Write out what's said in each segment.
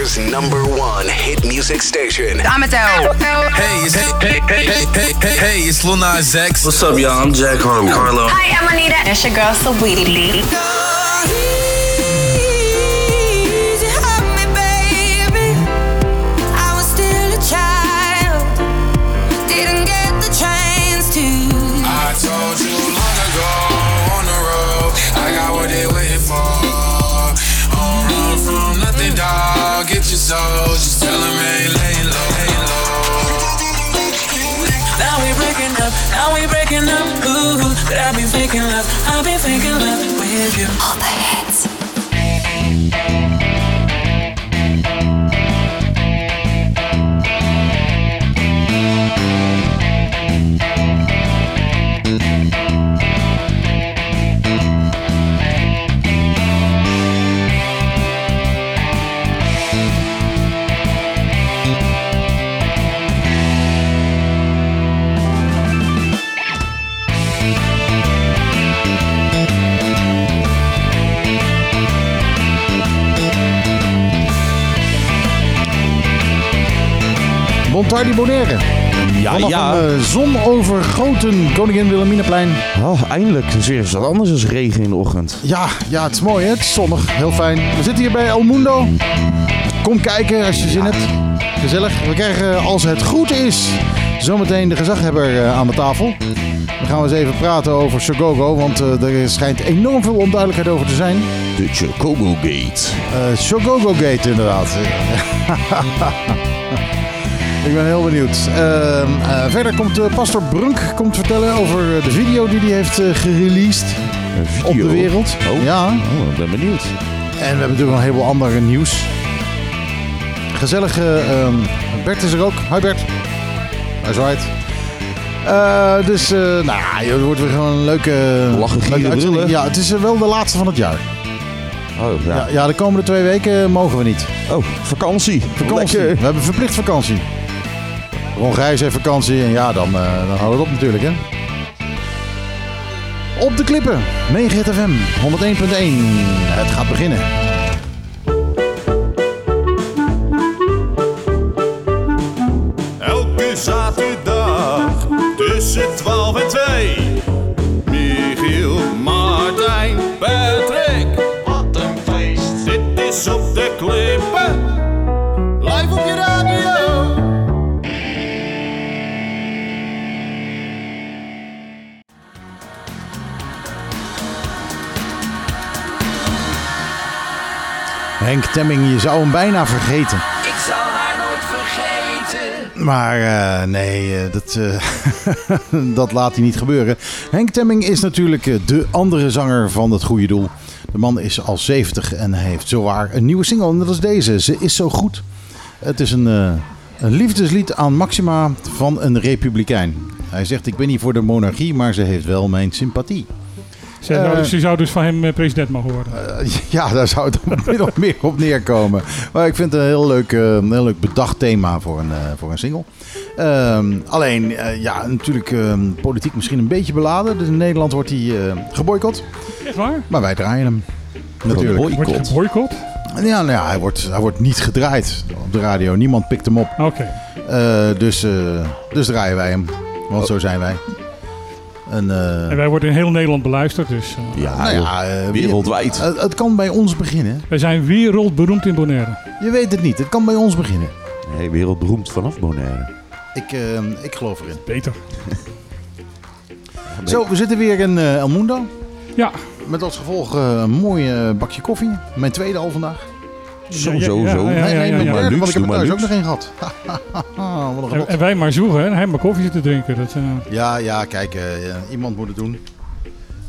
Bonaire's number one hit music station. I'm a tell. Hey, it's hey, hey, hey, hey, hey, hey, hey, it's Lil Nas X. What's up, y'all? I'm Jack Harmon. Carlo. Hi, I'm Anita. It's your girl, Saweetie. Dog. Soul. Just tell them ain't laying low, laying low. Now we breaking up, now we breaking up. Ooh, but I be faking love, I be faking love with you. All the hits. Montardi Bonaire. Ja, Vanaf ja. een eh, zonovergoten Koningin Wilhelminaplein. Oh, eindelijk. Het is weer eens wat anders dan regen in de ochtend. Ja, ja, het is mooi hè. Het is zonnig. Heel fijn. We zitten hier bij El Mundo. Kom kijken als je zin hebt. Gezellig. We krijgen, eh, als het goed is, zometeen de gezaghebber eh, aan de tafel. Dan gaan we eens even praten over Shogogo, want er schijnt enorm veel onduidelijkheid over te zijn. De Chocobo Gate. Eh Shogogo Gate inderdaad. Ik ben heel benieuwd. Ehm, eh, verder komt eh, Pastor Brunk komt vertellen over eh, de video die hij heeft gereleased Een video. op de wereld. Oh. Ja. Oh, ik ben benieuwd. En we hebben natuurlijk nog een heleboel andere nieuws. Gezellige ehm, Bert is er ook. Hi Bert. Hij zwaait. Eh, dus, nou ja, het wordt weer gewoon een leuke... Lachen, gieren. Ja, het is wel de laatste van het jaar. Oh, ja. Ja, ja, de komende twee weken mogen we niet. Oh, vakantie. Vakantie. Lekker. We hebben verplicht vakantie. Ron Gijs heeft vakantie en ja, dan, eh dan houden we het op natuurlijk, hè. Op de klippen. Megahit FM 101.1. Het gaat beginnen. Henk Temming, je zou hem bijna vergeten. Ik zal haar nooit vergeten. Maar eh, nee, eh, dat, eh, dat laat hij niet gebeuren. Henk Temming is natuurlijk de andere zanger van het goede doel. De man is al 70 en heeft zowaar een nieuwe single. En dat is deze. Ze is zo goed. Het is een, een liefdeslied aan Maxima van een republikein. Hij zegt, ik ben niet voor de monarchie, maar ze heeft wel mijn sympathie. Ze, zou, Eh, ze zou dus van hem eh, president mogen worden. Eh, ja, daar zou het min of meer op neerkomen. Maar ik vind het een heel leuk, eh, een heel leuk bedacht thema voor een, eh, voor een single. Ehm, alleen, eh, ja, natuurlijk ehm, politiek misschien een beetje beladen. Dus in Nederland wordt hij eh geboycott. Echt waar? Maar wij draaien hem. Natuurlijk. Boycott. Wordt hij geboycott? Ja, nou ja hij, wordt, hij wordt niet gedraaid op de radio. Niemand pikt hem op. Oké. Eh, dus, eh, dus draaien wij hem. Want zo zijn wij. En, eh, En wij worden in heel Nederland beluisterd, dus eh, Ja, nou ja, eh, wereldwijd. Het, het kan bij ons beginnen. wij zijn wereldberoemd in Bonaire. Je weet het niet. Het kan bij ons beginnen. Hey, wereldberoemd vanaf Bonaire. Ik, ik geloof erin. Beter. Zo, we zitten weer in eh El Mundo. Ja. Met als gevolg een mooi bakje koffie. Mijn tweede al vandaag. Zo, Ja, ja, zo, ja, zo. ja, ja, nee, nee, ja. derde, Luxe, want ik heb er thuis maar ook nog één gehad. Wat een En, en wij maar zoeken, hè? Hij maar koffie te drinken. Dat, eh, Ja, ja, kijk, eh, iemand moet het doen.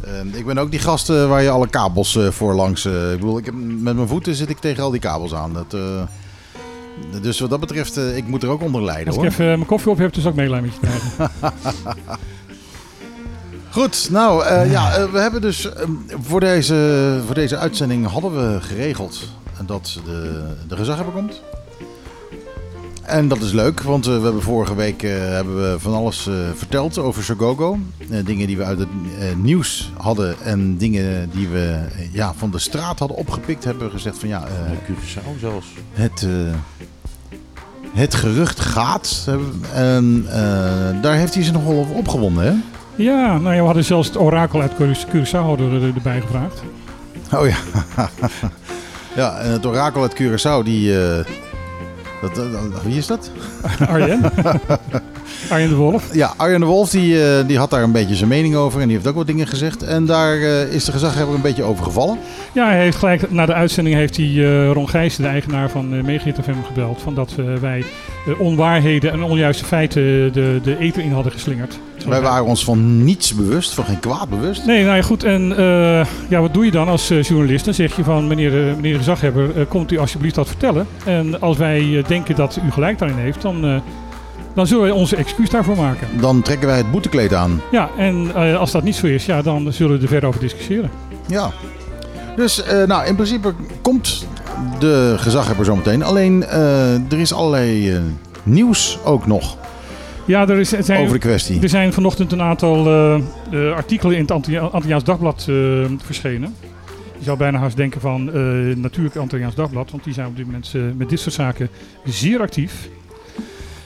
Eh, ik ben ook die gast eh, waar je alle kabels eh, voor langs... eh, ik bedoel, ik heb, met mijn voeten zit ik tegen al die kabels aan. Dat, eh, dus wat dat betreft, eh, ik moet er ook onder lijden als ik hoor. even mijn koffie op heb, dan zal ik meelijden met je krijgen. Goed, nou eh, ja, we hebben dus eh, voor, deze, voor deze uitzending hadden we geregeld dat de, de gezaghebber komt. En dat is leuk, want eh, we hebben vorige week eh, hebben we van alles eh, verteld over Sogogo. Eh, dingen die we uit het eh, nieuws hadden en dingen die we ja, van de straat hadden opgepikt. Hebben we gezegd van ja, eh, Curaçao zelfs. het, eh, het gerucht gaat. En eh, daar heeft hij zich nogal over opgewonden, hè? Ja, nou ja, we hadden zelfs het orakel uit Cura- Curaçao hadden we er- erbij gevraagd. Oh ja. ja, en het orakel uit Curaçao, die... eh, dat, wie is dat? Arjen. Arjen de Wolf. Ja, Arjen de Wolf die, eh, die had daar een beetje zijn mening over en die heeft ook wat dingen gezegd. En daar eh, is de gezaghebber een beetje over gevallen. Ja, hij heeft gelijk na de uitzending heeft hij Ron Gijssen, de eigenaar van uh, Megahit FM, gebeld. Van dat wij onwaarheden en onjuiste feiten de, de eter in hadden geslingerd. Zo Wij waren ons van niets bewust, van geen kwaad bewust. Nee, nou ja, goed. En eh, ja, wat doe je dan als eh, journalist? Dan zeg je van, meneer, de- meneer de gezaghebber, eh, komt u alsjeblieft dat vertellen. En als wij eh, denken dat u gelijk daarin heeft, dan, eh, dan zullen wij onze excuus daarvoor maken. Dan trekken wij het boetekleed aan. Ja, en eh, als dat niet zo is, ja, dan zullen we er verder over discussiëren. Ja. Dus eh, nou, in principe komt de gezaghebber zometeen. Alleen eh, er is allerlei eh, nieuws ook nog Ja, er, is, er zijn, over de kwestie. er zijn vanochtend een aantal eh, eh, artikelen in het Antillia- Antilliaans Dagblad eh, verschenen. Je zou bijna haast denken van natuurlijk Antilliaans Dagblad, want die zijn op dit moment met dit soort zaken zeer actief.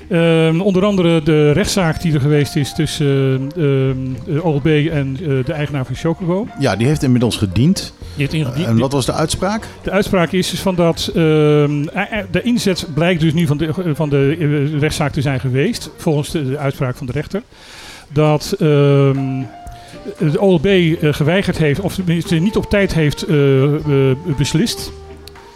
Ehm, onder andere de rechtszaak die er geweest is tussen eh, ehm, eh, OLB en eh, de eigenaar van Chocobo. Ja, die heeft inmiddels gediend. Die heeft ingediend. En wat was de uitspraak? De uitspraak is dus van dat ehm, eh, de inzet blijkt dus nu van de, van de rechtszaak te zijn geweest, volgens de, de uitspraak van de rechter. Dat het OLB geweigerd heeft, of tenminste niet op tijd heeft beslist.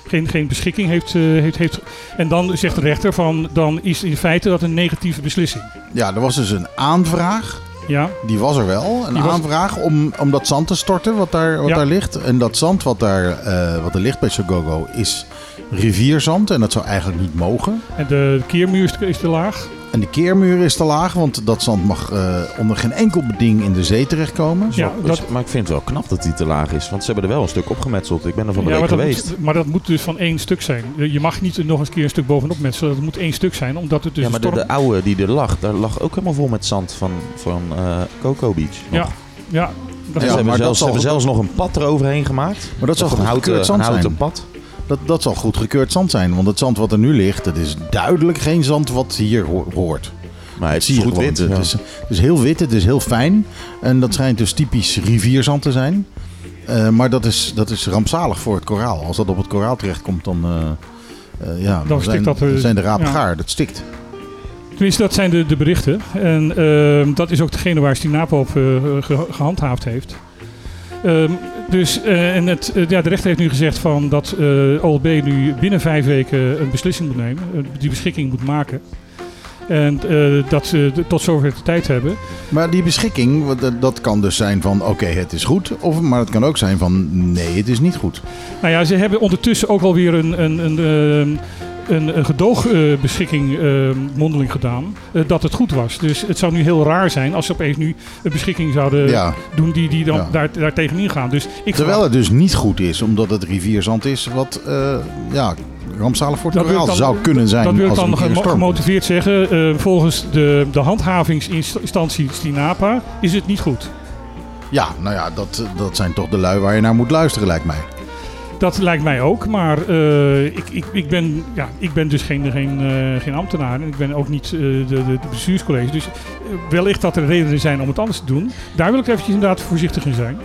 Geen, geen beschikking heeft, eh, heeft, heeft. En dan zegt de rechter van, dan is in feite dat een negatieve beslissing. Ja, er was dus een aanvraag. Ja, Die was er wel. Een was- aanvraag om, om dat zand te storten wat daar, wat Ja. daar ligt. En dat zand wat, daar, eh, wat er ligt bij Sogogo is rivierzand. En dat zou eigenlijk niet mogen. en de keermuur is te laag. En de keermuur is te laag, want dat zand mag eh, onder geen enkel beding in de zee terechtkomen. Ja, dat, maar ik vind het wel knap dat die te laag is. Want ze hebben er wel een stuk opgemetseld. Ik ben er van de Ja, week maar, dat geweest. moet, maar dat moet dus van één stuk zijn. Je mag niet nog eens keer een stuk bovenop metselen. Dat moet één stuk zijn, omdat het dus ja, maar de, oude die er lag, daar lag ook helemaal vol met zand van, van eh, Coco Beach. Ja, nog. ja, dat Ja, is ze hebben, maar dat zelfs, ze hebben zelfs nog een pad eroverheen gemaakt. Maar dat zal Of een houten, een houten zijn. pad. Dat, dat zal goedgekeurd zand zijn. Want het zand wat er nu ligt, dat is duidelijk geen zand wat hier ho- hoort. Maar het is goed gewoon. wit. Het, ja. is, het is heel wit, het is heel fijn. En dat schijnt dus typisch rivierzand te zijn. Eh, maar dat is, dat is rampzalig voor het koraal. Als dat op het koraal terechtkomt, dan, eh, eh, ja, dan, stikt zijn, dat, zijn de rapen ja. gaar. Dat stikt. Tenminste, dat zijn de, de berichten. En ehm, dat is ook degene waar Stinapa op eh, ge- gehandhaafd heeft. Ehm, dus, eh, en het, eh, ja, de rechter heeft nu gezegd van dat eh, OLB nu binnen vijf weken een beslissing moet nemen. die beschikking moet maken. En dat ze tot zover de tijd hebben. Maar die beschikking, dat kan dus zijn van oké, het is goed. Of, maar het kan ook zijn van nee, het is niet goed. Nou ja, ze hebben ondertussen ook alweer een, een, een, ehm, een, een gedoogbeschikking ehm, mondeling gedaan. eh, dat het goed was. Dus het zou nu heel raar zijn als ze opeens nu een beschikking zouden Ja. doen die, die dan Ja. daar, daar tegenin gaan. Dus ik Terwijl het dus niet goed is, omdat het rivierzand is wat eh, ja, rampzalig voor het Dat koraal dan- zou kunnen zijn. dat wil ik dan gemotiveerd zeggen. eh, volgens de, de handhavingsinstantie Stinapa is het niet goed. Ja, nou ja, dat, dat zijn toch de lui waar je naar moet luisteren, lijkt mij. Dat lijkt mij ook, maar eh, ik, ik, ik, ben, ja, ik ben dus geen, geen, eh, geen ambtenaar en ik ben ook niet eh, de, de, de bestuurscollege. Dus wellicht dat er redenen zijn om het anders te doen. Daar wil ik eventjes inderdaad voorzichtig in zijn.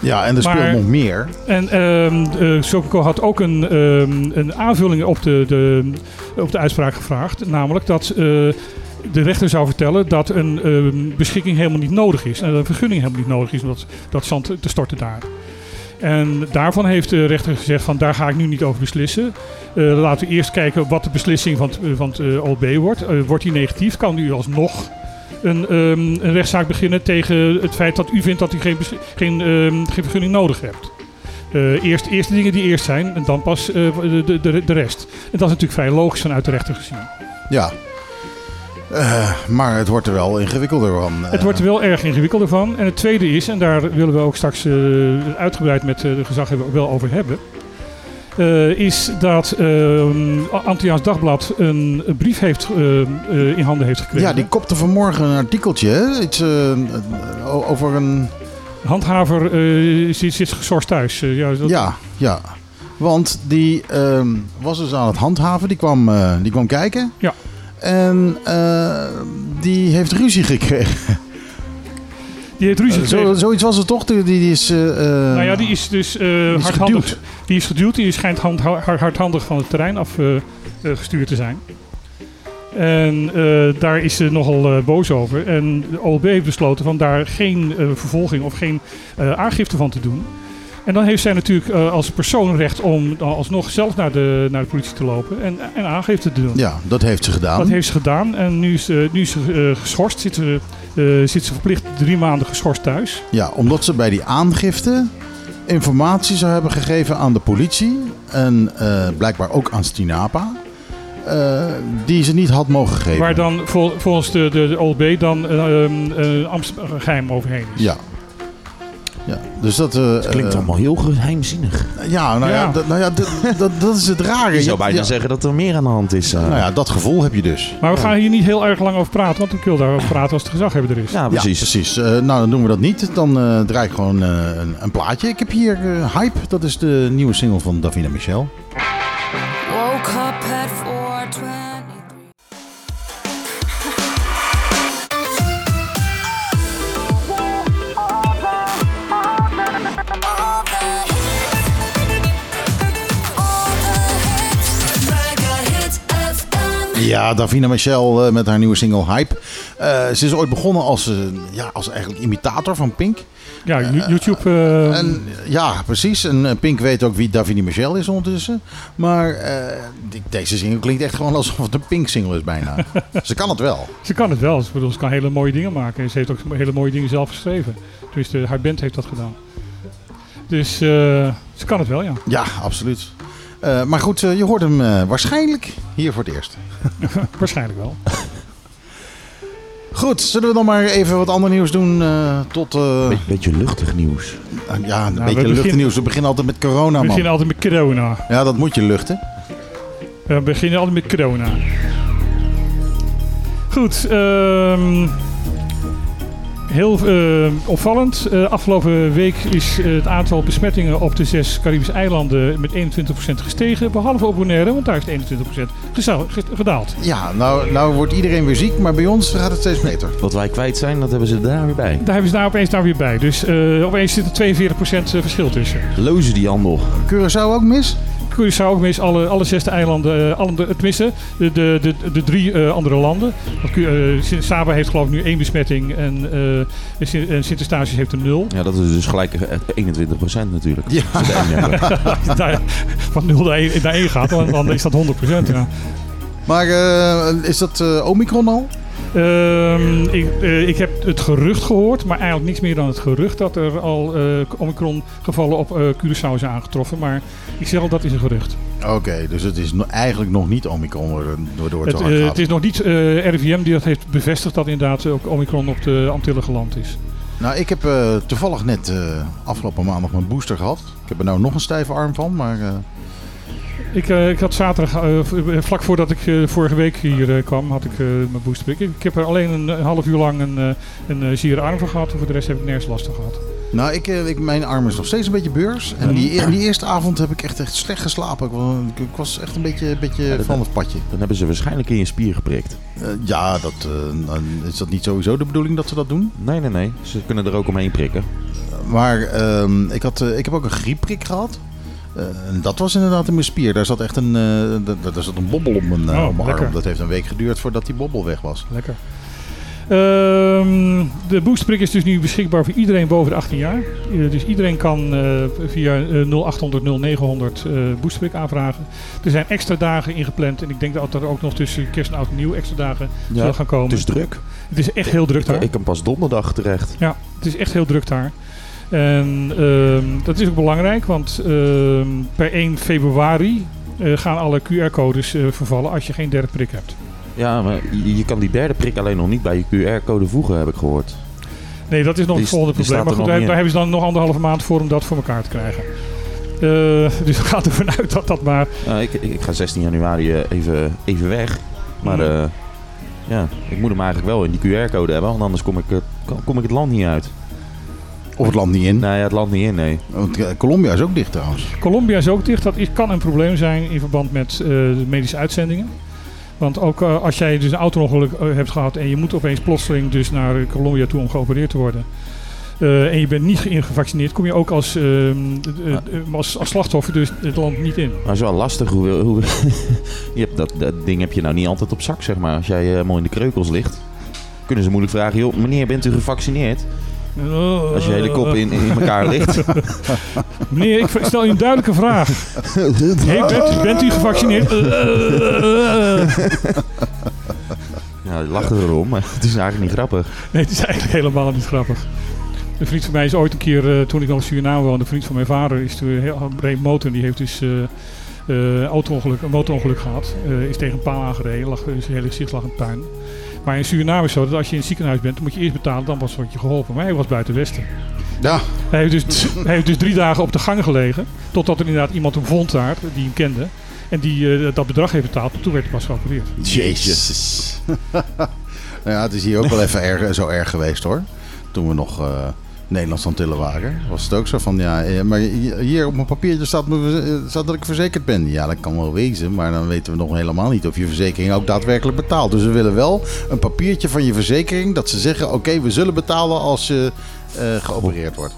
Ja, en er Maar- speelt nog meer. En Sokoko had ook een, ehm, een aanvulling op de, de, op de uitspraak gevraagd. Namelijk dat de rechter zou vertellen dat een ehm, beschikking helemaal niet nodig is. En dat een vergunning helemaal niet nodig is om dat, dat zand te storten daar. En daarvan heeft de rechter gezegd van daar ga ik nu niet over beslissen. Eh, laten we eerst kijken wat de beslissing van eh, van het eh, OLB wordt. Wordt die negatief, kan u alsnog een, ehm, een rechtszaak beginnen tegen het feit dat u vindt dat u geen, geen, ehm, geen vergunning nodig hebt. Eerst, eerst de dingen die eerst zijn en dan pas de, de, de rest. En dat is natuurlijk vrij logisch vanuit de rechter gezien. Ja. Eh, maar het wordt er wel ingewikkelder van. eh. Het wordt er wel erg ingewikkelder van. En het tweede is, en daar willen we ook straks eh, uitgebreid met eh, de gezaghebber wel over hebben. eh, is dat ehm Antilliaans Dagblad een brief heeft, eh, eh, in handen heeft gekregen. Ja, die kopte vanmorgen een artikeltje. Iets eh, over een... Handhaver eh, zit, zit geschorst thuis. Eh, ja, dat- Ja, ja. Want die ehm, was dus aan het handhaven. Die kwam, eh, die kwam kijken. Ja. En eh, die heeft ruzie gekregen. Die heeft ruzie Eh, Zo, gekregen. zoiets was het toch? Die, die is... eh, nou ja, die is dus eh, is hardhandig. geduwd. Die is geduwd. Die schijnt hand, hard- hardhandig van het terrein afgestuurd gestuurd te zijn. En daar is ze nogal boos over. En de OLB heeft besloten van daar geen vervolging of geen aangifte van te doen. En dan heeft zij natuurlijk eh, als persoon recht om dan alsnog zelf naar de, naar de politie te lopen en, en aangifte te doen. Ja, dat heeft ze gedaan. Dat heeft ze gedaan en nu is, ze- nu is ze eh, geschorst. Zit ze, eh, zit ze verplicht drie maanden geschorst thuis. Ja, omdat ze bij die aangifte informatie zou hebben gegeven aan de politie. En eh, blijkbaar ook aan Stinapa. eh, die ze niet had mogen geven. Waar dan vol- volgens de, de, de OLB dan eh, eh, Amsterdam geheim overheen is. Ja. Ja, dus dat... eh, Het klinkt eh, allemaal heel geheimzinnig. Ja, nou ja, Ja. dat, nou ja dat, dat, dat is het rare. Je zou Je- bijna ja, zeggen dat er meer aan de hand is. eh. Nou ja, dat gevoel heb je dus. Maar we gaan hier niet heel erg lang over praten, want ik wil daarover praten als de gezaghebber er is. ja, Ja, precies. precies. Eh, nou, dan doen we dat niet. Dan eh, draai ik gewoon eh, een, een plaatje. Ik heb hier eh, Hype. Dat is de nieuwe single van Davina Michel. Ja, Davina Michel eh, met haar nieuwe single Hype. Eh, ze is ooit begonnen als, eh, ja, als eigenlijk imitator van Pink. Ja, You- YouTube. En, ja, precies. En Pink weet ook wie Davina Michel is ondertussen. Maar die- deze single klinkt echt gewoon alsof het een Pink single is bijna. ze kan het wel. Ze kan het wel. Ik bedoel, ze kan hele mooie dingen maken. En ze heeft ook hele mooie dingen zelf geschreven. Tenminste, haar band heeft dat gedaan. Dus ze kan het wel, ja. Ja, absoluut. Eh, maar goed, eh, je hoort hem eh, waarschijnlijk hier voor het eerst. Waarschijnlijk wel. Goed, zullen we dan maar even wat ander nieuws doen eh, tot... eh, Be- beetje luchtig nieuws. ja, een we beetje beginnen- luchtnieuws. We beginnen altijd met corona, We man. beginnen altijd met corona. Ja, dat moet je luchten. We beginnen altijd met corona. Goed, ehm, heel eh, opvallend. Eh, afgelopen week is eh, het aantal besmettingen op de zes Caribische eilanden met 21% gestegen. Behalve op Bonaire, want daar is het 21% geza- ge- gedaald. Ja, nou, nou wordt iedereen weer ziek, maar bij ons gaat het steeds beter. Wat wij kwijt zijn, dat hebben ze daar weer bij. Daar hebben ze daar opeens daar weer bij. Dus eh, opeens zit er 42% verschil tussen. Lozen die handel. Curaçao ook mis? Curaçao ook mis alle, alle zesde eilanden, eh, alle, de- tenminste de, de, de, de drie eh, andere landen. Eh, Sint- Saba heeft geloof ik nu één besmetting en, eh Sint- en Sint-Eustatius heeft er nul. Ja, dat is dus gelijk eh, 21% natuurlijk. Ja. Hebben. Daar- Van nul naar één, naar één gaat, dan, dan is dat 100%. Ja. Maar eh, is dat eh, Omicron al? Ehm, ik, eh, ik heb het gerucht gehoord, maar eigenlijk niets meer dan het gerucht dat er al eh Omicron-gevallen op eh Curaçao zijn aangetroffen. Maar ik zeg al, dat is een gerucht. Oké, dus het is no- eigenlijk nog niet Omicron waardoor het, Het, gaat. het is nog niet RIVM die dat heeft bevestigd dat inderdaad ook Omicron op de Antillen geland is. Nou, ik heb toevallig net afgelopen maandag mijn booster gehad. Ik heb er nou nog een stijve arm van, maar... Ik, eh, ik had zaterdag, eh, eh, vlak voordat ik eh, vorige week hier kwam, had ik eh, mijn boosterprik. Ik, ik heb er alleen een, een half uur lang een, eh, een eh, zere arm van gehad. Voor de rest heb ik nergens last van gehad. nou, ik, ik, mijn arm is nog steeds een beetje beurs. En die, die eerste avond heb ik echt, echt slecht geslapen. Ik, wa- ik, ik was echt een beetje, een beetje dat- van het padje. Dan hebben ze waarschijnlijk in je spier geprikt. Eh, ja, dat, eh, dan is dat niet sowieso de bedoeling dat ze dat doen? Nee, nee, nee. Ze kunnen er ook omheen prikken. Maar ehm, ik, had, eh, ik heb ook een griepprik gehad. En dat was inderdaad in mijn spier. Daar zat echt een, da- daar zat een bobbel op mijn, eh, Oh, op mijn arm. Dat heeft een week geduurd voordat die bobbel weg was. Lekker. Ehm, de boosterprik is dus nu beschikbaar voor iedereen boven de 18 jaar. Dus iedereen kan eh, via eh, 0800 0900 eh boosterprik aanvragen. Er zijn extra dagen ingepland. En ik denk dat er ook nog tussen kerst en oud en nieuw extra dagen zullen gaan komen. Het is druk. Het is echt heel druk daar. Ik kan pas donderdag terecht. Ja, het is echt heel druk daar. En ehm, dat is ook belangrijk, want ehm, per 1 februari eh, gaan alle QR-codes eh, vervallen als je geen derde prik hebt. Ja, maar je, je kan die derde prik alleen nog niet bij je QR-code voegen, heb ik gehoord. Nee, dat is nog Die- het volgende probleem. Maar goed, daar, hebben ze dan nog anderhalve maand voor om dat voor elkaar te krijgen. Eh, dus we gaan ervan uit dat dat maar... Ik, ik, ik ga 16 januari even, even weg. Maar ja, ik moet hem eigenlijk wel in die QR-code hebben. Want anders kom ik, kom ik het land niet uit. Of het land niet in. Nee, ja, het land niet in, nee. Want eh, Colombia is ook dicht trouwens. Colombia is ook dicht. Dat is, kan een probleem zijn in verband met eh, de medische uitzendingen. Want ook eh, als jij dus een auto-ongeluk hebt gehad en je moet opeens plotseling dus naar Colombia toe om geopereerd te worden. eh, en je bent niet ge- gevaccineerd, kom je ook als, eh, als, als slachtoffer dus het land niet in. Maar het is wel lastig. Hoe, hoe, je hebt dat, dat ding heb je nou niet altijd op zak, zeg maar. Als jij mooi in de kreukels ligt, kunnen ze moeilijk vragen... joh, meneer, bent u gevaccineerd? Als je hele kop in, in elkaar ligt. Meneer, ik stel u een duidelijke vraag. Hey, bent, bent u gevaccineerd? Ja, die lachen erom, maar het is eigenlijk niet grappig. Nee, het is eigenlijk helemaal niet grappig. Een vriend van mij is ooit een keer, eh, toen ik nog in Suriname woonde, een vriend van mijn vader is toen een heel breed motor en die heeft dus eh, eh, auto-ongeluk, een motorongeluk gehad. Eh, is tegen een paal aangereden, lag, zijn hele gezicht lag in puin. Maar in Suriname is het zo dat als je in het ziekenhuis bent, dan moet je eerst betalen, dan pas word je geholpen. Maar hij was buiten Westen. Ja. Hij heeft, dus, hij heeft dus drie dagen op de gang gelegen, totdat er inderdaad iemand hem vond daar, die hem kende. En die eh, dat bedrag heeft betaald, toen werd hij pas geopereerd. Jezus. nou ja, het is hier ook wel even erg, zo erg geweest hoor. Toen we nog eh Nederlands Antillen waren. Was het ook zo van, ja, eh, maar hier op mijn papiertje staat, eh, staat dat ik verzekerd ben. Ja, dat kan wel wezen, maar dan weten we nog helemaal niet of je verzekering ook daadwerkelijk betaalt. Dus we willen wel een papiertje van je verzekering dat ze zeggen, oké, we zullen betalen als je eh, geopereerd wordt.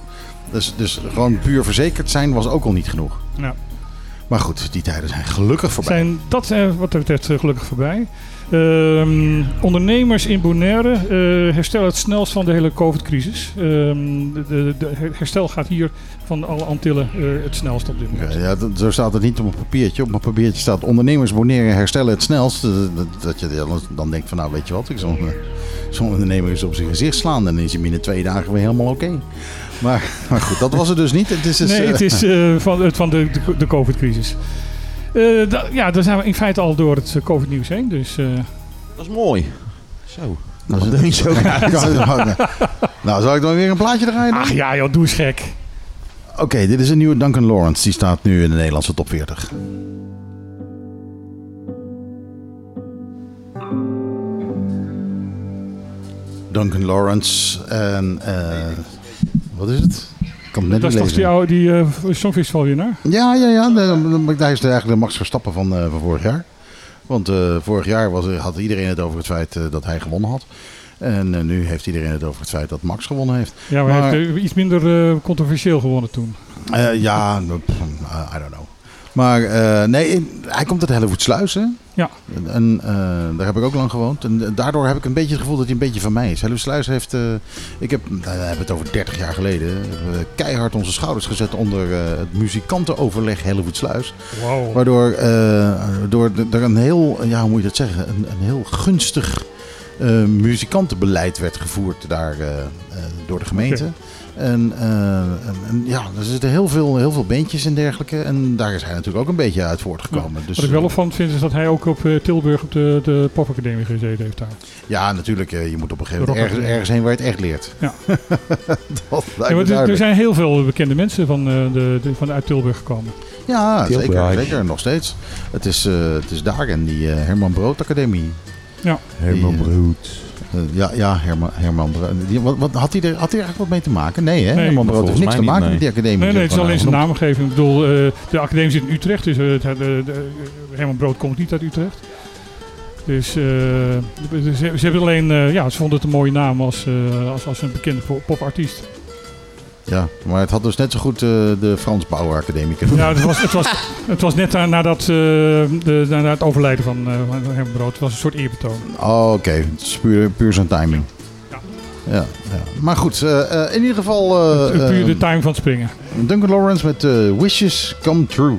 Dus, dus gewoon puur verzekerd zijn was ook al niet genoeg. Ja. Maar goed, die tijden zijn gelukkig voorbij. Zijn dat eh, wat dat betreft gelukkig voorbij. Ehm, ondernemers in Bonaire eh, herstellen het snelst van de hele COVID-crisis. Ehm, de, de, herstel gaat hier van alle Antillen eh, het snelst op dit moment. Ja, ja, dat- zo staat het niet op mijn papiertje. Op mijn papiertje staat ondernemers boneren herstellen het snelst. Dat, je dan- denkt van nou weet je wat, ik zal eh, zo'n ondernemer eens op zijn gezicht slaan. Dan is hij binnen twee dagen weer helemaal oké. Maar, maar goed, dat was het dus niet. Het is dus, nee, het is van, het- van de, de, de COVID-crisis. Eh, ja, daar zijn we in feite al door het eh, COVID-nieuws heen. Dus, eh, Dat is mooi. Zo. dat is- je zo nou, zal ik dan weer een plaatje draaien? dan? ach ja, joh, doe eens gek. Oké, dit is een nieuwe Duncan Lawrence. Die staat nu in de Nederlandse top 40. Duncan Lawrence en... eh, wat is het? Kan het net Dat is toch die, oude, die eh, Songfestival winnaar? Ja, ja, ja. Hij is eigenlijk de Max Verstappen van, eh, van vorig jaar. Want eh, vorig jaar was, had iedereen het over het feit eh, dat hij gewonnen had. En eh, nu heeft iedereen het over het feit dat Max gewonnen heeft. Ja, maar, Maar- hij heeft eh, iets minder eh, controversieel gewonnen toen. Eh, ja, nou, I don't know. Maar eh, nee, hij komt uit Hellevoetsluis, hè? Ja. En eh, daar heb ik ook lang gewoond. En daardoor heb ik een beetje het gevoel dat hij een beetje van mij is. Hellevoetsluis heeft, eh, ik heb, nou, we hebben het over 30 jaar geleden, we keihard onze schouders gezet onder eh, het muzikantenoverleg Hellevoetsluis. Wow. Waardoor eh, door er een heel, ja, hoe moet je dat zeggen, een, een heel gunstig eh, muzikantenbeleid werd gevoerd daar eh, eh, door de gemeente. En, eh, en, ja, er zitten heel veel, heel veel bandjes en dergelijke. En daar is hij natuurlijk ook een beetje uit voortgekomen. Dus, Wat ik wel opvallend vind is dat hij ook op eh, Tilburg op de, de popacademie gezeten heeft daar. Ja, natuurlijk. eh, Je moet op een gegeven moment ergens, ergens heen waar je het echt leert. Ja. dat lijkt Ja, me maar er- er zijn heel veel bekende mensen van, eh, de, de, van uit Tilburg gekomen. Ja, zeker, Tilburg. zeker. Nog steeds. Het is, eh, het is daar en die eh, Herman Brood Academie. Ja. Herman Die, eh, Brood. Eh, ja, ja, Herman, Herman Brood. Die- Wat, wat, had, hij er, had hij er eigenlijk wat mee te maken? Nee, hè? Nee, Herman Brood heeft niks te maken met die academie. Nee, nee, het is alleen eh, zijn naamgeving. Ik bedoel, eh, de academie zit in Utrecht, dus eh, de, de, de- Herman Brood komt niet uit Utrecht. Dus eh, ze, ze hebben alleen, eh, ja, ze vonden het een mooie naam als, eh, als, als een bekende pop- popartiest. Ja, maar het had dus net zo goed eh, de Frans Bauer Academie kunnen Ja, het was, het was, het was net na- nadat eh, de, na het overlijden van, van Herman Brood. Het was een soort eerbetoon. Oh, oké. Het is puur, puur zijn timing. Ja. Ja, ja. Maar goed, in ieder geval... Puur de time van het springen. Duncan Lawrence met Wishes Come True.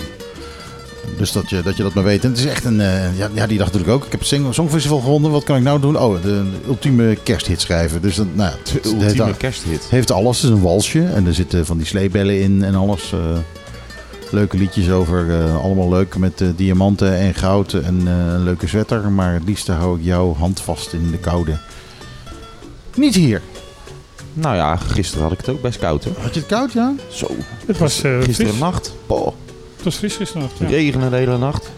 Dus dat je, dat je dat maar weet. En het is echt een... eh, ja, ja, die dacht natuurlijk ook. Ik heb het Songfestival gewonnen. Wat kan ik nou doen? Oh, de, de ultieme kersthit schrijven. Dus dat, nou ja, het, De het heeft, ultieme al- kersthit. heeft alles. Het is een walsje. En er zitten van die sleebellen in en alles. eh, leuke liedjes over. eh, allemaal leuk met diamanten en goud en eh, een leuke sweater. Maar het liefste hou ik jouw hand vast in de koude. Niet hier. Nou ja, gisteren had ik het ook best koud hoor. Had je het koud, ja? Zo. Het was eh, Gisteren nacht. Poh. Het was fris gisteren. Ja. Regenen de hele nacht.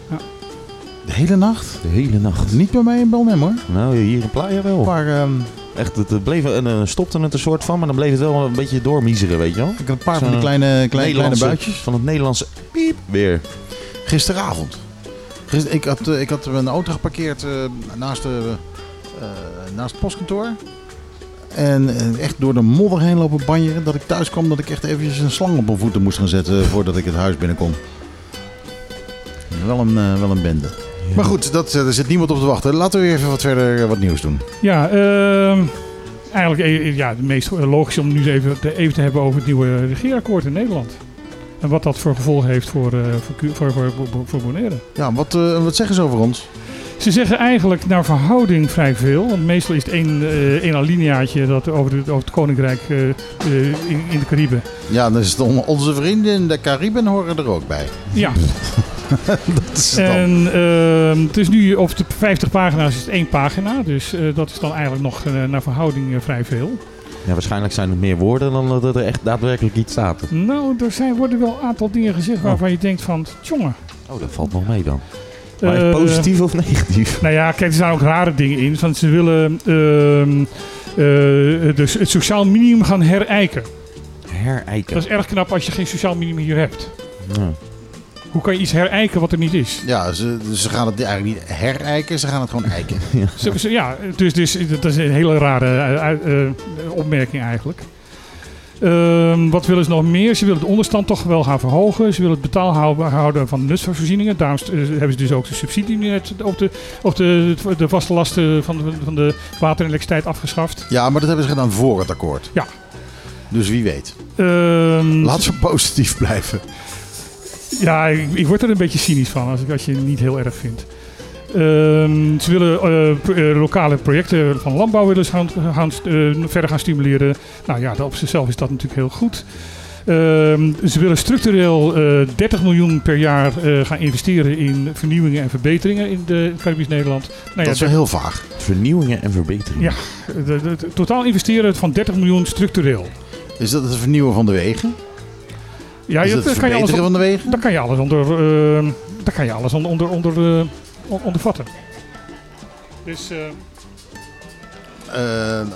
De hele nacht? De hele nacht. Niet bij mij in Belnem hoor. Nou, hier in Playa wel. Maar ehm, Echt, het, het bleef, en, eh, stopte het een soort van, maar dan bleef het wel een beetje doormiezeren, weet je wel. ik had een paar van die kleine, kleine, buitjes. Van het Nederlandse piep weer. Gisteravond. Gister, ik, had, eh, ik had mijn auto geparkeerd eh, naast, de, eh, naast het postkantoor. En echt door de modder heen lopen banjeren. Dat ik thuis kwam dat ik echt eventjes een slang op mijn voeten moest gaan zetten voordat ik het huis binnenkom. Wel een, eh, wel een bende. Maar goed, dat, eh, er zit niemand op te wachten. Laten we even wat verder eh, wat nieuws doen. Ja, ehm, eigenlijk ja, het meest logisch om nu even te, even te hebben over het nieuwe regeerakkoord in Nederland. En wat dat voor gevolgen heeft voor, eh, voor, voor, voor, voor, Bonaire. Ja, wat, eh, wat zeggen ze over ons? Ze zeggen eigenlijk naar verhouding vrij veel. Want meestal is het één, eh, één alineaatje dat over, het- over het Koninkrijk in, in de Cariben. Ja, dan is het on- onze vrienden in de Cariben horen er ook bij. Ja. dat is het dan. En ehm, het is nu op de 50 pagina's is het één pagina. Dus eh, dat is dan eigenlijk nog eh, naar verhouding eh, vrij veel. Ja, waarschijnlijk zijn het meer woorden dan dat er echt daadwerkelijk iets staat. Nou, er zijn, worden wel een aantal dingen gezegd waarvan je denkt van, jongen. Oh, dat valt nog mee dan. Maar echt Eh, positief of negatief? Nou ja, kijk, er staan ook rare dingen in. Want ze willen ehm, eh, dus het sociaal minimum gaan herijken. Herijken. Dat is erg knap als je geen sociaal minimum hier hebt. Ja. Hoe kan je iets herijken wat er niet is? Ja, ze, ze gaan het eigenlijk niet herijken, ze gaan het gewoon eiken. Ze- ze- ja, dus, dus dat is een hele rare eh, uit- eh, opmerking eigenlijk. Ehm, wat willen ze nog meer? Ze willen de onderstand toch wel gaan verhogen. Ze willen het betaal houden, houden van nutsvoorzieningen. Daarom eh, hebben ze dus ook de subsidie nu net op de, op de, de vaste lasten van de, van de water en elektriciteit afgeschaft. Ja, maar dat hebben ze gedaan voor het akkoord. Ja. Dus wie weet. Ehm, Laat ze positief blijven. Ja, ik, ik word er een beetje cynisch van als, ik, als je het niet heel erg vindt. Ehm, ze willen eh, pro- eh, lokale projecten van landbouw willen ze gaan, gaan, eh, verder gaan stimuleren. Nou ja, dat op zichzelf is dat natuurlijk heel goed. Ehm, ze willen structureel eh 30 miljoen per jaar eh, gaan investeren in vernieuwingen en verbeteringen in de Caribisch Nederland. Nou dat is wel heel vaag. Vernieuwingen en verbeteringen. Ja, de, de- de- totaal investeren van 30 miljoen structureel. Is dat het vernieuwen van de wegen? Ja, is je- het kan je alles van de wegen? Daar kan je alles onder, eh, daar kan je alles onder, onder, onder, eh, on- ondervatten. Dus eh, Eh,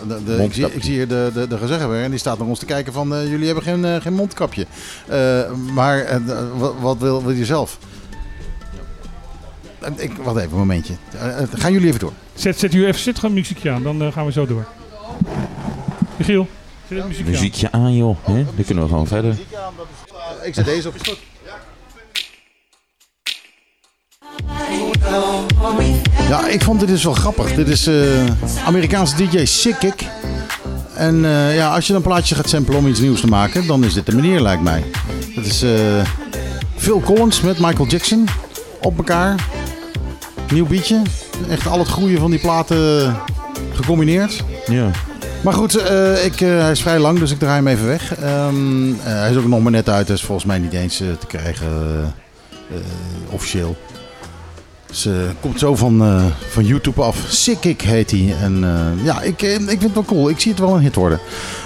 de, de- ik, zie, ik zie hier de, de, de gezeghebber en die staat naar ons te kijken van... eh, jullie hebben geen, eh, geen mondkapje. Eh, maar eh, wat, wat wil, wil je zelf? Eh, Ik, wacht even, een momentje. Eh, eh, gaan jullie even door. zet, zet u even zet gewoon muziekje aan, dan eh, gaan we zo door. Michiel, zet het muziekje aan. Muziekje aan, joh. Hè? Dan kunnen we gewoon verder. Ik zet deze op. Ja, ik vond dit dus wel grappig. Dit is eh Amerikaanse DJ Sickkick. En eh, ja, als je een plaatje gaat samplen om iets nieuws te maken, dan is dit de manier, lijkt mij. Het is eh, Phil Collins met Michael Jackson op elkaar. Nieuw beatje. Echt al het goede van die platen gecombineerd. Ja. Maar goed, eh, ik, eh, hij is vrij lang, dus ik draai hem even weg. Ehm, eh, hij is ook nog maar net uit, dus volgens mij niet eens te krijgen officieel. Eh, komt zo van, eh, van YouTube af. Sickkick heet hij. En eh, ja, ik, eh, ik vind het wel cool. Ik zie het wel een hit worden.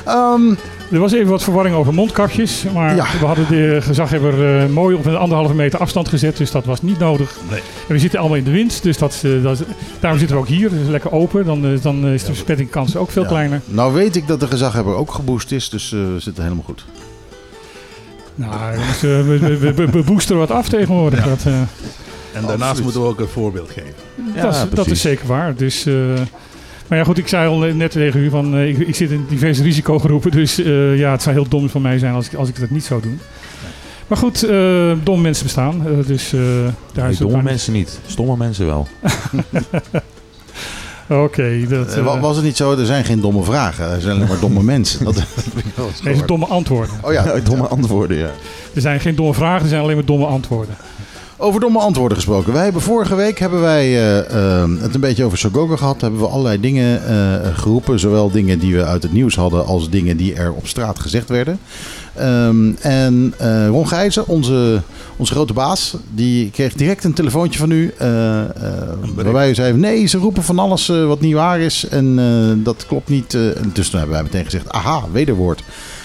Ehm, Er was even wat verwarring over mondkapjes, maar Ja. we hadden de gezaghebber eh mooi op een anderhalve meter afstand gezet, dus dat was niet nodig. En we zitten allemaal in de wind, dus dat, is, dat daarom zitten we ook hier, dus lekker open. Dan, dan is de besmettingskans ook veel ja. kleiner. Nou weet ik dat de gezaghebber ook geboost is, dus eh, we zitten helemaal goed. Nou, dus, we, we, we, we boosteren wat af tegenwoordig. Dat, eh, En daarnaast Absoluut. moeten we ook een voorbeeld geven. dat, is, dat is zeker waar. Dus, eh, maar ja, goed, ik zei al net tegen u van eh, ik, ik zit in diverse risicogroepen. Dus eh, ja, het zou heel dom van mij zijn als ik, als ik dat niet zou doen. Maar goed, eh dom mensen bestaan. dus eh, daar Nee, is domme mensen niet. Stomme mensen wel. Oké, dat wa- was het niet zo? Er zijn geen domme vragen. Er zijn alleen maar domme mensen. Dat heb ik wel eens nee, gehoord. domme antwoorden. Oh ja, domme antwoorden, ja. Er zijn geen domme vragen, er zijn alleen maar domme antwoorden. Over domme antwoorden gesproken. Wij hebben vorige week hebben wij eh, eh, het een beetje over Sogogo gehad. Hebben we allerlei dingen eh, geroepen. Zowel dingen die we uit het nieuws hadden als dingen die er op straat gezegd werden. Ehm, en eh, Ron Gijzen, onze, onze grote baas, die kreeg direct een telefoontje van u. waarbij u zei: Nee, ze roepen van alles wat niet waar is. En dat klopt niet. dus toen hebben wij meteen gezegd: Aha, wederwoord.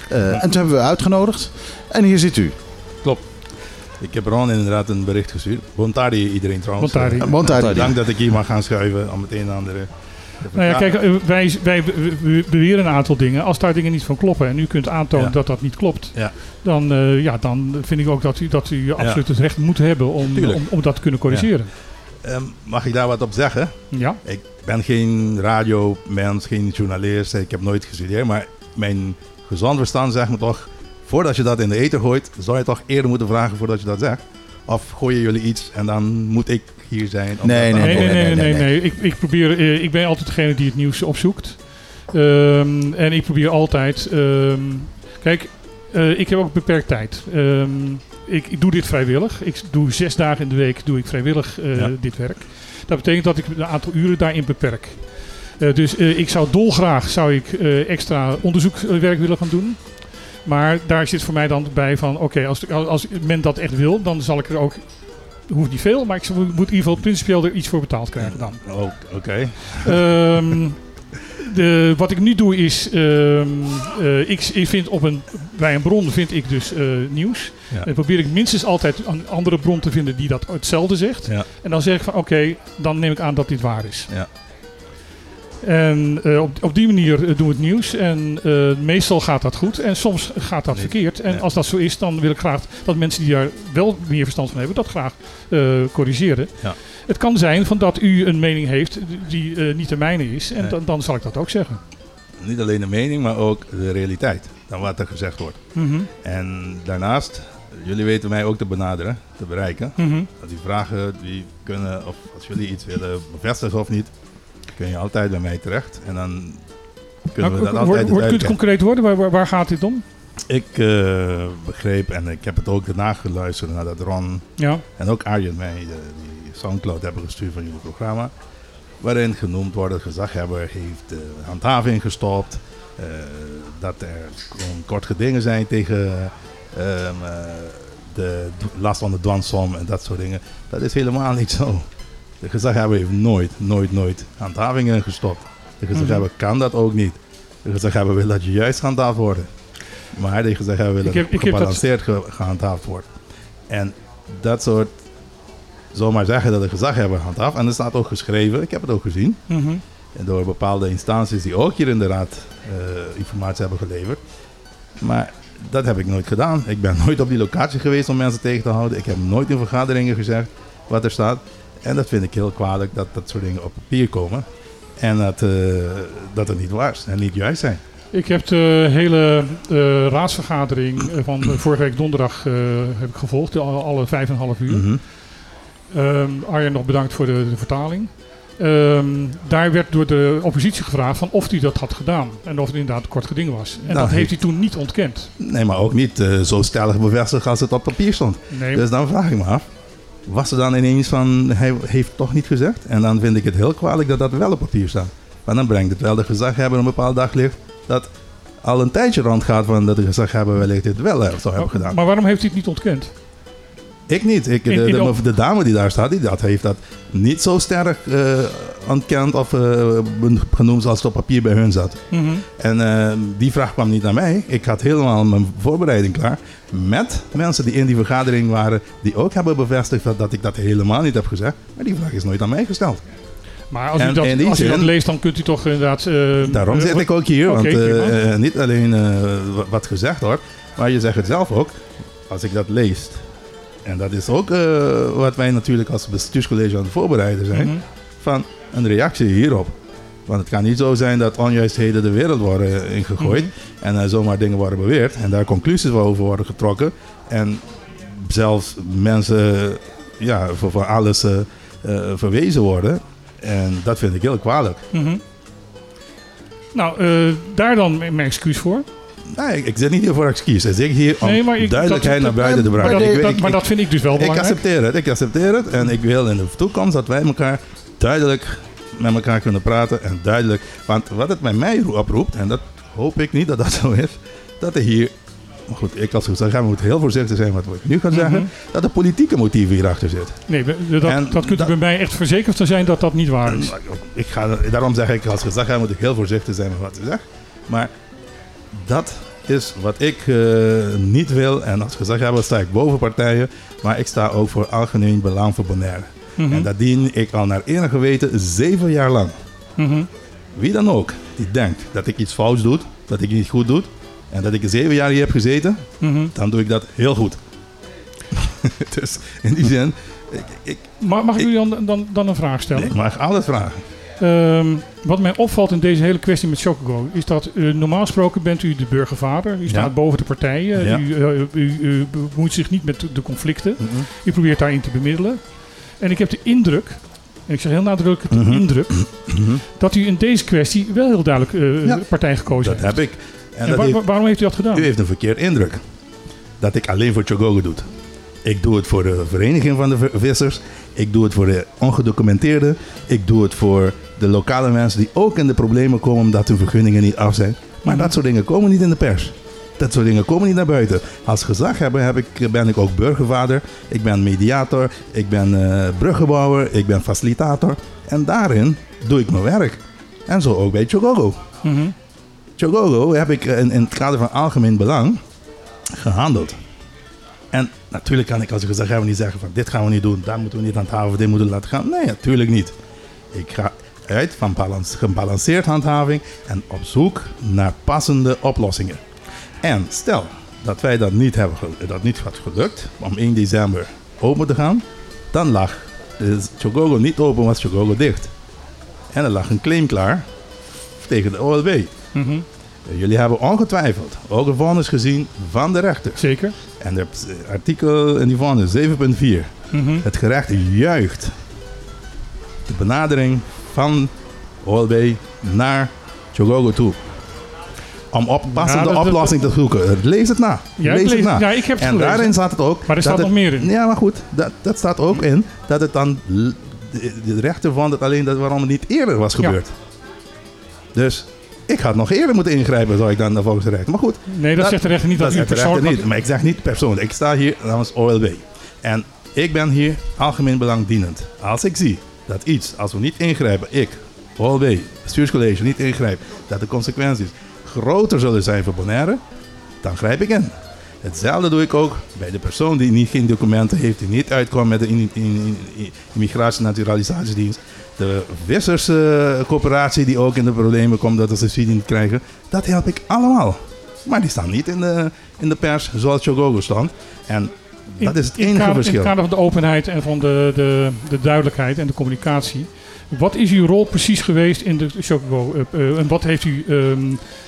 En toen hebben we uitgenodigd. En hier zit u. Ik heb Ron inderdaad een bericht gestuurd. Bontari iedereen trouwens. Bontari. Eh, Bontari. Dank dat ik hier mag gaan schuiven om het een en ander eh, te Nou ja, kijk, eh, wij, wij be- be- beweren een aantal dingen. Als daar dingen niet van kloppen en u kunt aantonen Ja. dat dat niet klopt, Ja. dan, eh, ja, dan vind ik ook dat u, dat u absoluut het recht moet hebben om, om dat te kunnen corrigeren. Ehm, mag ik daar wat op zeggen? Ja. Ik ben geen radiomens, geen journalist. Ik heb nooit gestudeerd. Maar mijn gezond verstand zegt me toch... Voordat je dat in de eten gooit, zou je toch eerder moeten vragen voordat je dat zegt. Of gooien jullie iets en dan moet ik hier zijn? Nee, nee, Nee, nee, nee, nee. nee, Ik, ik, probeer, eh, ik ben altijd degene die het nieuws opzoekt. Ehm, en ik probeer altijd. ehm, kijk, eh, ik heb ook beperkt tijd. Ehm, ik, ik doe dit vrijwillig. Ik doe zes dagen in de week doe ik vrijwillig eh, Ja. dit werk. Dat betekent dat ik een aantal uren daarin beperk. Eh, dus eh, ik zou dolgraag zou ik, eh, extra onderzoekswerk willen gaan doen. Maar daar zit voor mij dan bij van, oké, als, als men dat echt wil, dan zal ik er ook, hoeft niet veel, maar ik moet in ieder geval principieel er iets voor betaald krijgen dan. Oh, Oké. Ehm, wat ik nu doe is, ehm, eh, ik, ik vind op een, bij een bron vind ik dus eh, nieuws. Ja. En probeer ik minstens altijd een andere bron te vinden die dat hetzelfde zegt. Ja. En dan zeg ik van oké, dan neem ik aan dat dit waar is. Ja. En eh, op, op die manier eh, doen we het nieuws. En eh, meestal gaat dat goed. En soms gaat dat Nee. verkeerd. En als dat zo is, dan wil ik graag dat mensen die daar wel meer verstand van hebben, dat graag corrigeren. Ja. Het kan zijn van dat u een mening heeft die niet de mijne is. En Nee. dan, dan zal ik dat ook zeggen. Niet alleen de mening, maar ook de realiteit. Dan wat er gezegd wordt. Mhm. En daarnaast, jullie weten mij ook te benaderen, te bereiken. Mhm. Als die vragen die kunnen, of als jullie iets willen bevestigen of niet, kun je altijd bij mij terecht. En dan kunnen Nou, we dat wordt- altijd wordt- kunt uitleggen. concreet worden? Waar, waar, gaat dit om? Ik eh, begreep, en ik heb het ook daarna geluisterd naar dat Ron Ja. en ook Arjen mij eh, die Soundcloud hebben gestuurd van jullie programma. Waarin genoemd wordt, de gezaghebber heeft de handhaving gestopt. eh, dat er kort gedingen zijn tegen ehm, eh, de last van de dwansom en dat soort dingen. Dat is helemaal niet zo. De gezaghebber heeft nooit, nooit, nooit handhavingen gestopt. De gezaghebber kan dat ook niet. De gezaghebber wil dat je juist gehandhaafd wordt. Maar de gezaghebber wil dat heb- dat- gebalanceerd ge- gehandhaafd wordt. En dat soort, zomaar zeggen dat de gezaghebber handhaaft. En dat staat ook geschreven, ik heb het ook gezien. Mhm. En door bepaalde instanties die ook hier in de raad eh, informatie hebben geleverd. Maar dat heb ik nooit gedaan. Ik ben nooit op die locatie geweest om mensen tegen te houden. Ik heb nooit in vergaderingen gezegd wat er staat. En dat vind ik heel kwalijk dat dat soort dingen op papier komen. En dat, eh, dat het niet waar is en niet juist zijn. Ik heb de hele eh, raadsvergadering eh, van vorige week donderdag heb ik gevolgd. Alle, vijf en een half uur. Ehm, Arjen nog bedankt voor de, de vertaling. Ehm, daar werd door de oppositie gevraagd van of hij dat had gedaan. En of het inderdaad kort geding was. En Nou, dat heeft hij toen niet ontkend. Nee, maar ook niet zo stellig bevestigd als het op papier stond. Nee, Dus dan vraag ik me af, was er dan ineens van, hij heeft toch niet gezegd? En dan vind ik het heel kwalijk dat dat wel op papier staat. Maar dan brengt het wel de gezaghebber een bepaald daglicht dat al een tijdje rondgaat van dat de gezaghebber wellicht dit wel eh, zou hebben gedaan. maar waarom heeft hij het niet ontkend? Ik niet. Ik, de, dame die daar staat, die dat heeft dat niet zo sterk eh ontkend of eh, genoemd zoals het op papier bij hun zat. Mhm. En eh, die vraag kwam niet naar mij. Ik had helemaal mijn voorbereiding klaar. Met mensen die in die vergadering waren. Die ook hebben bevestigd dat, dat ik dat helemaal niet heb gezegd. Maar die vraag is nooit aan mij gesteld. Maar als, u dat, als u dat leest, dan kunt u toch inderdaad... Daarom zit ik ook hier. Want niet alleen wa- wat gezegd wordt. Maar je zegt het zelf ook. Als ik dat lees. En dat is ook eh, wat wij natuurlijk als bestuurscollege aan het voorbereiden zijn. Mhm. Van een reactie hierop. Want het kan niet zo zijn dat onjuistheden de wereld worden ingegooid. Mhm. En eh, zomaar dingen worden beweerd. En daar conclusies over worden getrokken. En zelfs mensen ja, voor, voor alles eh, verwezen worden. En dat vind ik heel kwalijk. Mhm. Nou, daar dan mijn mijn excuus voor. Nee, ik, ik zit niet hier voor excuus. Ik zeg hier om Nee, maar ik- duidelijkheid dat- naar buiten te maar brengen. dat- Ik weet- dat- ik- maar dat vind ik dus wel Ik belangrijk. accepteer het, ik accepteer het. En ik wil in de toekomst dat wij elkaar duidelijk met elkaar kunnen praten. En duidelijk, want wat het bij mij oproept, en dat hoop ik niet dat dat zo is, dat er hier, maar goed, ik als gezag moet heel voorzichtig zijn wat ik nu ga zeggen, Mhm. dat er politieke motieven hierachter zit. Nee, dat, En dat kunt u dat- bij mij echt verzekerd te zijn dat dat niet waar is. Ik ga, daarom zeg ik, als gezag moet ik heel voorzichtig zijn met wat ik zeg. Maar dat is wat ik eh, niet wil. En als gezaghebber sta ik boven partijen. Maar ik sta ook voor algemeen belang voor Bonaire. Mhm. En dat dien ik al naar enig geweten zeven jaar lang. Mhm. Wie dan ook die denkt dat ik iets fout doe, dat ik niet goed doe. En dat ik zeven jaar hier heb gezeten, Mhm. dan doe ik dat heel goed. dus in die zin, ik, ik, Ma- Mag ik u dan, dan, dan een vraag stellen? ik mag alles vragen. Ehm, wat mij opvalt in deze hele kwestie met Chocogo is dat eh, normaal gesproken bent u de burgervader. U staat Ja. boven de partijen. Ja. U, eh, u, u bemoeit zich niet met de conflicten. Mhm. U probeert daarin te bemiddelen. En ik heb de indruk, en ik zeg heel nadrukkelijk de Mhm. indruk, dat u in deze kwestie wel heel duidelijk eh, Ja. partij gekozen Dat heeft. heb ik. En, En dat waar- heeft- waarom heeft u dat gedaan? U heeft een verkeerd indruk. Dat ik alleen voor Chogogo doe. Ik doe het voor de vereniging van de vissers. Ik doe het voor de ongedocumenteerden. Ik doe het voor de lokale mensen die ook in de problemen komen omdat hun vergunningen niet af zijn. Maar dat soort dingen komen niet in de pers. Dat soort dingen komen niet naar buiten. Als gezaghebber heb ik, ben ik ook burgervader. Ik ben mediator. Ik ben eh bruggenbouwer. Ik ben facilitator. En daarin doe ik mijn werk. En zo ook bij Chogogo. Mhm. Chogogo heb ik in, in het kader van algemeen belang gehandeld. Natuurlijk kan ik als gezaghebber niet zeggen van dit gaan we niet doen, daar moeten we niet handhaven, dit moeten we laten gaan. Nee, natuurlijk niet. Ik ga uit van balans, gebalanceerd handhaving en op zoek naar passende oplossingen. En stel dat wij dat niet hebben, dat niet had gelukt om 1 december open te gaan, dan lag dus Chogogo niet open, was Chogogo dicht. En er lag een claim klaar tegen de OLB. Mhm. Jullie hebben ongetwijfeld ook een vonnis gezien van de rechter. Zeker. En het artikel in die vonnis 7.4. Mhm. Het gerecht juicht de benadering van OLB naar Chogogo toe. Om op passende Ja, dat- dat- oplossing te zoeken. Lees het na. Ja, lees het na. ja, ik heb het en gelezen. daarin staat het ook. Maar er staat het- nog meer in. Ja, maar goed. Dat, dat staat ook in dat het dan. De, de rechter vond het alleen dat waarom het niet eerder was Ja. gebeurd. Dus ik had nog eerder moeten ingrijpen, zou ik dan volgens de rechter. Maar goed. Nee, dat zegt de rechter niet dat, dat zegt de niet. Maar ik zeg niet persoonlijk. Ik sta hier namens OLB. En ik ben hier algemeen belangdienend. Als ik zie dat iets, als we niet ingrijpen, ik, OLB, bestuurscollege, niet ingrijpen, dat de consequenties groter zullen zijn voor Bonaire, dan grijp ik in. Hetzelfde doe ik ook bij de persoon die niet, geen documenten heeft, die niet uitkomt met de in- in- in- immigratie- en naturalisatiedienst. De visserscoöperatie die ook in de problemen komt dat ze subsidie niet krijgen. Dat help ik allemaal. Maar die staan niet in de, in de pers zoals Chogogo stond. En dat is het in, enige kader, In verschil. het kader van de openheid en van de, de, de duidelijkheid en de communicatie. Wat is uw rol precies geweest in de Chocobo? eh, eh, en wat heeft u, ehm,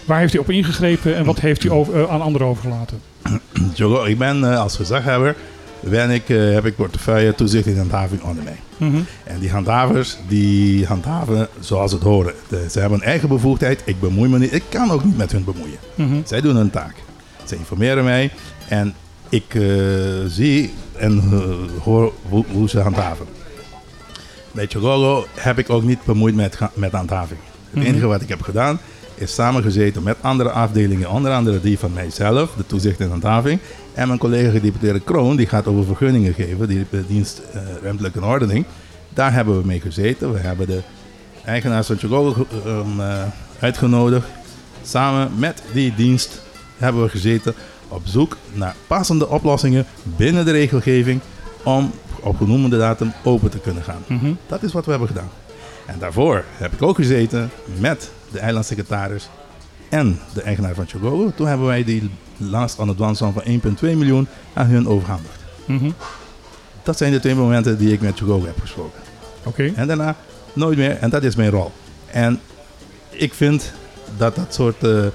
waar heeft u op ingegrepen en wat heeft u over, eh, aan anderen overgelaten? Chogo, ik ben eh, als gezaghebber, ben ik, eh, heb ik portefeuille toezicht en handhaving onder mij. Mhm. En die handhavers, die handhaven zoals het horen. Ze hebben een eigen bevoegdheid. Ik bemoei me niet. Ik kan ook niet met hun bemoeien. Mhm. Zij doen hun taak. Ze informeren mij en ik eh, zie en hoor hoe, hoe ze handhaven. Bij Chogogo heb ik ook niet bemoeid met, met handhaving. Het Mhm. enige wat ik heb gedaan is samengezeten met andere afdelingen, onder andere die van mijzelf, de toezicht en handhaving, en mijn collega gedeputeerde Kroon, die gaat over vergunningen geven, die de dienst eh, ruimtelijke ordening. Daar hebben we mee gezeten. We hebben de eigenaars van ge- ehm, eh, uitgenodigd. Samen met die dienst hebben we gezeten op zoek naar passende oplossingen binnen de regelgeving om op genoemde datum open te kunnen gaan. Mhm. Dat is wat we hebben gedaan. En daarvoor heb ik ook gezeten met de eilandsecretaris en de eigenaar van Chogogo. Toen hebben wij die last on advance van 1,2 miljoen aan hun overhandigd. Mhm. Dat zijn de twee momenten die ik met Chogogo heb gesproken. Oké. En daarna nooit meer. En dat is mijn rol. En ik vind dat dat soort eh,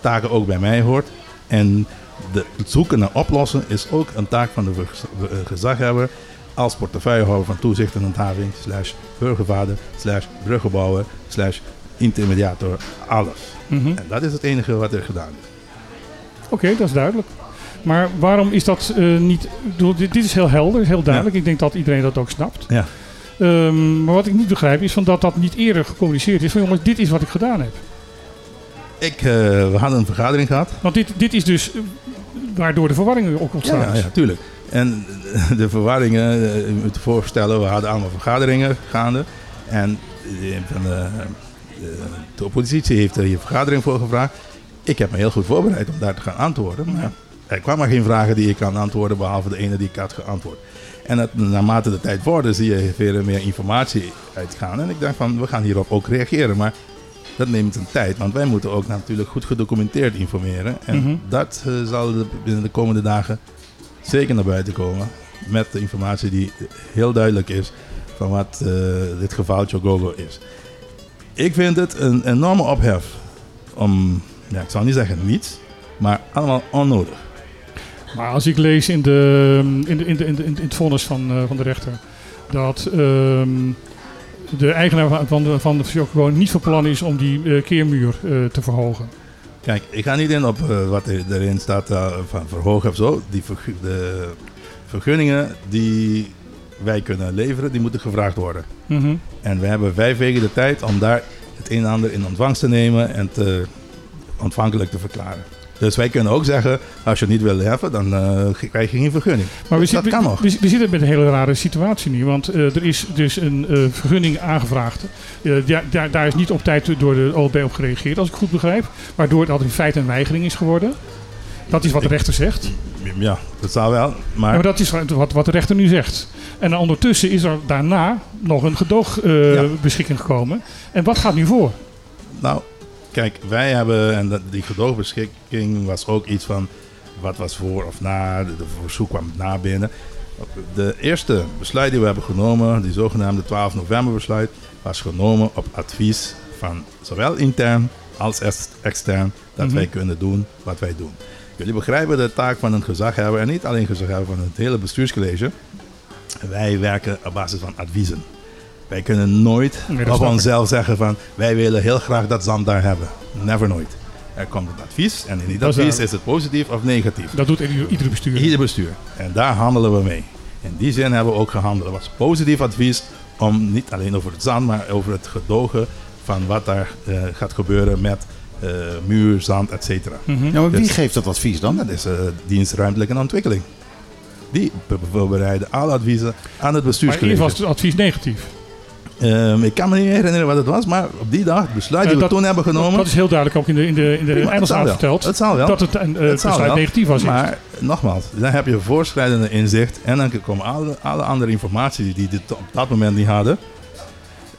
taken ook bij mij hoort. En de, het zoeken naar oplossen is ook een taak van de vergez- eh, gezaghebber als portefeuillehouder van toezicht en handhaving, slash burgervader, slash bruggenbouwer, slash intermediator, alles. Mhm. En dat is het enige wat er gedaan is. Oké, dat is duidelijk. Maar waarom is dat eh, niet... dit, dit is heel helder, heel duidelijk. Ik denk dat iedereen dat ook snapt. Ja. Ehm, maar wat ik niet begrijp is van dat dat niet eerder gecommuniceerd is. Van jongens, dit is wat ik gedaan heb. Ik, eh, we hadden een vergadering gehad. Want dit, dit is dus eh, waardoor de verwarringen ook ontstaan. Ja, ja, tuurlijk. En eh, de verwarringen, eh, u moet je voorstellen, we hadden allemaal vergaderingen gaande. En eh, van de, de, oppositie heeft er hier vergadering voor gevraagd. Ik heb me heel goed voorbereid om daar te gaan antwoorden. Maar er kwamen geen vragen die ik kan antwoorden, behalve de ene die ik had geantwoord. En dat, naarmate de tijd vorderde, zie je veel meer informatie uitgaan. En ik dacht van, we gaan hierop ook reageren. Maar dat neemt een tijd, want wij moeten ook natuurlijk goed gedocumenteerd informeren. En Mhm. dat eh, zal de- binnen de komende dagen zeker naar buiten komen. Met de informatie die heel duidelijk is van wat eh, dit geval Chogogo is. Ik vind het een enorme ophef om, ja, ik zal niet zeggen niets, maar allemaal onnodig. Maar als ik lees in, de, in, de, in, de, in, de- in het vonnis van, eh, van de rechter dat ehm, de eigenaar van- de, van de niet van plan is om die eh, keermuur te verhogen. Kijk, ik ga niet in op eh, wat er, erin staat eh, van verhogen of zo. Die vergu- de vergunningen die wij kunnen leveren, die moeten gevraagd worden. Mhm. En we hebben vijf weken de tijd om daar het een en ander in ontvangst te nemen en te ontvankelijk te verklaren. Dus wij kunnen ook zeggen, als je het niet wil hebben, dan eh, krijg je geen vergunning. Maar we, dat nog. We, we zitten met een hele rare situatie nu. Want eh, er is dus een eh, vergunning aangevraagd. Daar, daar, daar is niet op tijd door de OLB op gereageerd, als ik goed begrijp. Waardoor dat in feite een weigering is geworden. Dat is wat de rechter zegt. Ja, dat zou wel. Maar, Ja, maar dat is wat, wat de rechter nu zegt. En ondertussen is er daarna nog een gedoogbeschikking gekomen. En wat gaat nu voor? Nou, kijk, wij hebben, en dat, die gedoogbeschikking was ook iets van wat was voor of na, de, de verzoek kwam na binnen. De eerste besluit die we hebben genomen, die zogenaamde 12 november besluit, was genomen op advies van zowel intern als ex- extern dat Mhm. wij kunnen doen wat wij doen. Jullie begrijpen de taak van een gezaghebber en niet alleen gezaghebber van het hele bestuurscollege. Wij werken op basis van adviezen. Wij kunnen nooit Nee, op onszelf zeggen van wij willen heel graag dat zand daar hebben. Never nooit. Er komt een advies en in die Dat advies is het positief of negatief. Dat doet ieder, iedere bestuur. Ieder bestuur. En daar handelen we mee. In die zin hebben we ook gehandeld. Het was positief advies om niet alleen over het zand, maar over het gedogen van wat daar eh, gaat gebeuren met eh, muur, zand, et cetera. Mhm. Ja, maar wie Dus- geeft dat advies dan? Dat is eh dienst ruimtelijke ontwikkeling. Die be- voorbereiden alle adviezen aan het Maar bestuurscollege. eerst was het advies negatief. Ehm, ik kan me niet herinneren wat het was, maar op die dag, het besluit die Eh, we dat- toen hebben genomen. Dat is heel duidelijk ook in de, in de, in de verteld. Het zal wel. Dat het een eh, besluit wel. negatief was. eerst. Maar nogmaals, dan heb je voorschrijdende inzicht en dan komen alle, alle andere informatie die dit op dat moment niet hadden.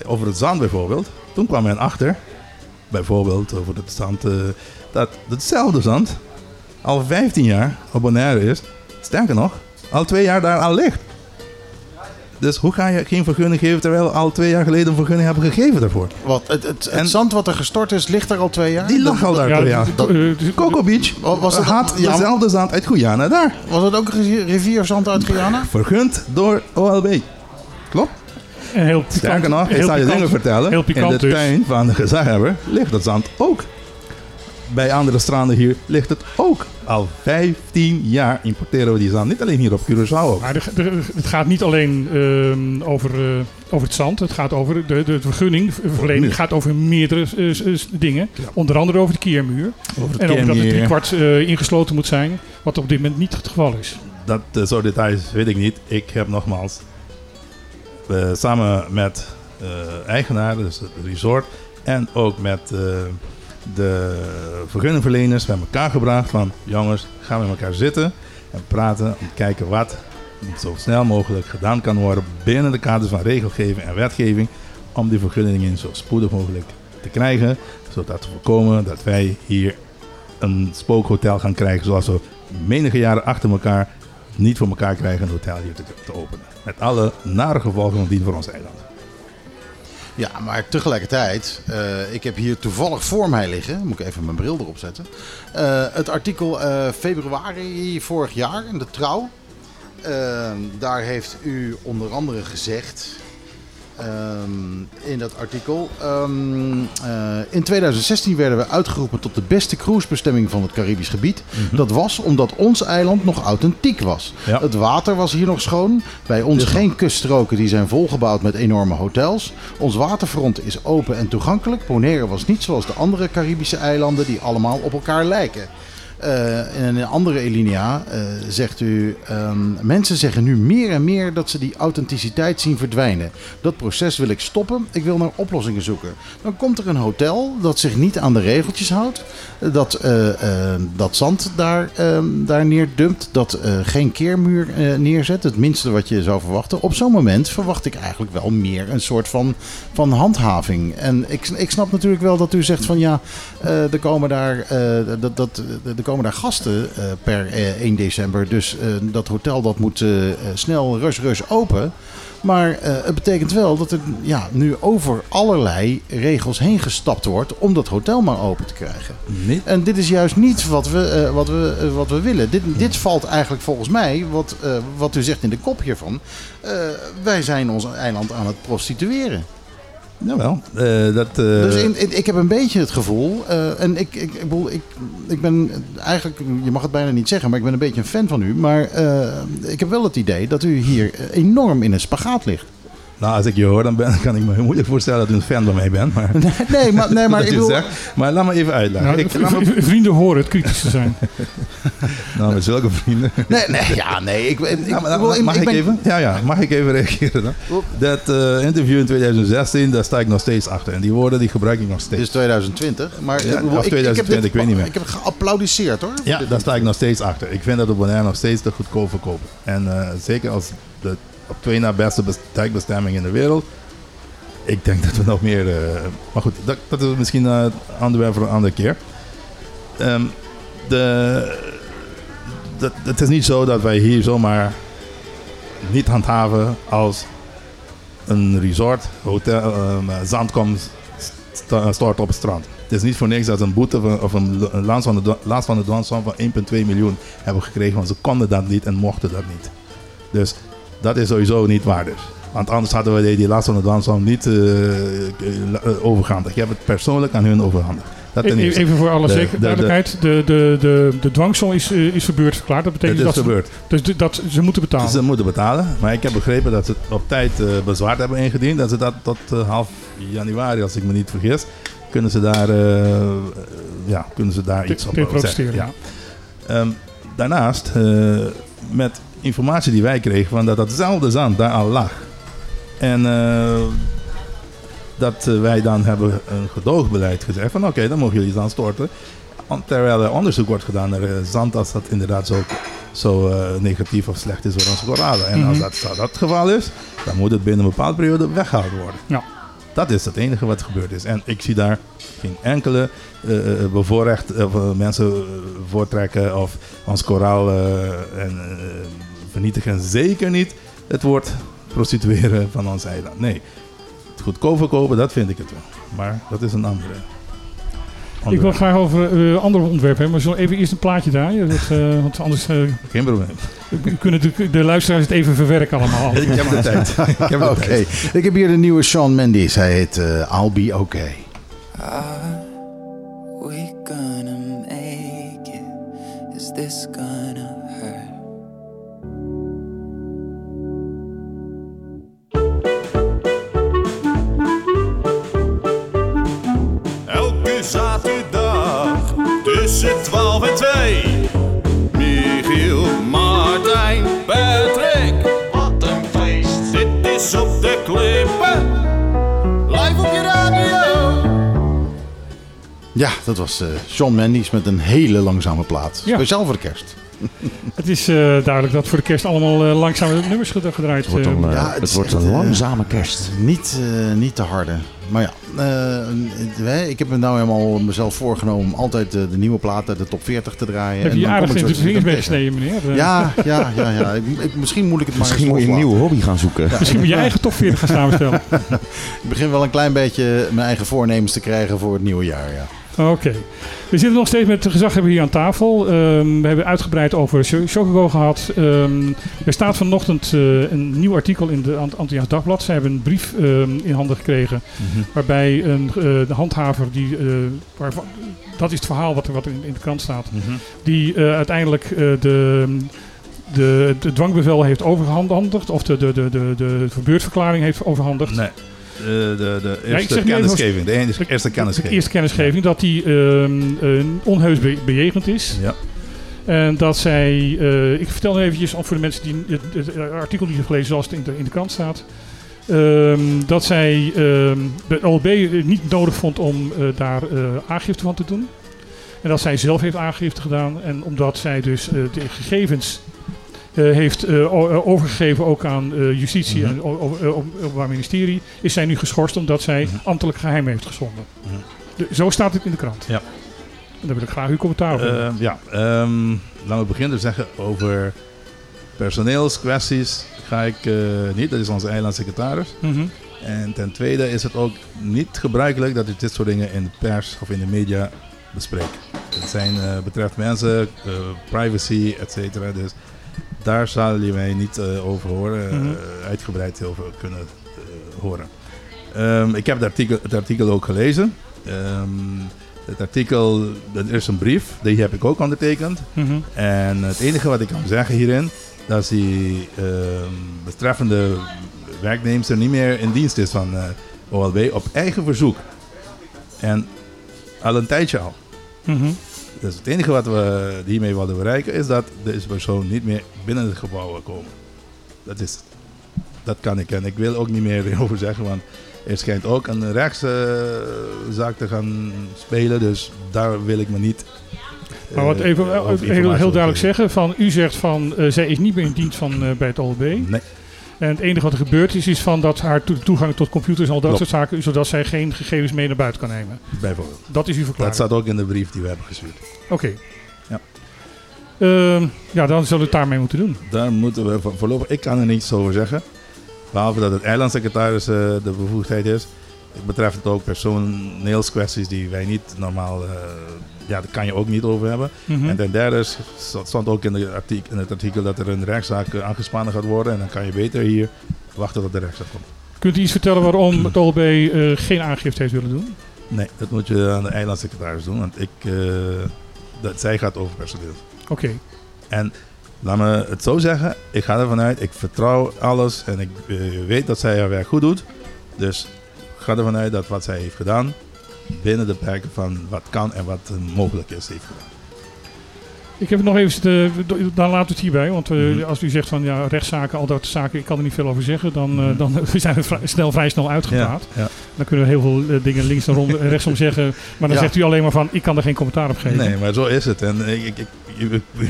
Over het zand bijvoorbeeld. Toen kwam men achter, bijvoorbeeld over het zand, eh, dat hetzelfde zand al 15 jaar op Bonaire is. Sterker nog, al twee jaar daar al ligt. Dus hoe ga je geen vergunning geven terwijl we al twee jaar geleden een vergunning hebben gegeven daarvoor? Wat, het, het, het En- zand wat er gestort is, ligt er al twee jaar? Die lag al daar Ja, twee jaar. dat- Coco Beach was dat- had ja, dezelfde zand uit Guyana daar. Was het ook rivier- rivierzand uit Guyana? Vergund door OLB. Klopt? En heel pikant, Sterker nog, ik heel zal je pikant- dingen vertellen. In de dus. tuin van de gezaghebber ligt dat zand ook. Bij andere stranden hier ligt het ook. Al 15 jaar importeren we die zand. Niet alleen hier op Curaçao ook. Maar de- de- het gaat niet alleen ehm, over, eh, over het zand. Het gaat over de, de vergunning. verlening muur. gaat over meerdere eh, s- dingen. Onder andere over de keermuur. Over het en over dat het driekwart eh ingesloten moet zijn. Wat op dit moment niet het geval is. Dat soort details weet ik niet. Ik heb nogmaals eh, samen met eh eigenaar, dus het resort, en ook met eh, de vergunningverleners bij elkaar gebracht van jongens, gaan we met elkaar zitten en praten om te kijken wat zo snel mogelijk gedaan kan worden binnen de kaders van regelgeving en wetgeving om die vergunningen zo spoedig mogelijk te krijgen, zodat we voorkomen dat wij hier een spookhotel gaan krijgen zoals we menige jaren achter elkaar niet voor elkaar krijgen een hotel hier te, te openen. Met alle nare gevolgen van dien voor ons eiland. Ja, maar tegelijkertijd, eh, ik heb hier toevallig voor mij liggen, moet ik even mijn bril erop zetten. eh, het artikel eh, februari vorig jaar in de Trouw. Daar heeft u onder andere gezegd ehm, in dat artikel. Ehm, eh, in 2016 werden we uitgeroepen tot de beste cruisebestemming van het Caribisch gebied. Dat was omdat ons eiland nog authentiek was. Ja. Het water was hier nog schoon. Bij ons geen kuststroken die zijn volgebouwd met enorme hotels. Ons waterfront is open en toegankelijk. Bonaire was niet zoals de andere Caribische eilanden die allemaal op elkaar lijken. Eh, in een andere alinea eh, zegt u... ehm, mensen zeggen nu meer en meer dat ze die authenticiteit zien verdwijnen. Dat proces wil ik stoppen. Ik wil naar oplossingen zoeken. Dan komt er een hotel dat zich niet aan de regeltjes houdt. Dat, eh, dat zand daar, ehm, daar neerdumpt. Dat geen keermuur neerzet. Het minste wat je zou verwachten. Op zo'n moment verwacht ik eigenlijk wel meer een soort van, van handhaving. En ik, ik snap natuurlijk wel dat u zegt van ja... er komen daar... dat, dat, er komen daar gasten eh, per eh, 1 december. Dus eh, dat hotel dat moet eh, eh, snel rush rush open. Maar eh, het betekent wel dat er ja, nu over allerlei regels heen gestapt wordt om dat hotel maar open te krijgen. En dit is juist niet wat we, eh, wat we, eh, wat we willen. Dit, dit valt eigenlijk volgens mij, wat, eh, wat u zegt in de kop hiervan. eh, wij zijn ons eiland aan het prostitueren. Jawel. eh, dat, eh, Dus in, ik heb een beetje het gevoel, eh, en ik, ik, ik, bedoel, ik, ik ben eigenlijk, je mag het bijna niet zeggen, maar ik ben een beetje een fan van u. Maar ik heb wel het idee dat u hier enorm in een spagaat ligt. Nou, als ik je hoor, dan ben, kan ik me heel moeilijk voorstellen dat u een fan van mij bent. Maar, Nee, maar, nee, maar ik bedoel, zegt. Maar laat me even uitleggen. Nou, ik, laat me- vrienden horen het kritisch te zijn. nou, met zulke vrienden. nee, nee, ja, nee, ik, ik, Ja, maar ik dan- bedoel, mag ik ik, ben- even? Ja, ja, mag ik even reageren dan? Dat eh, interview in 2016, daar sta ik nog steeds achter. En die woorden die gebruik ik nog steeds. is 2020, maar Ja, of ik- ik heb 2020, dit- ik weet niet meer. Ik heb geapplaudiseerd hoor. Ja, daar sta ik nog steeds achter. Ik vind dat de Bonaire nog steeds te goedkoop verkopen. En eh, zeker als de op twee na beste bes- duikbestemming in de wereld. Ik denk dat we nog meer... eh, maar goed, dat, dat is misschien eh, een onderwerp voor een andere keer. Ehm, de, het is niet zo dat wij hier zomaar niet handhaven als een resort, hotel, ehm, zand komt st- stort op het strand. Het is niet voor niks dat een boete of een, een van de, last van de van 1,2 miljoen hebben gekregen, want ze konden dat niet en mochten dat niet. Dus dat is sowieso niet waar dus. Want anders hadden we die, last van niet eh, eh, overhandigd. Ik heb het persoonlijk aan hun overhandigd. E-. Even voor alle De- zeker de- de- duidelijkheid. De, de, de, de dwangsom is, eh, is verbeurd verklaard. Dat betekent dat. Ze, dus dat ze moeten betalen. Ze moeten betalen. Maar ik heb begrepen dat ze op tijd bezwaar hebben ingediend. Dat ze dat tot half januari, als ik me niet vergis, kunnen ze daar, ja, kunnen ze daar iets op zeggen. protesteren, Ja. Ehm, daarnaast, met informatie die wij kregen, van dat datzelfde zand daar al lag. En eh, dat wij dan hebben een gedoogbeleid gezegd van oké, dan mogen jullie zand storten. Terwijl er onderzoek wordt gedaan naar eh, zand als dat inderdaad zo, zo eh, negatief of slecht is voor onze koralen. En als Mhm. dat, dat het geval is, dan moet het binnen een bepaalde periode weggehaald worden. Ja. Dat is het enige wat gebeurd is. En ik zie daar geen enkele bevoorrecht mensen voortrekken of ons koraal en, vernietigen. Zeker niet het woord prostitueren van ons eiland. Nee, het goedkoop verkopen, dat vind ik het wel. Maar dat is een andere. Ik wil graag over eh, andere onderwerpen hebben, maar we zullen even eerst een plaatje draaien. Dat, eh, want anders eh, Geen probleem. kunnen de, de luisteraars het even verwerken allemaal. Ik heb de tijd. Ik heb de Oké, tijd. ik heb hier de nieuwe Sean Mendes. Hij heet eh, I'll Be Okay. Are we gonna make it? Is this gonna Zaterdag tussen 12 en 2. Michiel, Martijn, Patrick. Wat een feest. Dit is op de klippen. Live op je radio. Ja, dat was eh Sean Mendes met een hele langzame plaat. Ja. Speciaal voor de kerst. Het is eh, duidelijk dat voor de kerst allemaal eh, langzame nummers ged- gedraaid Het wordt eh, een, Ja, het, het wordt een langzame kerst. Niet, eh, niet te harde. Maar ja, eh, ik heb me nou helemaal mezelf voorgenomen om altijd de nieuwe plaat uit de top 40 te draaien. Heb En je aardig in de vingers mee gesneden, meneer? Ja, ja, ja. ja. Ik, ik- misschien moet ik het maar Misschien eens moet je een nieuwe hobby gaan zoeken. Misschien moet je eigen top 40 gaan samenstellen. Ik begin wel een klein beetje mijn eigen voornemens te krijgen voor het nieuwe jaar, ja. Oké. We zitten nog steeds met de gezaghebber hier aan tafel. Ehm, we hebben uitgebreid over Shokugo gehad. Ehm, er staat vanochtend eh, een nieuw artikel in de Ant- Antilliaans Dagblad. Ze hebben een brief ehm, in handen gekregen. Mhm. Waarbij een, eh, de handhaver, die, eh, waarvan, dat is het verhaal wat, er- wat in, in de krant staat. Mhm. Die uiteindelijk de, de, de dwangbevel heeft overgehandigd. Of de, de, de, de, de verbeurdverklaring heeft overhandigd. Nee. De, de, de Ja, eerste kennisgeving. De eerste, De kennisgeving. eerste kennisgeving dat die ehm, eh, onheus be- bejegend is. Ja. En dat zij, eh, ik vertel nu eventjes voor de mensen die het, het artikel niet hebben gelezen zoals het in de, in de krant staat. Ehm, dat zij ehm, de OLB niet nodig vond om eh, daar eh, aangifte van te doen. En dat zij zelf heeft aangifte gedaan. En omdat zij dus eh, de gegevens eh, heeft eh, eh, overgegeven ook aan eh, justitie Mhm. en eh, op- openbaar ministerie, is zij nu geschorst omdat zij Mhm. ambtelijk geheim heeft geschonden. Mhm. De- zo staat het in de krant. Ja. En daar wil ik graag uw commentaar op. hebben. Eh, ja, ehm, laten we beginnen te zeggen over personeelskwesties. Ga ik eh, niet, dat is onze eilandsecretaris. Mhm. En ten tweede is het ook niet gebruikelijk dat je dit soort dingen in de pers of in de media bespreekt. Het zijn, eh, betreft mensen, eh, privacy, et cetera. Dus daar zal je mij niet eh, over horen, eh, Mhm. uitgebreid over kunnen eh, horen. Ehm, ik heb het artikel, het artikel ook gelezen. Ehm, het artikel, er is een brief, die heb ik ook ondertekend. Mhm. En het enige wat ik kan zeggen hierin, dat die ehm, betreffende werknemster niet meer in dienst is van OLB op eigen verzoek. En al een tijdje al. Mhm. Dus het enige wat we hiermee wilden bereiken is dat deze persoon niet meer binnen het gebouw wil komen. Dat is het. Dat kan ik. En ik wil ook niet meer erover zeggen, want er schijnt ook een rechtszaak te gaan spelen. Dus daar wil ik me niet. eh, Maar wat even over eh, heel, heel over duidelijk zeggen: van, u zegt van eh, zij is niet meer in dienst van, eh, bij het OLB. Nee. En het enige wat er gebeurd is, is van dat haar to- toegang tot computers en al dat Klopt. soort zaken, zodat zij geen gegevens mee naar buiten kan nemen. Bijvoorbeeld. Dat is uw Dat verklaring. staat ook in de brief die we hebben gestuurd. Oké. Ja. Ehm, ja, dan zullen we het daarmee moeten doen. Daar moeten we voor- voorlopig, ik kan er niets over zeggen. Behalve dat het eilandsecretaris eh, de bevoegdheid is. Het betreft het ook personeelskwesties die wij niet normaal, eh, ja, daar kan je ook niet over hebben. Mhm. En ten derde stond ook in, de artikel, in het artikel dat er een rechtszaak eh, aangespannen gaat worden. En dan kan je beter hier wachten tot de rechtszaak komt. Kunt u iets vertellen waarom het OLB eh, geen aangifte heeft willen doen? Nee, dat moet je aan de eilandsecretaris doen, want ik, eh, dat, zij gaat over personeel. Oké. En laat me het zo zeggen, ik ga ervan uit, ik vertrouw alles en ik weet dat zij haar werk goed doet. Dus ik ga ervan uit dat wat zij heeft gedaan, binnen de perken van wat kan en wat eh, mogelijk is, heeft gedaan. Ik heb nog even, zitten- dan laten we het hierbij. Want eh, Mhm. als u zegt van ja, rechtszaken, al dat zaken, ik kan er niet veel over zeggen. Dan, eh, Mhm. dan zijn we vrij, snel, vrij snel uitgepraat. Ja, ja. Dan kunnen we heel veel eh, dingen links en rechtsom zeggen. Maar dan Ja. zegt u alleen maar van, ik kan er geen commentaar op geven. Nee, maar zo is het. En ik, ik,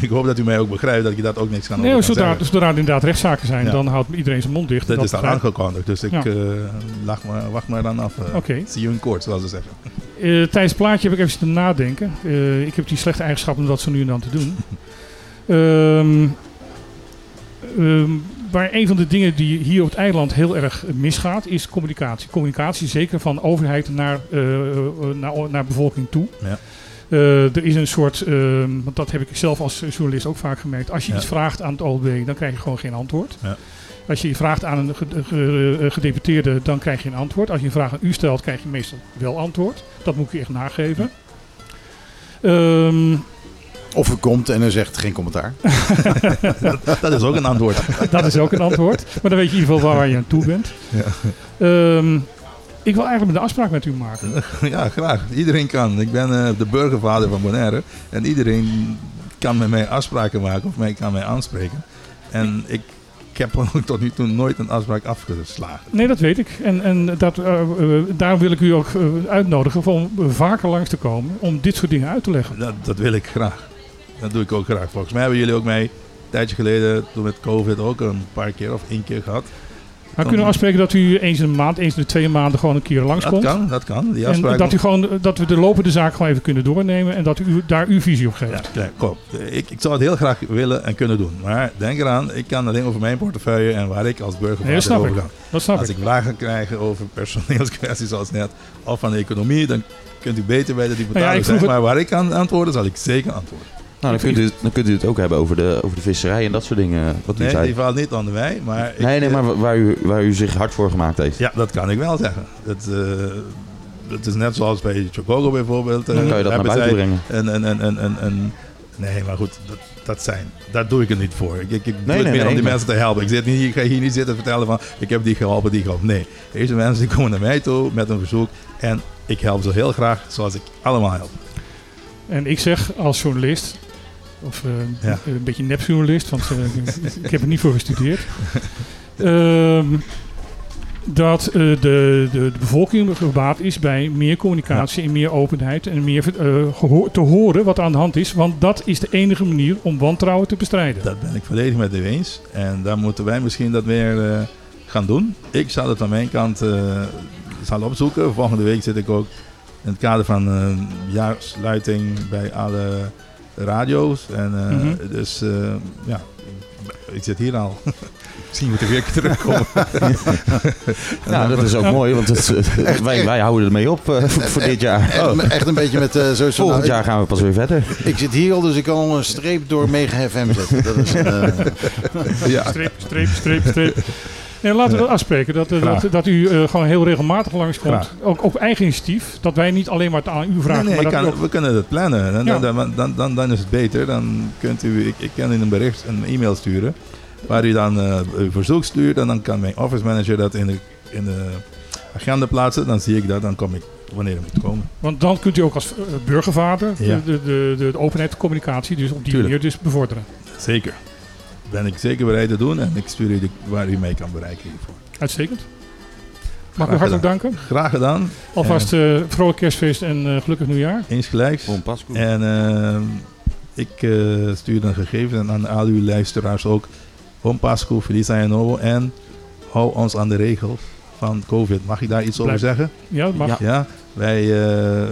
ik, hoop dat u mij ook begrijpt dat je dat ook niks kan Nee, zodra, zeggen. zodra er inderdaad rechtszaken zijn, Ja. dan houdt iedereen zijn mond dicht. Dat is ik. aangekondigd, dus ik Ja. eh, wacht maar dan af. Oké. See you in court, zoals ze zeggen. Eh, tijdens het plaatje heb ik even zitten nadenken. Eh, ik heb die slechte eigenschappen om dat zo nu en dan te doen. Ehm, ehm, maar een van de dingen die hier op het eiland heel erg misgaat, is communicatie. Communicatie zeker van overheid naar, naar, naar bevolking toe. Ja. Eh, er is een soort, ehm, want dat heb ik zelf als journalist ook vaak gemerkt. Als je Ja. iets vraagt aan het OLB, dan krijg je gewoon geen antwoord. Ja. Als je je vraagt aan een eh, gedeputeerde, dan krijg je een antwoord. Als je een vraag aan u stelt, krijg je meestal wel antwoord. Dat moet ik je echt nageven. Ehm, Of er komt en er zegt geen commentaar. dat is ook een antwoord. dat is ook een antwoord. Maar dan weet je in ieder geval waar je aan toe bent. Ja. Ehm, ik wil eigenlijk een afspraak met u maken. Ja, graag. Iedereen kan. Ik ben eh, de burgervader van Bonaire. En iedereen kan met mij afspraken maken of mij kan mij aanspreken. En ik, ik heb tot nu toe nooit een afspraak afgeslagen. Nee, dat weet ik. En, en dat, eh, eh, daarom wil ik u ook uitnodigen om vaker langs te komen om dit soort dingen uit te leggen. Dat, dat wil ik graag. Dat doe ik ook graag. Volgens mij hebben jullie ook mij een tijdje geleden, toen met COVID ook een paar keer of één keer gehad. Maar kunnen we afspreken dat u eens in de maand, eens in de twee maanden gewoon een keer Dat langskomt? kan, dat kan. Die En dat, u gewoon, dat we de lopende zaak gewoon even kunnen doornemen en dat u daar uw visie op geeft. Ja, kom. Ik, ik zou het heel graag willen en kunnen doen. Maar denk eraan, ik kan alleen over mijn portefeuille en waar ik als burger Nee, dat snap over ik. ga. Dat snap Als ik. vragen krijg over personeelskwesties zoals net, of van de economie, dan kunt u beter bij de Nou ja, het- Maar waar ik kan antwoorden, zal ik zeker antwoorden. Nou, dan kunt, u, dan kunt u het ook hebben over de, over de visserij en dat soort dingen. Wat u Nee, zei. die valt niet onder mij. Maar ik, nee, nee, eh, maar waar u, waar u zich hard voor gemaakt heeft. Ja, dat kan ik wel zeggen. Het, eh, het is net zoals bij Chocogo bijvoorbeeld. eh, Dan kan je dat naar buiten zij brengen. Een, een, een, een, een, een- nee, maar goed, dat, dat zijn. Daar doe ik het niet voor. Ik, ik, ik doe Nee, het nee, meer om die mensen te helpen. Ik, zit niet, ik ga hier niet zitten vertellen van ik heb die geholpen, die geholpen. Nee, deze mensen die komen naar mij toe met een verzoek. En ik help ze heel graag zoals ik allemaal help. En ik zeg als journalist, of eh, Ja. een beetje nepjournalist, want eh, ik heb er niet voor gestudeerd. Ehm, dat eh, de, de, de bevolking gebaat is bij meer communicatie en meer openheid en meer te horen wat aan de hand is. Want dat is de enige manier om wantrouwen te bestrijden. Dat ben ik volledig met u eens. En daar moeten wij misschien dat weer gaan doen. Ik zal het aan mijn kant zal opzoeken. Volgende week zit ik ook in het kader van een jaarsluiting bij alle radio's. En, eh, Mhm. Dus eh, ja, ik zit hier al. Misschien moet ik weer terugkomen. Nou, dat is ook mooi, want het, eh, wij, wij houden ermee op eh, voor, voor dit jaar. Echt, echt een beetje met... eh zo, zo Volgend nou, jaar gaan we pas weer verder. ik, zit hier al, dus ik kan al een streep door Mega FM zetten. Dat is eh, ja. Streep, streep, streep, streep. En laten we dat afspreken, dat, eh, dat, dat u eh, gewoon heel regelmatig langskomt. Graag. Ook op eigen initiatief. Dat wij niet alleen maar het aan u vragen, Nee, nee, maar dat kan- ook- we kunnen het plannen. Dan, Ja. dan, dan, dan, dan is het beter. Dan kunt u, ik, ik kan u een bericht, een e-mail sturen. Waar u dan eh, uw verzoek stuurt. En dan kan mijn office manager dat in de, in de agenda plaatsen. Dan zie ik dat. Dan kom ik wanneer het moet komen. Want dan kunt u ook als burgervader Ja. de, de, de, de openheid, de communicatie, dus op die Tuurlijk. manier dus bevorderen. Zeker. Ben ik zeker bereid te doen. En ik stuur u de, waar u mee kan bereiken hiervoor. Uitstekend. Mag ik u Graag hartelijk gedaan. danken. Graag gedaan. Alvast eh vrolijk kerstfeest en eh, gelukkig nieuwjaar. Eens Pasco. En eh, ik eh, stuur dan gegevens aan al uw luisteraars ook. Bon Pasco, Feliz Año Nuevo. En hou ons aan de regels van COVID. Mag ik daar iets over zeggen? Ja, dat mag. Ja. Ja, wij, eh,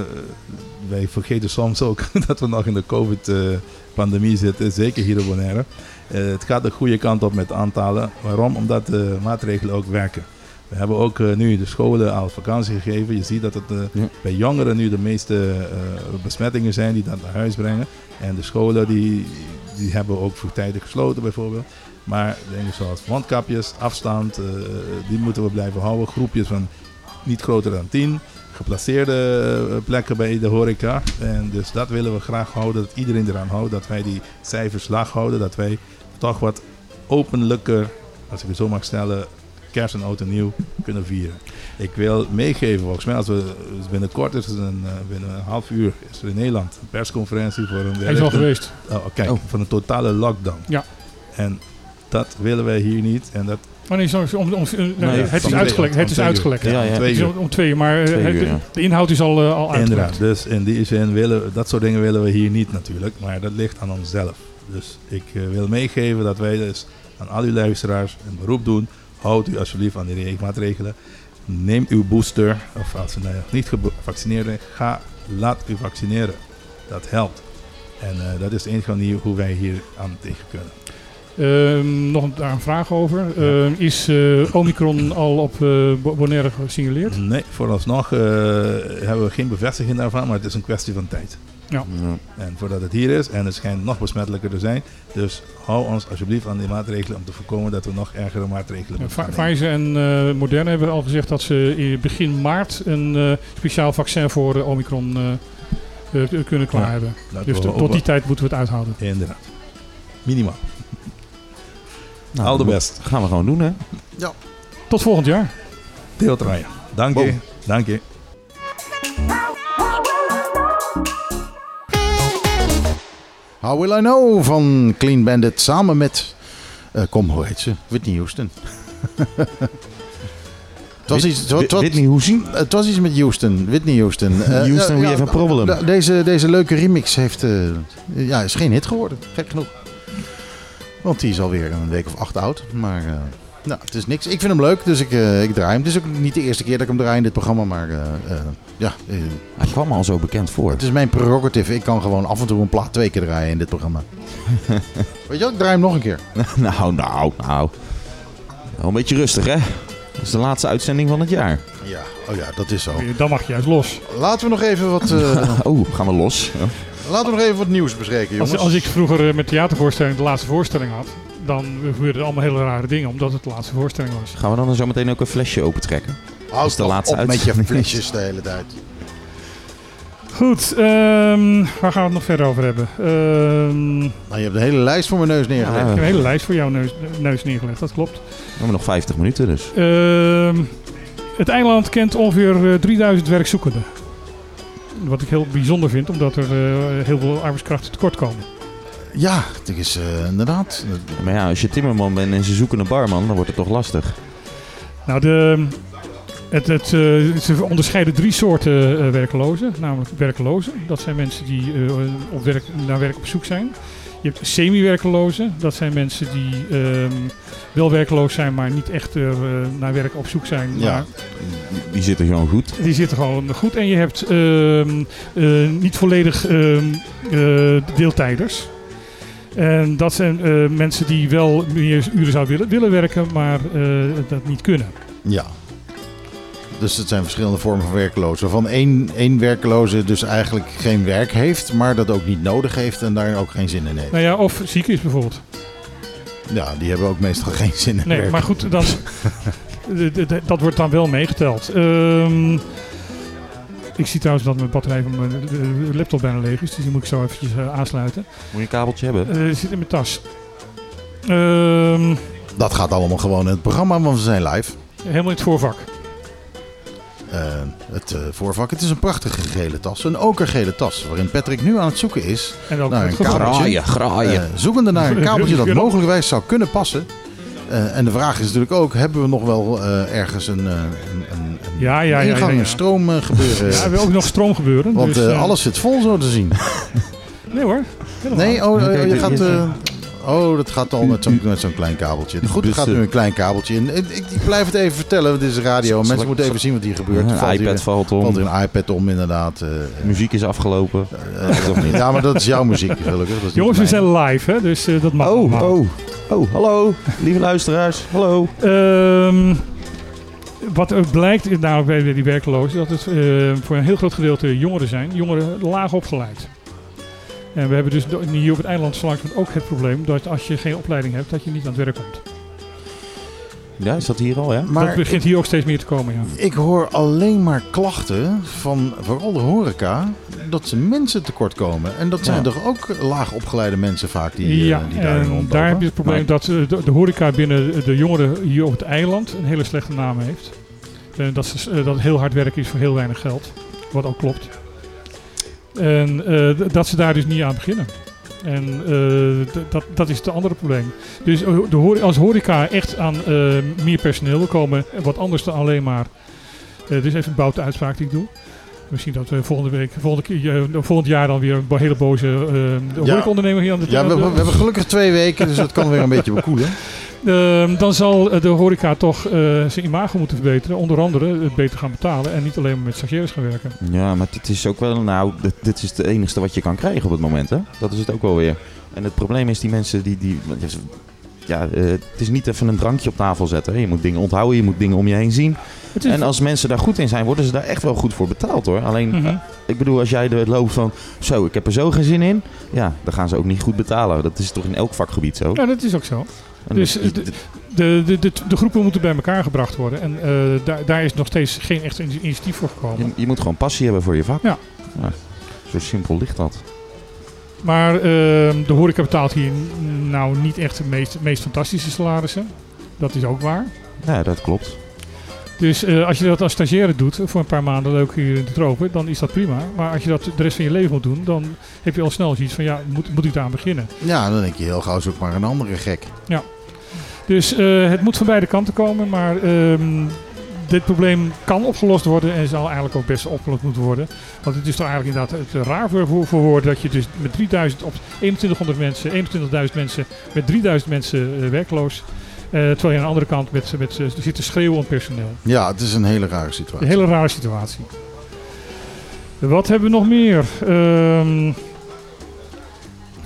wij vergeten soms ook dat we nog in de COVID-pandemie zitten. Zeker hier op Bonaire. Eh, het gaat de goede kant op met aantallen. Waarom? Omdat de maatregelen ook werken. We hebben ook eh, nu de scholen al vakantie gegeven. Je ziet dat het eh, Ja. bij jongeren nu de meeste besmettingen zijn die dat naar huis brengen. En de scholen die, die hebben ook vroegtijdig gesloten bijvoorbeeld. Maar dingen zoals mondkapjes, afstand, die moeten we blijven houden. Groepjes van niet groter dan 10. Geplaceerde plekken bij de horeca. En dus dat willen we graag houden. Dat iedereen eraan houdt. Dat wij die cijfers laag houden. Dat wij toch wat openlijker, als ik het zo mag stellen, kerst en oud en nieuw kunnen vieren. Ik wil meegeven, volgens mij, als we dus binnenkort is het een, eh, binnen een half uur is er in Nederland een persconferentie voor een Hij is al geweest. Oh, kijk, Oh. van een totale lockdown. Ja. En dat willen wij hier niet. En dat Oh nee, sorry, om, om, eh, nee, het is uitgelekt. Het is uitgelekt. uur. Ja, ja. Twee Het is uur. om, twee uur, maar eh, Twee het- uur, ja. de inhoud is al, al uitgelekt. Inderdaad, dus in die zin willen we, dat soort dingen willen we hier niet natuurlijk, maar dat ligt aan onszelf. Dus ik eh, wil meegeven dat wij dus aan al uw luisteraars een beroep doen. Houd u alsjeblieft aan die maatregelen. Neem uw booster, of als u nou niet gevaccineerd bent, ga, laat u vaccineren. Dat helpt. En eh, dat is de enige manier hoe wij hier aan tegen kunnen. Ehm, nog een, daar een vraag over. Ehm, is eh, Omicron al op Bo- Bonaire gesignaleerd? Nee, vooralsnog hebben we geen bevestiging daarvan, maar het is een kwestie van tijd. Ja. Ja. En voordat het hier is, en het schijnt nog besmettelijker te zijn. Dus hou ons alsjeblieft aan die maatregelen om te voorkomen dat we nog ergere maatregelen Ja, moeten nemen. Pfizer en eh, Moderna hebben al gezegd dat ze in begin maart een eh, speciaal vaccin voor eh, Omicron kunnen klaar Ja, hebben. Dus tot die tijd moeten we het uithouden. Inderdaad. Minimaal. Nou, Al de dat best. Gaan we gewoon doen, hè? Tot volgend jaar. Ryan. Dank je. Dank je. How Will I Know van Clean Bandit samen met, eh, kom hoe heet ze, Whitney Houston. het, was iets, het, was- Whitney Houston? het was iets met Houston, Whitnay Houston. Eh, Houston, ja, we have a problem. de- Deze, deze leuke remix heeft, eh, ja, is geen hit geworden, gek genoeg. Want die is alweer een week of acht oud, maar... Nou, het is niks. Ik vind hem leuk, dus ik, eh, ik draai hem. Het is ook niet de eerste keer dat ik hem draai in dit programma, maar eh, eh, ja. Hij kwam al zo bekend voor. het is mijn prerogative. Ik kan gewoon af en toe een plaat twee keer draaien in dit programma. Weet je wat? Ik draai hem nog een keer. nou, nou, nou. Wel een beetje rustig, hè? Dat is de laatste uitzending van het jaar. Ja, oh ja, dat is zo. Dan mag je juist los. Laten we nog even wat, eh, oh, gaan we los? laten we nog even wat nieuws bespreken, jongens. Als, als ik vroeger met theatervoorstelling de laatste voorstelling had, dan gebeurden er allemaal hele rare dingen, omdat het de laatste voorstelling was. Gaan we dan zo meteen ook een flesje opentrekken? Is de laatste op met je flesjes de hele tijd. Goed, ehm, waar gaan we het nog verder over hebben? Ehm, Nou, je hebt een hele lijst voor mijn neus neergelegd. ik heb een hele lijst voor jouw neus, neus neergelegd, dat klopt. We hebben nog 50 minuten dus. Ehm, het eiland kent ongeveer eh, 3000 werkzoekenden. Wat ik heel bijzonder vind, omdat er eh, heel veel arbeidskrachten tekort komen. Ja, het is eh, inderdaad. Maar ja, als je timmerman bent en ze zoeken een barman, dan wordt het toch lastig. Nou, de, het, het, eh, ze onderscheiden drie soorten eh, werklozen. Namelijk werklozen, dat zijn mensen die eh, op werk, naar werk op zoek zijn. Je hebt semi-werklozen, dat zijn mensen die ehm, wel werkloos zijn, maar niet echt er, eh, naar werk op zoek zijn. Ja. Maar Die zitten gewoon goed. die zitten gewoon goed. En je hebt ehm, eh, niet volledig ehm, eh, deeltijders. En dat zijn eh, mensen die wel meer uren zouden willen, willen werken, maar eh, dat niet kunnen. Ja. Dus het zijn verschillende vormen van werklozen. Waarvan één, één werkloze dus eigenlijk geen werk heeft, maar dat ook niet nodig heeft en daar ook geen zin in heeft. Nou ja, of ziek is bijvoorbeeld. Ja, die hebben ook meestal geen zin in Nee, werk. maar goed, dan, d- d- d- dat wordt dan wel meegeteld. Ehm, ik zie trouwens dat mijn batterij van mijn eh, laptop bijna leeg is, dus die moet ik zo eventjes eh, aansluiten. Moet je een kabeltje hebben? Eh, zit in mijn tas. Ehm, Dat gaat allemaal gewoon in het programma, want we zijn live. helemaal in het voorvak. Het eh, voorvak, het is een prachtige gele tas. Een okergele tas, waarin Patrick nu aan het zoeken is En ook naar een kabeltje. Graaien, graaien. Zoekende naar een kabeltje dat mogelijkwijs zou kunnen passen. Eh, en de vraag is natuurlijk ook, hebben we nog wel eh, ergens een, eh, een, een, een Ja, ja, ja, ingang, ja, ja. een stroom gebeuren? Ja, er wil ook nog stroom gebeuren. Want dus, alles zit vol zo te zien. Nee hoor. helemaal Nee, oh, je gaat... eh, oh, dat gaat al met zo'n met zo'n klein kabeltje. Goed, er gaat nu een klein kabeltje in. Ik, ik blijf het even vertellen, want dit is radio. Mensen moeten even zien wat hier gebeurt. Ja, Er valt iPad hier, valt om. valt hier een iPad om, inderdaad. eh, Muziek is afgelopen. Of niet? ja, maar dat is jouw muziek, gelukkig. Dat is niet Jongens, we zijn live, hè, dus eh, dat mag Oh, oh, oh, hallo, lieve luisteraars, hallo. Ehm, wat er blijkt, namelijk bij die werklozen, dat het eh, voor een heel groot gedeelte jongeren zijn. Jongeren laag opgeleid. En we hebben dus hier op het eiland langzamerhand ook het probleem dat als je geen opleiding hebt, dat je niet aan het werk komt. Ja, is dat hier al, ja? dat Maar begint hier ook steeds meer te komen, ja. ik hoor alleen maar klachten van vooral de horeca dat ze mensen tekort komen. En dat zijn Ja. toch ook laag opgeleide mensen vaak die, eh, ja, die daarin en rondlopen? daar heb je het probleem Maar- dat eh, de, de horeca binnen de jongeren hier op het eiland een hele slechte naam heeft. Eh, dat, ze, eh, dat het heel hard werken is voor heel weinig geld. Wat ook klopt. En eh, dat ze daar dus niet aan beginnen. En eh, dat, dat is het andere probleem. Dus eh, de als horeca echt aan eh, meer personeel wil komen, eh, wat anders dan alleen maar. eh dit is even een boute uitspraak die ik doe. Misschien dat we volgende week, volgende, keer, eh, volgend jaar dan weer een hele boze uh, Ja. horecaondernemer hier aan de Ja, we, we hebben gelukkig twee weken, dus dat kan weer een beetje bekoelen. Ehm, dan zal eh, de horeca toch zijn imago moeten verbeteren. Onder andere het beter gaan betalen en niet alleen maar met stagiaires gaan werken. Ja, maar dit is ook wel, nou, dit, dit is het enigste wat je kan krijgen op het moment, hè? Dat is het ook wel weer. En het probleem is die mensen die, die ja, het is niet even een drankje op tafel zetten. hè. Je moet dingen onthouden, je moet dingen om je heen zien. Is- En als mensen daar goed in zijn, worden ze daar echt wel goed voor betaald, hoor. Alleen, Mhm. eh, ik bedoel, als jij er loopt van, zo, ik heb er zo geen zin in. Ja, dan gaan ze ook niet goed betalen. Dat is toch in elk vakgebied zo. Ja, dat is ook zo. En Dus eh, de, de, de, de, de groepen moeten bij elkaar gebracht worden. En eh, daar, daar is nog steeds geen echt in- initiatief voor gekomen. je, je moet gewoon passie hebben voor je vak. Ja. Ja, Zo simpel ligt dat. Maar ehm, de horeca betaalt hier nou niet echt de meest, meest fantastische salarissen. Dat is ook waar. Ja, dat klopt. Dus eh, als je dat als stagiaire doet, voor een paar maanden leuk hier in de tropen, dan is dat prima. Maar als je dat de rest van je leven moet doen, dan heb je al snel zoiets van, ja, moet, moet ik daar aan beginnen? Ja, dan denk je heel gauw zoek maar een andere gek. Dus eh, het moet van beide kanten komen, maar ehm, dit probleem kan opgelost worden en zal eigenlijk ook best opgelost moeten worden. Want het is toch eigenlijk inderdaad het raar voor, voor, voor woorden dat je dus met 3000 op 2100 mensen, 21.000 mensen met 3000 mensen eh, werkloos, terwijl je aan de andere kant met, met, er zit te schreeuwen om personeel. Ja, het is een hele rare situatie. Een hele rare situatie. Wat hebben we nog meer? Ehm,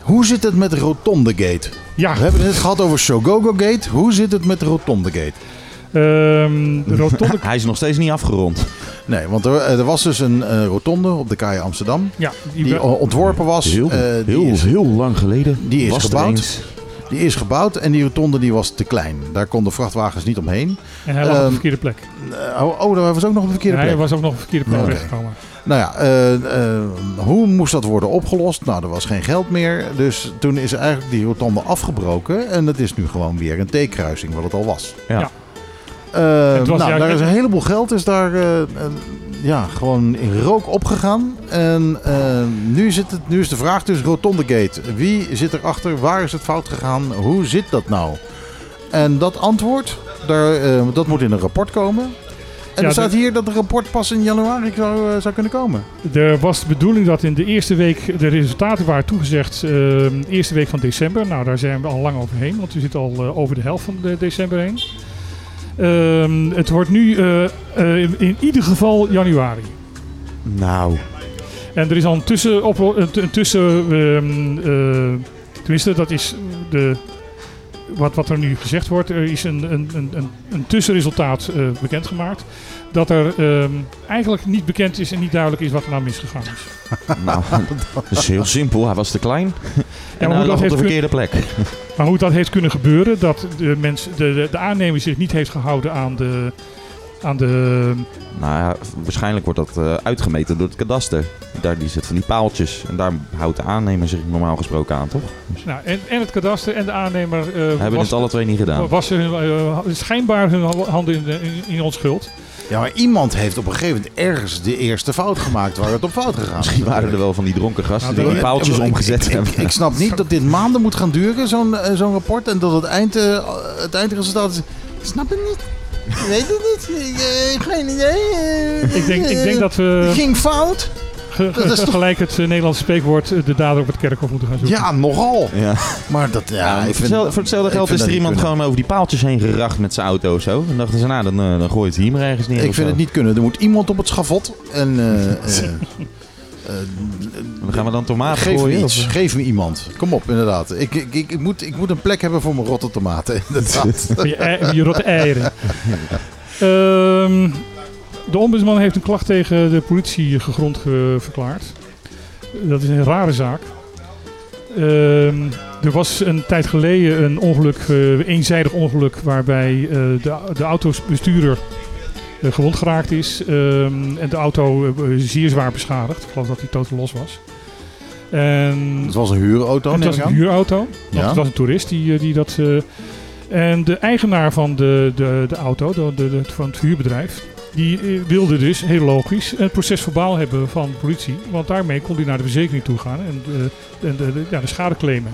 Hoe zit het met de Rotonde Gate? ja, We hebben het gehad over Shogogo Gate. Hoe zit het met de Rotonde Gate? ehm, de rotonde... Hij is nog steeds niet afgerond. Nee, want er, er was dus een eh, rotonde op de Kaai Amsterdam. ja, die, ontworpen was. Heel, eh, die, heel, is, heel lang geleden. die is was er gebouwd. Die is gebouwd en die rotonde die was te klein. Daar konden vrachtwagens niet omheen. en hij lag op de ehm, verkeerde plek. Eh, oh, oh, daar was ook nog een verkeerde Ja, plek. hij was ook nog op de verkeerde plek terechtgekomen. Nou ja, eh, eh, hoe moest dat worden opgelost? Nou, er was geen geld meer. Dus toen is eigenlijk die rotonde afgebroken. En het is nu gewoon weer een T-kruising, wat het al was. Ja. Ja. Eh, Het was nou, daar is een heleboel geld is daar ja, gewoon in rook opgegaan. En eh, nu, zit het, nu is de vraag dus Rotonde Gate. Wie zit erachter? Waar is het fout gegaan? Hoe zit dat nou? En dat antwoord, daar, eh, dat moet in een rapport komen. En Ja, er staat hier dat het rapport pas in januari zou, eh, zou kunnen komen. Er was de bedoeling dat in de eerste week de resultaten waren toegezegd. eerste week van december. Nou, daar zijn we al lang overheen, want we zitten al over de helft van de december heen. Ehm, het wordt nu eh, eh, in, in ieder geval januari. Nou, En er is al een tussen, op, een, tussen ehm, eh, tenminste, dat is de, wat, wat er nu gezegd wordt. Er is een, een, een, een, tussenresultaat eh, bekendgemaakt. Dat er ehm, eigenlijk niet bekend is en niet duidelijk is wat er nou misgegaan is. nou dat is heel simpel. Hij was te klein. en hij lag op de verkeerde plek. Maar hoe dat heeft kunnen gebeuren, dat de, mens, de, de, de aannemer zich niet heeft gehouden aan de, aan de Nou ja, waarschijnlijk wordt dat eh, uitgemeten door het kadaster. Daar die zit van die paaltjes. En daar houdt de aannemer zich normaal gesproken aan, toch? Dus Nou, en, en het kadaster en de aannemer eh, hebben was, het alle twee niet gedaan. was hun, eh, schijnbaar hun handen in, in, in onschuld. Ja, maar iemand heeft op een gegeven moment ergens de eerste fout gemaakt waar het op fout gegaan is. Misschien waren er wel van die dronken gasten Nou, die die paaltjes Ik- omgezet ik, ik, hebben. ik snap niet dat dit maanden moet gaan duren, zo'n zo'n rapport. En dat het, eind, eh, het eindresultaat is... Ik snap het niet. Weet het niet. Ik, eh, geen idee. eh, Ik denk, ik denk dat we Het ging fout. ge- dat is gelijk het eh, Nederlandse spreekwoord eh, de dader op het kerkhof moeten gaan zoeken. Ja, nogal. Ja. Maar dat, ja, Ja, ik voor, vind- hetzelfde, voor hetzelfde ik geld is er iemand gewoon over die paaltjes heen geracht met zijn auto of zo. En dachten ze, nou, dan, eh, dan gooi je het hier maar ergens neer. Ik vind zo. het niet kunnen. Er moet iemand op het schavot. En Dan gaan we dan tomaten geef me gooien? iets. of- Geef me iemand. Kom op, inderdaad. Ik, ik, ik, ik moet, ik moet een plek hebben voor mijn rotte tomaten. Inderdaad. Je, ei- je rotte eieren. Ehm, de ombudsman heeft een klacht tegen de politie gegrond ge- verklaard. Dat is een rare zaak. Ehm, er was een tijd geleden een ongeluk, eh, eenzijdig ongeluk, waarbij eh, de, de autobestuurder gewond geraakt is. Ehm, en de auto eh, zeer zwaar beschadigd. Ik geloof dat hij totaal los was. En Het was een huurauto, het was een aan. huurauto. Want Ja. het was een toerist die, eh, die dat. eh, en de eigenaar van de, de, de auto, de, de, van het huurbedrijf, die eh, wilde dus, heel logisch, een proces verbaal hebben van de politie. Want daarmee kon hij naar de verzekering toe gaan en, de, en de, ja, de schade claimen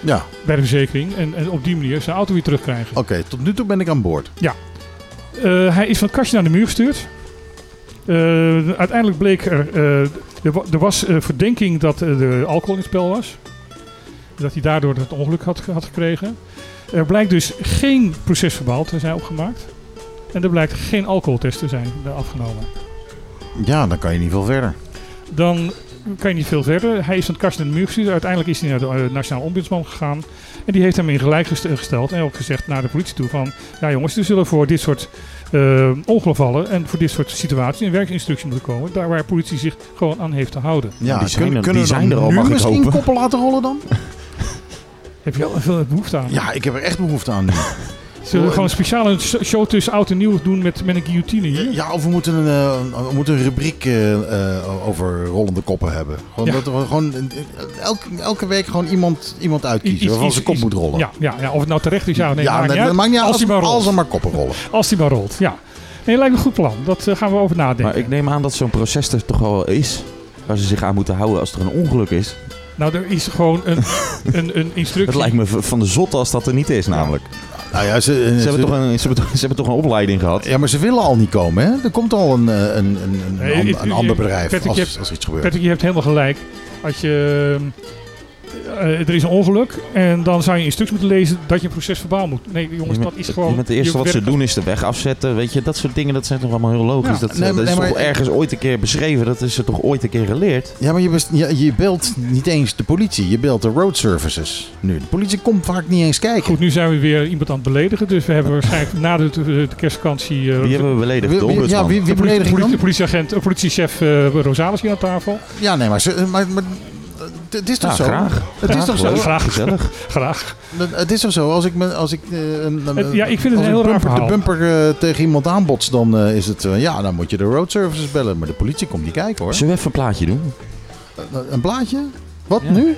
Ja, bij de verzekering. En, en op die manier zijn auto weer terugkrijgen. oké. tot nu toe ben ik aan boord. Eh, hij is van het kastje naar de muur gestuurd. Eh, uiteindelijk bleek er, eh, er, wa- er was eh, verdenking dat eh, er alcohol in het spel was. Dat hij daardoor het ongeluk had, had gekregen. Er blijkt dus geen procesverbaal te zijn opgemaakt. En er blijkt geen alcoholtest te zijn eh, afgenomen. Ja, dan kan je niet veel verder. Dan kan je niet veel verder. Hij is van het kastje naar de muur gestuurd. Uiteindelijk is hij naar de eh, Nationaal Ombudsman gegaan. En die heeft hem in gelijk gest- gesteld. En ook gezegd naar de politie toe van... Ja jongens, er zullen voor dit soort eh, ongevallen en voor dit soort situaties een werkinstructie moeten komen. Daar waar politie zich gewoon aan heeft te houden. Ja, die zijn kun- er- kunnen die we zijn er al, nu mag ik misschien hopen. koppen laten rollen dan? Heb je al veel behoefte aan? Ja, ik heb er echt behoefte aan nu. Zullen we gewoon een speciale sh- show tussen oud en nieuw doen met, met een guillotine hier? Ja, of we moeten een, eh, we moeten een rubriek eh, eh, over rollende koppen hebben. Gewoon Ja. dat we gewoon elke, elke week gewoon iemand, iemand uitkiezen Iets- waarvan zijn kop iets- moet rollen. Ja, ja, ja, of het nou terecht is, ja, nee, ja maakt nee, niet uit. dat maakt niet uit Als als, hij maar rolt. als er maar koppen rollen. Als die maar rolt, ja. Nee, lijkt me een goed plan. Dat gaan we over nadenken. Maar ik neem aan dat zo'n proces er toch wel is. Waar ze zich aan moeten houden als er een ongeluk is. Nou, er is gewoon een, een, een instructie. Het lijkt me van de zot als dat er niet is namelijk. Nou ja, ze, Ze hebben, toch een, ze, hebben, toch- ze hebben toch een opleiding gehad? ja, maar ze willen al niet komen, hè? Er komt al een, eh, een, een, een, een ander bedrijf Patrick, als, je hebt- als iets gebeurt. Patrick, je hebt helemaal gelijk. Als je, eh, er is een ongeluk en dan zou je in stuks moeten lezen dat je een proces verbaal moet. Nee, jongens, Je dat is gewoon... het eerste wat ze doen is de weg afzetten. Weet je, dat soort dingen, dat zijn toch allemaal heel logisch. Ja, dat nee, dat is nee, toch maar- ergens ooit een keer beschreven. Dat is er toch ooit een keer geleerd. Ja, maar je, best- je, je belt niet eens de politie. Je belt de road services nu. De politie komt vaak niet eens kijken. Goed, nu zijn we weer iemand aan het beledigen. Dus we hebben waarschijnlijk na de, de, de kerstvakantie... eh, Wie hebben we beledigd? De ombudsman. ja, wie- wie de politie- dan? politieagent, eh, politiechef eh Rosales hier aan tafel. Ja, nee, maar, ze- maar, maar het is toch Ja, zo? graag. Het is toch zo? Graag. Gezellig. Graag. Het is toch zo? Als ik, me, als ik, eh, Het- ja, ik vind het een heel raar bumper, de verhaal. bumper eh, tegen iemand aanbotst, dan eh, is het... eh, ja, dan moet je de road services bellen. Maar de politie komt niet kijken, hoor. Zullen we even een plaatje doen? Een blaadje? Wat, Ja. nu?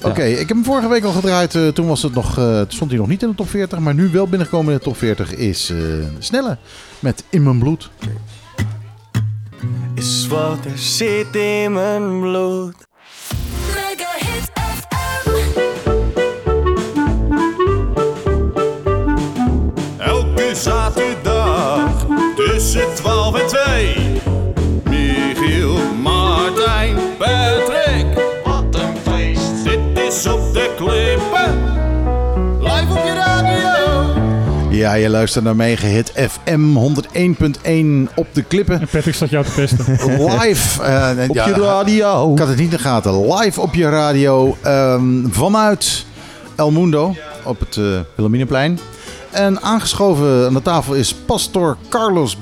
Ja. Oké, ik heb hem vorige week al gedraaid. eh, toen, was het nog, eh, stond hij nog niet in de top 40. Maar nu wel binnengekomen in de top 40 is eh, Snelle. Met In Mijn Bloed. Is wat er zit in mijn bloed. Tussen 12 en 2. Michiel, Martijn, Patrick. Wat een feest. Dit is op de klippen. Live op je radio. Ja, je luistert naar Mega Hit FM 101.1 op de klippen. En Patrick staat jou te pesten. Live. eh, Op ja, je radio. Ik had het niet in de gaten. Live op je radio ehm, vanuit El Mundo op het Wilhelminaplein. En aangeschoven aan de tafel is pastor Carlos.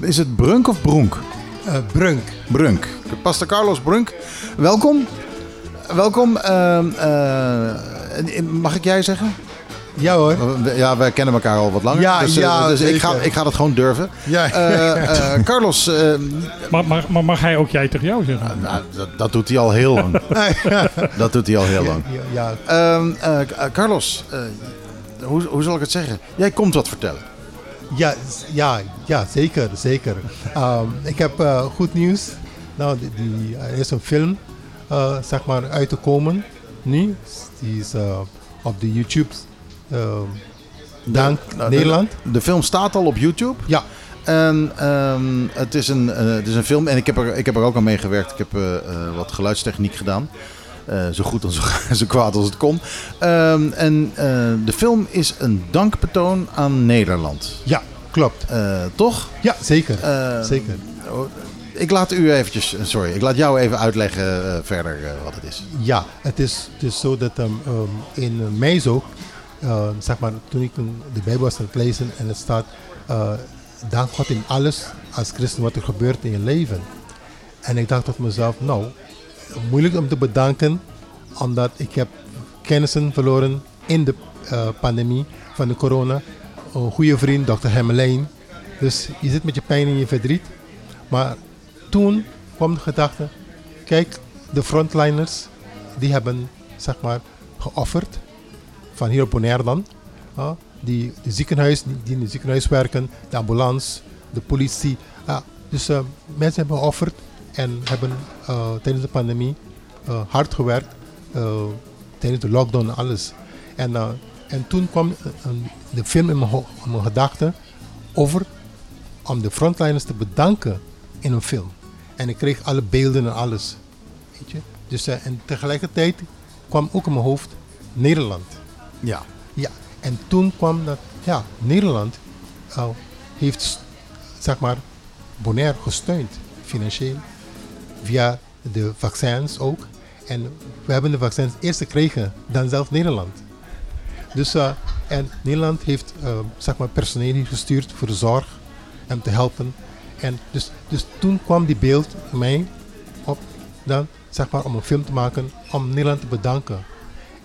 Is het Brunk of Bronk? Brunk. Brunk. Pastor Carlos Brunk. Welkom. Welkom. ehm, eh, mag ik jij zeggen? Ja hoor. Ja, wij kennen elkaar al wat langer. Ja, dus eh, ja, dus ik, ga, ik ga dat gewoon durven. Ja. Eh, eh, Carlos, eh, Maar, maar, maar mag hij ook jij tegen jou zeggen? nou, dat, dat doet hij al heel lang. dat doet hij al heel lang. Ja, ja. Ehm, eh, eh, Carlos, eh, hoe, hoe zal ik het zeggen? Jij komt wat vertellen. Ja, ja, ja, zeker, zeker. Ehm, ik heb eh, goed nieuws. Nou, die, die- er is een film, eh, zeg maar, uit te komen nu. Die is eh, op de YouTube. ehm, dank Nou, de- Nederland. De, film staat al op YouTube. Ja. En ehm, het, is een, het is een film en ik heb er, ik heb er ook aan meegewerkt. Ik heb wat geluidstechniek gedaan. Eh, zo goed en zo, zo kwaad als het kon. Ehm, en eh, de film is een dankbetoon aan Nederland. Ja, klopt. Eh, toch? Ja, zeker. Eh, zeker. oh, Ik laat u eventjes, sorry, ik laat jou even uitleggen verder wat het is. Ja, het is, het is zo dat ehm, ehm, in mei zo, eh, zeg maar, toen ik de Bijbel was aan het lezen en het staat, dank God in alles als christen wat er gebeurt in je leven. En ik dacht tot mezelf, nou, moeilijk om te bedanken, omdat ik heb kennissen verloren in de eh, pandemie van de corona. Een goede vriend, dokter Hemmelijn. Dus je zit met je pijn en je verdriet. Maar toen kwam de gedachte, kijk, de frontliners, die hebben zeg maar geofferd, van hier op Bonaire dan, ah, die, de ziekenhuis, die in het ziekenhuis werken, de ambulance, de politie. ah, dus eh, mensen hebben geofferd en hebben eh, tijdens de pandemie eh, hard gewerkt, eh, tijdens de lockdown en alles. En, en toen kwam een- de film in mijn, in mijn gedachten over om de frontliners te bedanken in een film. En ik kreeg alle beelden en alles. Weet je? Dus, en tegelijkertijd kwam ook in mijn hoofd Nederland. Ja. Ja, en toen kwam dat, ja, Nederland heeft, zeg maar, Bonaire gesteund, financieel, via de vaccins ook. En we hebben de vaccins eerst gekregen dan zelf Nederland. Dus, eh, en Nederland heeft, eh, zeg maar, personeel gestuurd voor de zorg, hem te helpen. En dus, dus toen kwam die beeld mij op, dan, zeg maar, om een film te maken, om Nederland te bedanken.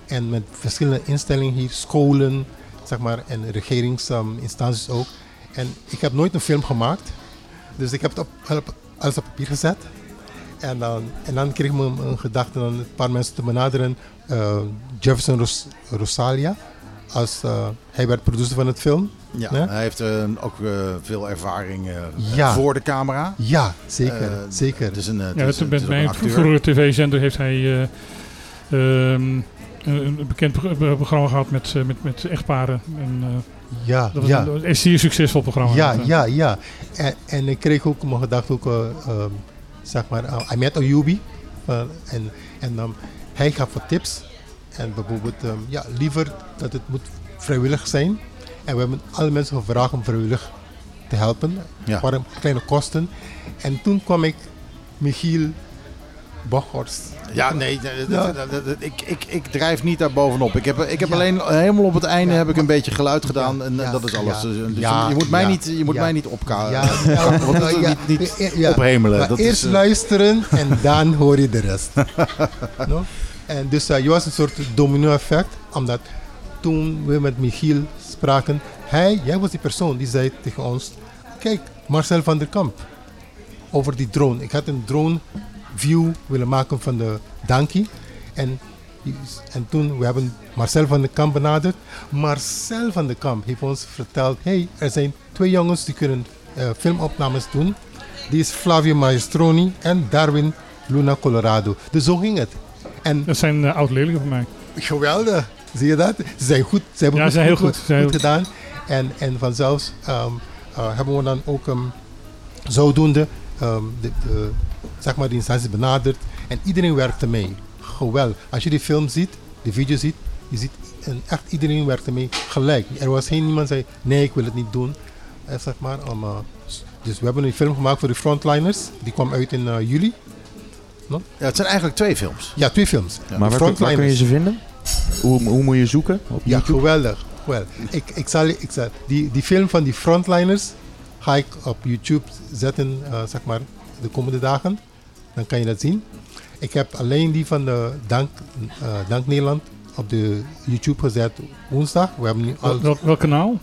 En met verschillende instellingen hier, scholen, zeg maar, en regeringsinstanties ook. En ik heb nooit een film gemaakt. Dus ik heb het op- alles op papier gezet. En dan, en dan kreeg ik me een, een gedachte om een paar mensen te benaderen. Eh, Jefferson Ros- Rosalia. Als, eh, hij werd producer van het film. Ja, Ja? hij heeft eh, ook eh, veel ervaring eh, Ja. voor de camera. Ja, zeker. Zeker. Het is een, het Ja, is, het, bij een een acteur. vroegere tv-zender heeft hij eh, ehm, een, een bekend pro- pro- programma gehad met, eh, met, met echtparen. En, eh, Ja, dat was ja. een, een zeer succesvol programma. Ja, ja, ja. En, en ik kreeg ook mijn gedachten ook, eh, ehm, zeg maar, uh, Ahmed Ayubi. Uh, en en ehm, hij gaf wat tips. En bijvoorbeeld, ehm, ja, liever dat het moet vrijwillig zijn. En we hebben alle mensen gevraagd om vrijwillig te helpen. Ja. Waren kleine kosten. En toen kwam ik Michiel Bochhorst. Ja, nee, dat- Ja. dat- dat- dat- ik, ik, ik drijf niet daar bovenop. Ik heb, ik heb alleen helemaal op het einde heb ik een beetje geluid gedaan en eh, dat is alles. ja, Dus, dus ja, je moet mij niet, je moet mij niet opka Ja, niet, niet ophemelen. Dat eerst is, eh, luisteren en dan hoor je de rest. no? En dus uh, je was een soort domino-effect, omdat toen we met Michiel spraken, hij, jij was die persoon die zei tegen ons, kijk, Marcel van der Kamp, over die drone. Ik had een drone view willen maken van de Dankie. En, en toen we hebben Marcel van der Kamp benaderd. Marcel van der Kamp heeft ons verteld, hey, er zijn twee jongens die kunnen eh, filmopnames doen. Die is Flavio Maestroni en Darwin Luna Colorado. Dus zo ging het. En Dat zijn uh, oud-leerlingen van mij. Geweldig. Zie je dat? Ze zijn goed. Ze hebben Ja, goed, ze zijn heel goed, gedaan. En, en vanzelfs ehm, eh, hebben we dan ook um, zodoende ehm, de, de, zeg maar, de instanties benaderd. En iedereen werkte mee. Geweldig. Als je die film ziet, de video ziet, je ziet en echt iedereen werkte mee gelijk. Er was geen iemand die zei, nee, ik wil het niet doen. Eh, zeg maar, om, uh, dus we hebben een film gemaakt voor de Frontliners. Die kwam uit in uh, juli. No? Ja, het zijn eigenlijk twee films. Ja, twee films. Ja. Maar waar, waar, kun je ze vinden? Hoe, hoe moet je zoeken? Op ja, geweldig. Well, ik, ik zal, ik zal, die, die film van die Frontliners ga ik op YouTube zetten, uh, zeg maar, de komende dagen. Dan kan je dat zien. Ik heb alleen die van de Dank, uh, Dank Nederland op de YouTube gezet woensdag. We hebben nu al, Wel, welk kanaal?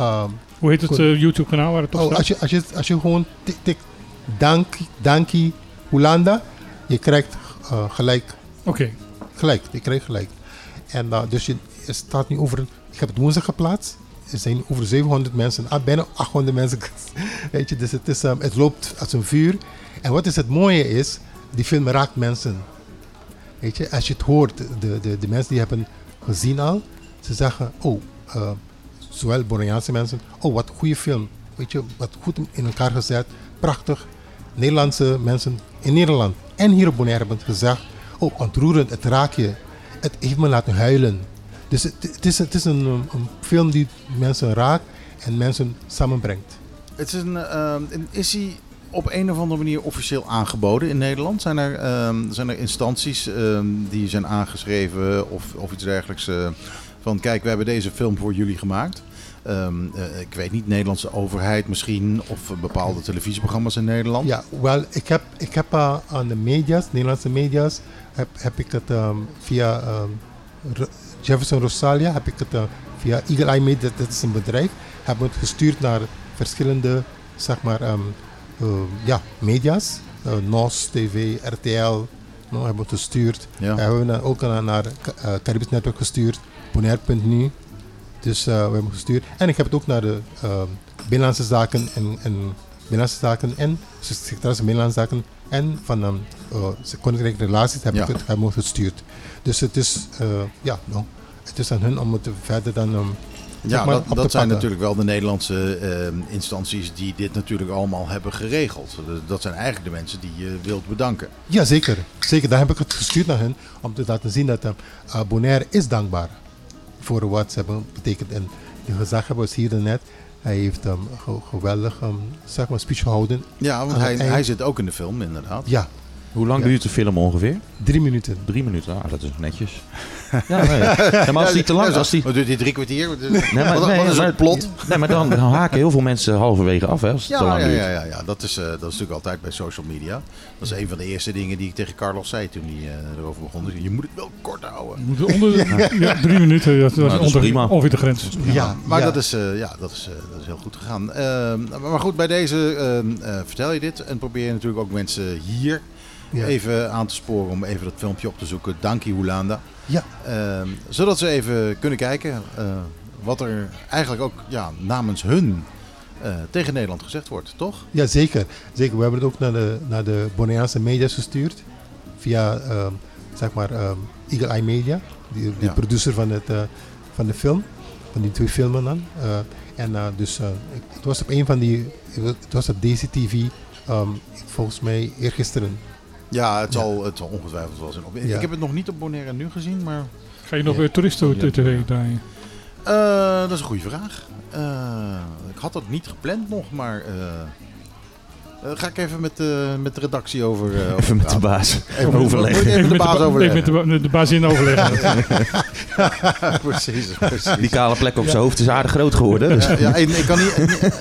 Um, Hoe heet het uh, YouTube kanaal waar het op oh, staat? als, je, als, je, als je gewoon tikt Dank, Dankie Hollanda, je krijgt uh, gelijk. Oké. Okay. Gelijk, je krijgt gelijk. En dus je, het staat nu over, ik heb het woensdag geplaatst. Er zijn over 700 mensen, ah, bijna 800 mensen. Weet je, dus het, is, um, het loopt als een vuur. En wat is het mooie is, die film raakt mensen. Weet je, als je het hoort, de, de, de mensen die hebben gezien al, ze zeggen, oh, uh, zowel Borneaanse mensen, oh wat goede film. Weet je, wat goed in elkaar gezet, prachtig. Nederlandse mensen in Nederland en hier op Bonaire hebben gezegd, oh ontroerend, het raakt je. Het heeft me laten huilen. Dus het, het is, het is een, een, film die mensen raakt en mensen samenbrengt. Het is, een, uh, is hij op een of andere manier officieel aangeboden in Nederland? Zijn er, um, zijn er instanties um, die zijn aangeschreven of, of iets dergelijks? Uh, van kijk, we hebben deze film voor jullie gemaakt. Um, uh, ik weet niet, Nederlandse overheid misschien of bepaalde televisieprogramma's in Nederland? Ja, wel, ik heb, ik heb uh, aan de media's, Nederlandse media's, heb, heb ik het um, via um, Jefferson Rosalia, heb ik het uh, via Eagle Eye Media, dat is een bedrijf, hebben het gestuurd naar verschillende, zeg maar, ja, media's. Uh, NOS, TV, RTL, no, hebben het gestuurd. Ja. We hebben het ook naar, naar Caribisch Netwerk gestuurd, Bonaire.nu. Dus we hebben gestuurd. En ik heb het ook naar de uh, Binnenlandse Zaken en, en Binnenlandse Zaken en secretaris van Binnenlandse Zaken en van um, uh, Koninkrijk Relaties heb Ja. ik het hebben we gestuurd. Dus het is, uh, ja, no, het is aan hun om het verder dan um, Ja, dat, dat zijn natuurlijk wel de Nederlandse uh, instanties die dit natuurlijk allemaal hebben geregeld. Dat zijn eigenlijk de mensen die je wilt bedanken. Ja, zeker. Zeker, daar heb ik het gestuurd naar hen om te laten zien dat uh, Bonaire is dankbaar voor wat ze hebben betekend. En de gezaghebber was hier net. Hij heeft um, ge geweldig um, zeg maar speech gehouden. Ja, want hij, hij zit ook in de film inderdaad. Ja. Hoe lang Ja. duurt de film ongeveer? Drie minuten. Drie minuten, ah, dat is netjes. Ja, nee. Ja, maar als die te lang... Als die... Wat duurt die drie kwartier? Nee, maar, wat, nee, wat is maar, het plot? Nee, maar dan, dan haken heel veel mensen halverwege af, hè, als het te Ja, lang ja, duurt. ja, ja, ja. Dat, is, uh, dat is natuurlijk altijd bij social media. Dat is een van de eerste dingen die ik tegen Carlos zei toen hij uh, erover begon. Dus je moet het wel kort houden. Moet onder, ja. ja, drie minuten, dat Nou, dat is onder, prima. ongeveer de grens. Ja, Ja, maar ja. Dat, is, uh, ja, dat, is, dat is heel goed gegaan. maar goed, bij deze vertel je dit en probeer je natuurlijk ook mensen hier Ja. even aan te sporen om even dat filmpje op te zoeken. Dankie Hollanda. Ja. Ehm, zodat ze even kunnen kijken uh, wat er eigenlijk ook ja, namens hun uh, tegen Nederland gezegd wordt, toch? Ja, zeker. zeker. We hebben het ook naar de, naar de media's gestuurd. Via, um, zeg maar, um, Eagle Eye Media. Die, die Ja. producer van, het, uh, van de film. Van die twee filmen dan. en dus, het was op een van die... Het was op DCTV, um, volgens mij eergisteren. Ja, het zal, het zal ongetwijfeld wel zijn. Ik heb het nog niet op Bonaire nu gezien, maar Ga je nog weer toeristen-tv draaien? Eh, dat is een goede vraag. Eh, ik had dat niet gepland nog, maar... eh, eh, ga ik even met, de met de redactie over... eh, over Even met de baas Even, overleggen. Even, met de baas ba- overleggen. Even met de, ba- de baas in overleggen. precies, precies. Die kale plek op zijn hoofd is aardig groot geworden. Dus. Ja, ja, ik, kan niet,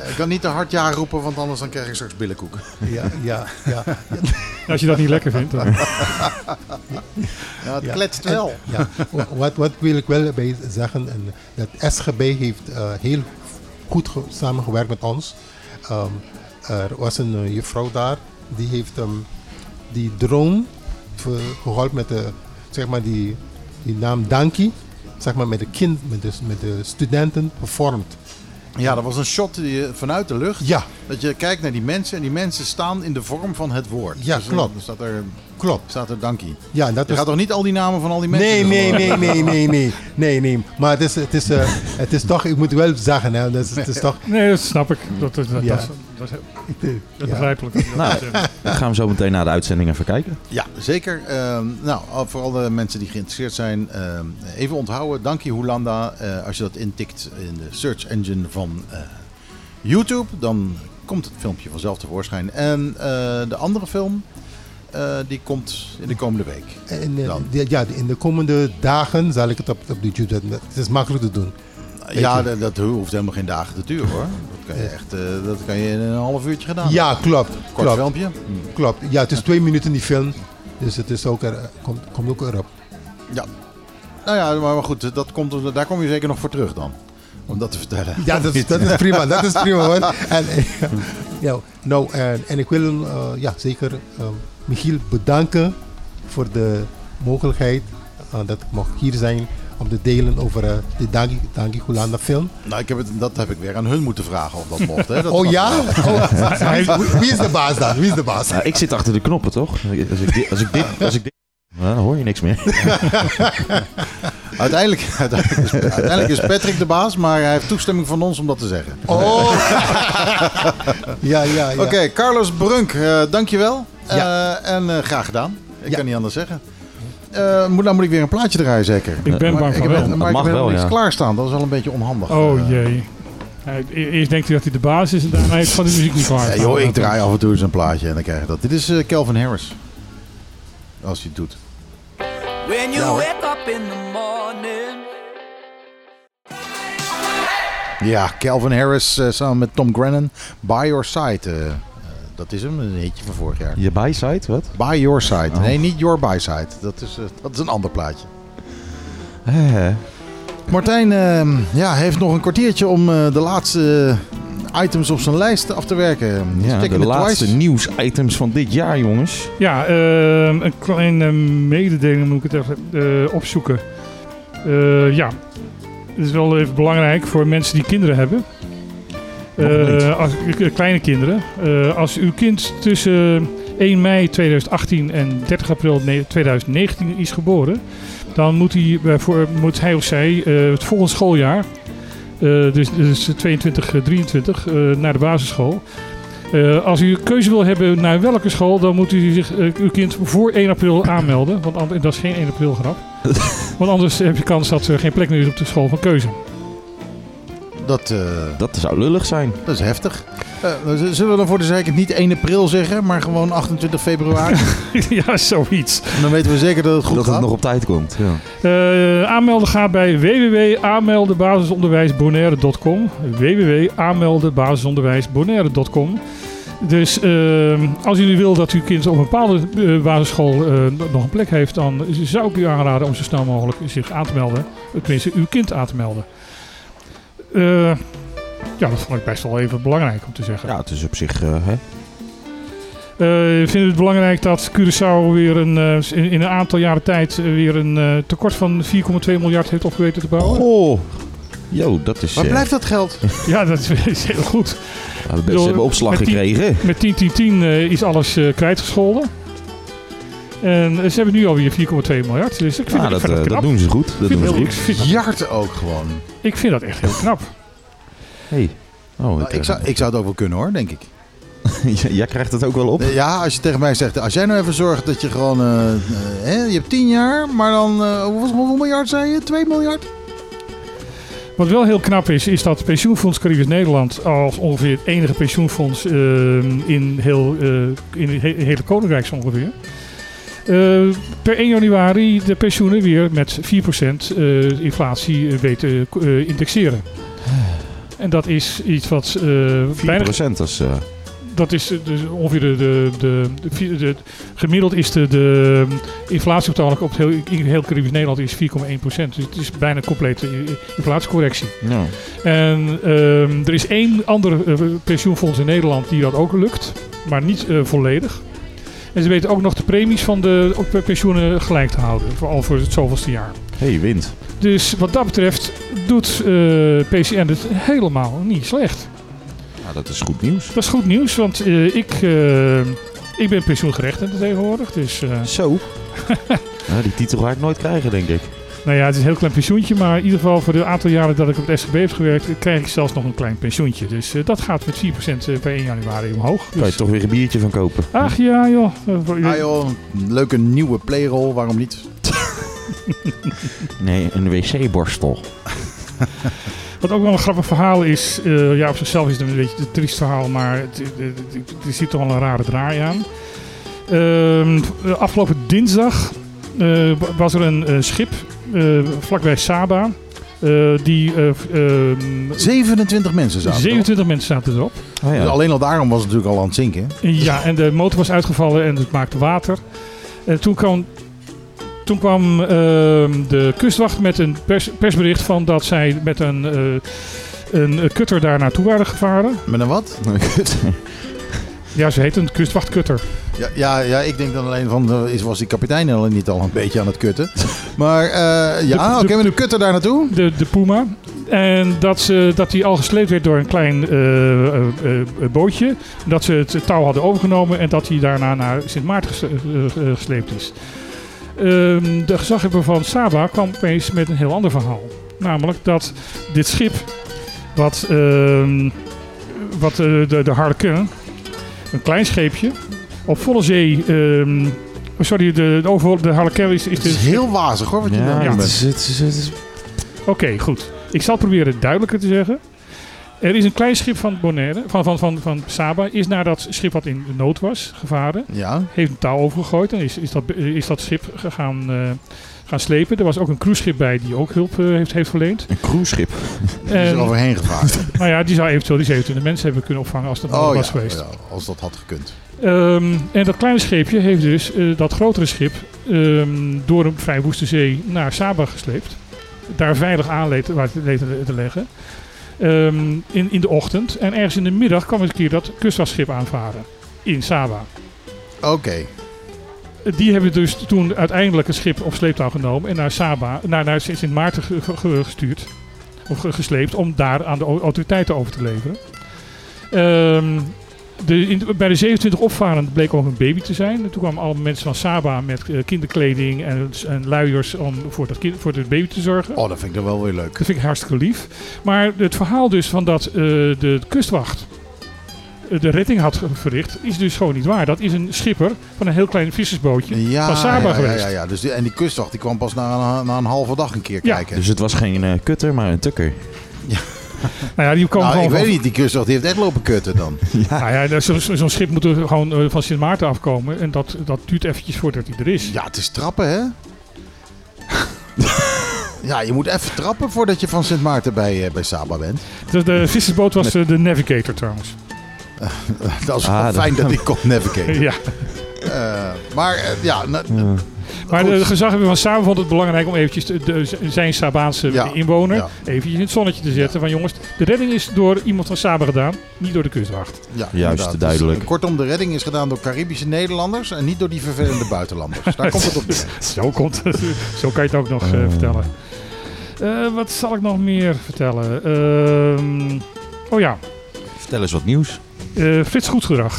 ik kan niet te hard ja roepen, want anders dan krijg ik straks billenkoek. Ja, ja, ja. Als je dat niet lekker vindt. Dan. Ja, het Ja, kletst en- wel. ja, wa- wat, wat wil ik wel bij zeggen, en dat SGB heeft eh, heel goed ge- samengewerkt met ons. Ehm, er was een eh, juffrouw daar, die heeft ehm, die drone ver- geholpen met de, zeg maar die, die naam Dankie, zeg maar met de, kind, met de, met de studenten performed. Ja, dat was een shot die, je vanuit de lucht. Ja. Dat je kijkt naar die mensen en die mensen staan in de vorm van het woord. Ja, Dus, eh, klopt. Dan staat er, Klopt. staat er dankie. Ja, dat je is- gaat toch niet al die namen van al die mensen... Nee, nee, nee, nee, nee, nee, nee, nee. Maar het is, het is, eh, het is toch, ik moet wel zeggen, hè, het is, het is toch... Nee, dat snap ik. Dat, Ja. dat, dat dat is Ja. begrijpelijk. Nou, dan gaan we zo meteen naar de uitzending even kijken. Ja, zeker. Ehm, nou, voor alle mensen die geïnteresseerd zijn, ehm, even onthouden. Dankie Hoelanda. Eh, als je dat intikt in de search engine van eh, YouTube, dan komt het filmpje vanzelf tevoorschijn. En eh, de andere film, eh, die komt in de komende week. En, eh, Dan. die- ja, in de komende dagen zal ik het op, op YouTube zetten. Het is makkelijk te doen. Ja, je. dat, dat hoeft helemaal geen dagen te duren hoor. Dat kan je echt, eh, dat kan je in een half uurtje gedaan. Ja, klopt. Kort klopt. filmpje. Klopt. Ja, het is twee minuten die film. Dus het is ook er, komt, komt ook erop. Ja. Nou ja, maar, goed, dat komt, daar kom je zeker nog voor terug dan. Om dat te vertellen. Ja, dat is, dat is prima. Dat is prima hoor. En, eh, ja, nou, en, en ik wil eh, ja, zeker Michiel bedanken voor de mogelijkheid dat ik mag hier zijn om te delen over eh, de Dangi, Dangi Gulanda film. Nou, ik heb het, dat heb ik weer aan hun moeten vragen of dat mocht. Hè? Dat oh ja? Oh, wie, is de baas dan? Wie is de baas? Nou, ik zit achter de knoppen, toch? Als ik dit... Als ik dit, als ik dit nou, dan hoor je niks meer. uiteindelijk, uiteindelijk, is, uiteindelijk is Patrick de baas, maar hij heeft toestemming van ons om dat te zeggen. Oh! ja, ja, ja. Oké, Carlos Brunk, eh dankjewel. Ja. Eh, en eh, graag gedaan. Ik Ja. kan niet anders zeggen. Eh, moet, nou moet ik weer een plaatje draaien, zeker? Ik ben bang ik heb, wel. Maar Dat ik mag heb wel, niks ja. klaarstaan. Dat is wel een beetje onhandig. Oh Eh, jee. Hij- e- Eerst denkt hij dat hij de baas is en daarna heeft van de muziek niet klaar. Ja, joh, ik draai af en toe eens een plaatje en dan krijg je dat. Dit is eh, Calvin Harris. Als hij het doet. When you Ja, hoor. wake up in the morning. Ja, Calvin Harris eh, samen met Tom Grennan. By Your Side. eh, eh, dat is hem, een hitje van vorig jaar. Je bijsite, wat? By Your Side. Oh. Nee, niet Your By Side. Dat is, eh, dat is een ander plaatje. Eh, Martijn eh, ja, heeft nog een kwartiertje om eh, de laatste eh, items op zijn lijst af te werken. ja, de laatste twice. nieuwsitems van dit jaar, jongens. Ja, ehm, een kleine mededeling moet ik het even eh, opzoeken. Eh, ja, het is wel even belangrijk voor mensen die kinderen hebben. Eh, als, eh, kleine kinderen. Eh, als uw kind tussen 1 mei 2018 en 30 april ne- 2019 is geboren, dan moet hij, voor, moet hij of zij het volgende schooljaar, dus, dus 22, eh, 23, eh, naar de basisschool. Als u keuze wil hebben naar welke school, dan moet u zich, uw kind voor 1 april aanmelden. Want dat is geen 1 april grap. want anders heb je kans dat er geen plek meer is op de school van keuze. Dat, eh, Dat zou lullig zijn. dat is heftig. Eh, zullen we dan voor de zekerheid niet 1 april zeggen, maar gewoon 28 februari? ja, zoiets. En dan weten we zeker dat het goed dat gaat. het nog op tijd komt. Ja. Eh, aanmelden gaat bij www.aanmeldenbasisonderwijsbonaire.com www.aanmeldenbasisonderwijsbonaire.com Dus eh, als jullie wil dat uw kind op een bepaalde basisschool eh, nog een plek heeft, dan zou ik u aanraden om zo snel mogelijk zich aan te melden. Tenminste, uw kind aan te melden. Eh, ja, dat vond ik best wel even belangrijk om te zeggen. ja, het is op zich... eh, hè? Eh, ik vind het belangrijk dat Curaçao weer een, eh, in, in een aantal jaren tijd weer een eh, tekort van 4,2 miljard heeft opgeweten te bouwen. Goh. Yo, dat is... Waar blijft dat geld? Ja, dat is, is heel goed. ja, mensen hebben opslag met gekregen. Met 10, 10, 10 eh, is alles eh, kwijtgescholden. En eh, ze hebben nu alweer 4,2 miljard. Dus ik vind, Ja, ik dat, vind eh, dat dat knap. doen ze goed. Dat vind, doen ze goed. dat- Jart ook gewoon. ik vind dat echt heel knap. Hey. Oh, Nou, ik, zou, ik zou het ook wel kunnen hoor, denk ik. Jij krijgt het ook wel op? Ja, als je tegen mij zegt, als jij nou even zorgt dat je gewoon, eh, hè, je hebt 10 jaar, maar dan, eh, hoeveel, hoeveel miljard zei je? 2 miljard? Wat wel heel knap is, is dat Pensioenfonds Caribisch Nederland als ongeveer het enige pensioenfonds eh, in, heel, eh, in het he- hele Koninkrijk zo ongeveer. Eh, per 1 januari de pensioenen weer met 4% eh, inflatie eh, weet te eh, indexeren. En dat is iets wat eh, 4% bijna eh, dat is dus ongeveer de, de, de, gemiddeld is de, de inflatie op het op het heel, in heel Caribisch Nederland is 4,1%. Dus het is bijna een complete inflatiecorrectie. ja. En ehm, er is één ander pensioenfonds in Nederland die dat ook lukt, maar niet volledig. En ze weten ook nog de premies van de op- pensioenen gelijk te houden, vooral voor het zoveelste jaar. hey, wint. Dus wat dat betreft doet eh, PCN het helemaal niet slecht. Nou, dat is goed nieuws. Dat is goed nieuws, want eh, ik, eh, ik ben pensioengerechtigde tegenwoordig. Dus, Zo. Ja, die titel ga ik nooit krijgen, denk ik. Nou ja, het is een heel klein pensioentje, maar in ieder geval voor de aantal jaren dat ik op het SGB heb gewerkt, krijg ik zelfs nog een klein pensioentje. Dus eh, dat gaat met 4% per 1 januari omhoog. Kan je Dus, toch weer een biertje van kopen. ach ja, joh. Eh, Ah joh, een leuke nieuwe playrol, waarom niet? Nee, een wc-borstel. Wat ook wel een grappig verhaal is, eh, ja, op zichzelf is het een beetje een triest verhaal, maar het, het, het- er zit toch wel een rare draai aan. Ehm, afgelopen dinsdag eh, was er een eh, schip eh, vlakbij Saba. eh, die eh, ehm, 27 mensen zaten 27 mensen zaten erop. Oh, ja. Dus alleen al daarom was het natuurlijk al aan het zinken. Ja, en de motor was uitgevallen en het maakte water. En toen kwam, toen kwam ehm, de kustwacht met een pers- persbericht van dat zij met een, eh, een kutter daar naartoe waren gevaren. Met een wat? Kut. Ja, ze heet een kustwachtkutter. Ja, ja, ja, ik denk dan alleen van, eh, is, was die kapitein al niet al een beetje aan het kutten? Maar eh, ja, De- oké, met een kutter daar naartoe. De, de Puma. En dat, ze, dat die al gesleept werd door een klein eh, bootje. Dat ze het touw hadden overgenomen en dat hij daarna naar Sint Maarten ges- gesleept is. Ehm, de gezaghebber van Saba kwam opeens met een heel ander verhaal. Namelijk dat dit schip, wat, ehm, wat de, de Harlequin, een klein scheepje, op volle zee... ehm, sorry, de, de, overal- de Harlequin is, is, Het is de- heel wazig hoor, wat je Ja, Ja. het bent. is, het is, het is- Oké, goed. Ik zal het proberen duidelijker te zeggen. Er is een klein schip van Bonaire, van, van, van, van Saba, is naar dat schip wat in nood was gevaren. Ja, Heeft een touw overgegooid en is, is, dat, is dat schip gaan, eh, gaan slepen. Er was ook een cruiseschip bij die ook hulp eh, heeft, heeft verleend. een cruiseschip. die is er En, overheen gevaren. nou ja, die zou eventueel die 27 mensen hebben kunnen opvangen als dat Oh was ja, geweest. ja, als dat had gekund. Ehm, en dat kleine scheepje heeft dus eh, dat grotere schip ehm, door een vrij woeste zee naar Saba gesleept. Daar veilig aan te, leggen. Ehm, in, in de ochtend. En ergens in de middag kwam een keer dat kustwachtschip aanvaren. In Saba. Oké, Die hebben dus toen uiteindelijk een schip op sleeptouw genomen. En naar Saba, naar, naar Sint Maarten ge- ge- ge- gestuurd. Of ge- gesleept om daar aan de au- autoriteiten over te leveren. Ehm, de, in, bij de 27 opvarenden bleek ook een baby te zijn. En toen kwamen allemaal mensen van Saba met eh, kinderkleding en, en luiers om voor, dat kind, voor het baby te zorgen. oh dat vind ik dan wel weer leuk. Dat vind ik hartstikke lief. Maar het verhaal dus van dat eh, de kustwacht de redding had verricht, is dus gewoon niet waar. Dat is een schipper van een heel klein vissersbootje Ja, van Saba ja, geweest. Ja, ja, ja. Dus die, en die kustwacht die kwam pas na, een- na een halve dag een keer Ja. kijken. Dus het was geen eh, kutter, maar een tukker. Nou ja, die kwam nou, gewoon ik van- weet niet, die kustwacht die heeft echt lopen kutten dan. Nou ja, zo- zo- zo'n schip moet er gewoon eh, van Sint Maarten afkomen. En dat, dat duurt eventjes voordat hij er is. Ja, het is trappen, hè? ja, je moet even trappen voordat je van Sint Maarten bij, eh, bij Saba bent. De, de vissersboot was de Navigator trouwens. dat is Ah, dat- fijn dat ik kon navigaten. Ja. Eh, maar eh, ja, na- Ja. Maar Goed. de gezaghebber van Saba vond het belangrijk om eventjes de, de- zijn Sabaanse Ja, inwoner ja. eventjes in het zonnetje te zetten. Van jongens, de redding is door iemand van Saba gedaan, niet door de kustwacht. ja, Juist, inderdaad. duidelijk. Dus, kortom, de redding is gedaan door Caribische Nederlanders en niet door die vervelende buitenlanders. Daar komt het op neer. Zo, komt, zo kan je het ook nog eh, vertellen. Eh, wat zal ik nog meer vertellen? Ehm, oh ja, Vertel eens wat nieuws. Eh, Frits Goedgedrag.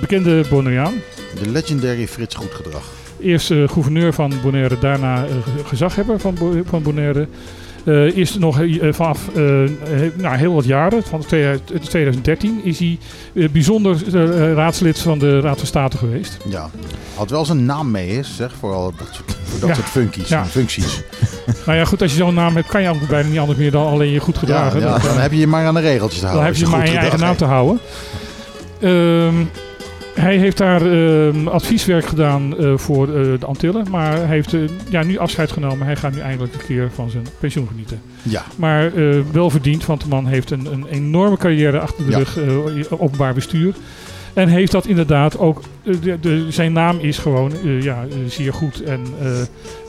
Bekende Bonaireaan. De legendary Frits Goedgedrag. Eerst eh, gouverneur van Bonaire, daarna eh, ge- gezaghebber van, Bo- van Bonaire. Eh, is nog eh, vanaf he- nou, heel wat jaren, van 2000 2013, is hij bijzonder raadslid van de Raad van State geweest. Ja. Had wel zijn naam mee is, zeg, voor, al dat soort, voor dat Ja. soort funkies, Ja. functies. Nou ja, goed, als je zo'n naam hebt, kan je ook bijna niet anders meer dan alleen je goed gedragen. ja, dan heb je je maar aan de regeltjes te Dan houden. heb je als maar goed je eigen naam te houden. Ehm, hij heeft daar ehm, advieswerk gedaan eh, voor eh, de Antillen. Maar hij heeft eh, ja, nu afscheid genomen. Hij gaat nu eindelijk een keer van zijn pensioen genieten. Ja. Maar wel verdiend, want de man heeft een, een enorme carrière achter de Ja. rug. openbaar bestuur. En heeft dat inderdaad ook. de, de- zijn naam is gewoon ja, zeer goed. En,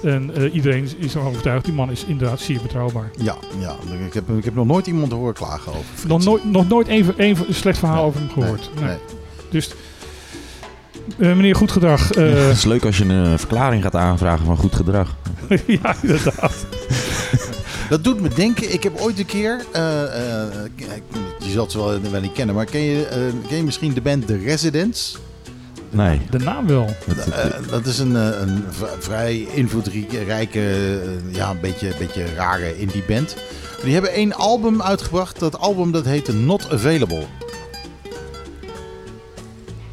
en iedereen is ervan overtuigd. Die man is inderdaad zeer betrouwbaar. Ja, ja. Ik, heb, ik heb nog nooit iemand horen klagen over. Nog nooit, nog nooit één één slecht verhaal over hem gehoord. Nee, nee. Dus, meneer Goed Gedrag. eh, Het is leuk als je een eh, verklaring gaat aanvragen van goed gedrag. ja, inderdaad. Dat doet me denken, ik heb ooit een keer, eh, eh, je zult ze wel, wel niet kennen, maar ken je, eh, ken je misschien de band The Residents? Nee. De naam wel. Eh, dat is een, eh, een vrij invloedrijke, eh, ja, een beetje, beetje rare indie band. Die hebben één album uitgebracht, dat album dat heette Not Available.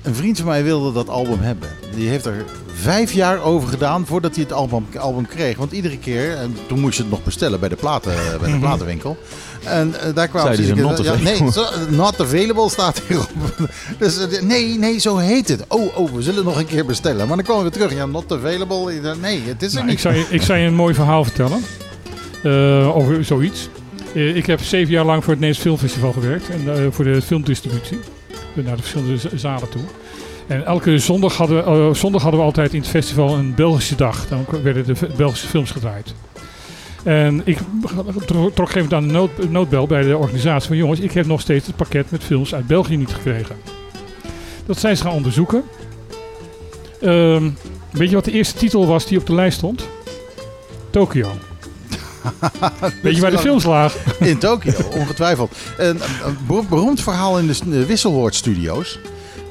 Een vriend van mij wilde dat album hebben. Die heeft er vijf jaar over gedaan voordat hij het album, album kreeg. Want iedere keer, en toen moest je het nog bestellen bij de, platen, bij de Mhm. platenwinkel. En eh, daar kwamen ze not ja, nee, not available staat hierop. Dus eh, nee, nee, zo heet het. Oh, oh, we zullen nog een keer bestellen. Maar dan komen we terug. Ja, not available. Nee, het is er Nou, niet. ik, zal je, ik zal je een mooi verhaal vertellen. eh, over zoiets. Eh, ik heb zeven jaar lang voor het Nederlands Filmfestival gewerkt. En eh, voor de filmdistributie. Naar de verschillende zalen toe. En elke zondag hadden, we- eh, zondag hadden we altijd in het festival een Belgische dag. Dan werden de Belgische films gedraaid. En ik tro- trok moment aan de nood, noodbel bij de organisatie van jongens, ik heb nog steeds het pakket met films uit België niet gekregen. Dat zijn ze gaan onderzoeken. Ehm, weet je wat de eerste titel was die op de lijst stond? Tokio. Weet je waar de films? In Tokio, ongetwijfeld. Een, een ber- beroemd verhaal in de s- de Wisselwoord Studios.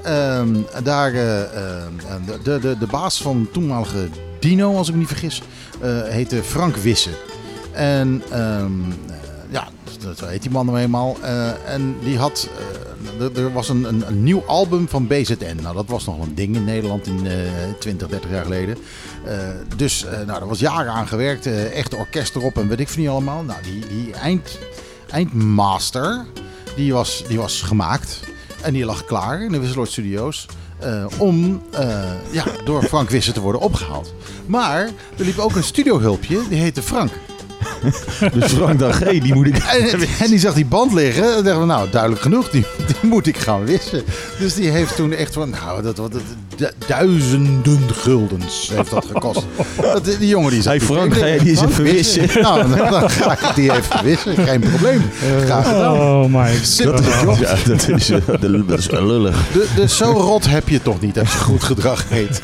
Ehm, daar, eh, ehm, de, de, de baas van toenmalige Dino, als ik me niet vergis, eh, heette Frank Wisse. En ehm, eh, ja, dat heet die man nou eenmaal. Eh, en die had, eh, er- was een, een, nieuw album van BZN. Nou, dat was nog een ding in Nederland in eh 20, 30 jaar geleden. Eh, dus eh, nou, daar was jaren aan gewerkt. eh, echt orkest erop en weet ik veel niet allemaal. Nou, die, die eind, eindmaster, die was, die was gemaakt. En die lag klaar in de Wisseloord Studios. eh, om eh, ja, door Frank Wisse te worden opgehaald. Maar er liep ook een studiohulpje, die heette Frank. Dus Frank dacht, hé, die moet ik... En, en die zag die band liggen. En dachten we, nou, duidelijk genoeg. Die, die moet ik gaan wissen. Dus die heeft toen echt van, nou, dat, dat, dat- du- duizenden guldens heeft dat gekost. Dat, die jongen die zei, Hey, Frank, ga jij die eens even wissen? Nou, dan, dan ga ik die even wissen. Geen probleem. Graag gedaan. Oh my Simpele Dat is, ja, dat is, eh, dat is lullig. De- Dus zo rot heb je toch niet als je goed gedrag heet.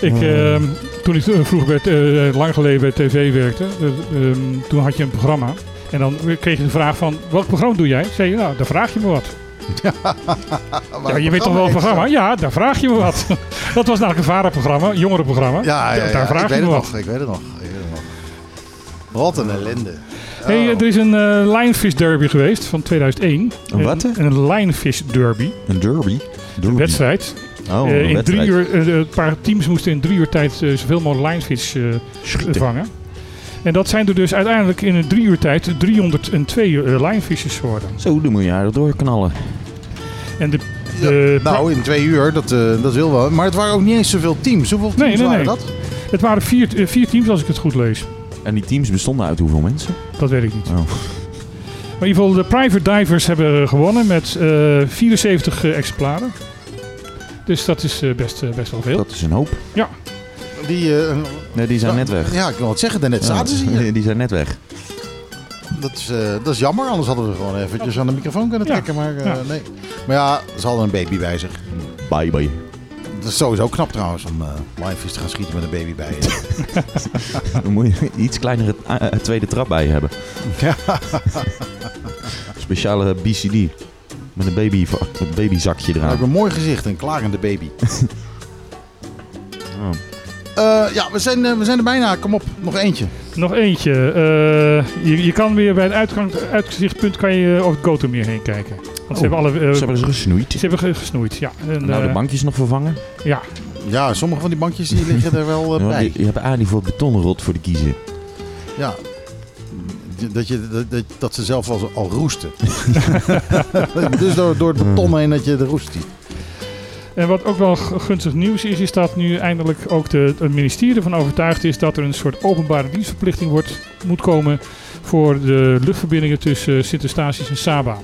Ik, ehm, toen ik eh, vroeger bij, eh, lang geleden bij tv werkte, eh, ehm, toen had je een programma. En dan kreeg je de vraag van, welk programma doe jij? Zei je, nou, daar vraag je me wat. Ja, je weet toch wel een programma? Ja, daar vraag je me wat. Dat was namelijk een vaderprogramma, een jongerenprogramma. Ja, ja, Da- ja, daar vraag ik je weet me het wat. nog. Ik weet het nog. Ik weet het nog. Wat een ellende. Hey, Oh. er is een Lionfish Derby geweest van 2001. Een wat? Een, een Lionfish Derby. Een derby? Een wedstrijd. Oh, Eh, een in drie uur, eh, een paar teams moesten in drie uur tijd eh, zoveel mogelijk eh, Schieten. vangen. En dat zijn er dus uiteindelijk in een drie uur tijd 302 uh, lionfishes geworden. Zo, dan moet je aardig doorknallen. En de, de Nou, in twee uur, dat, eh, dat wil wel. Maar het waren ook niet eens zoveel teams. Hoeveel teams nee, nee, waren nee. dat? Het waren vier, vier teams als ik het goed lees. En die teams bestonden uit hoeveel mensen? Dat weet ik niet. Oh. Maar in ieder geval, de Private Divers hebben gewonnen met eh, 74 eh, exemplaren. Dus dat is eh, best, eh, best wel veel. Dat is een hoop. Ja. Die, eh, Nee, die zijn net weg. Ja, ik wil het zeggen. Daarnet zaten ze hier. Ja, Die zijn net weg. Dat is, eh, dat is jammer, anders hadden we gewoon eventjes aan de microfoon kunnen Ja. trekken. Maar, eh, Ja. nee. maar ja, ze hadden een baby bij zich. Bye bye. Dat is sowieso knap trouwens om uh, live te gaan schieten met een baby bij je. Dan moet je een iets kleinere tweede trap bij je hebben. Ja. Speciale BCD. Met een baby, een babyzakje eraan. me een mooi gezicht, een klagende baby. Oh. Eh, ja, we zijn, eh, we zijn er bijna. Kom op, nog eentje. Nog eentje. Eh, je, je kan weer bij het uitgang, uitzichtpunt kan je over het Gotermeer heen kijken. Want ze Oh, hebben alle... ze hebben ze gesnoeid. Ze hebben ge- gesnoeid, ja. En, nou, de bankjes nog vervangen. Ja. Ja, sommige van die bankjes die liggen er wel Ja, bij. je, je hebt Adi voor betonrot voor de kiezen. Ja. Dat, je, dat, dat, dat ze zelf al, al roesten. dus door, door het beton heen dat je de roest ziet. En wat ook wel gunstig nieuws is, is dat nu eindelijk ook de, het ministerie ervan overtuigd is dat er een soort openbare dienstverplichting wordt, moet komen voor de luchtverbindingen tussen Sint-Eustatius en Saba.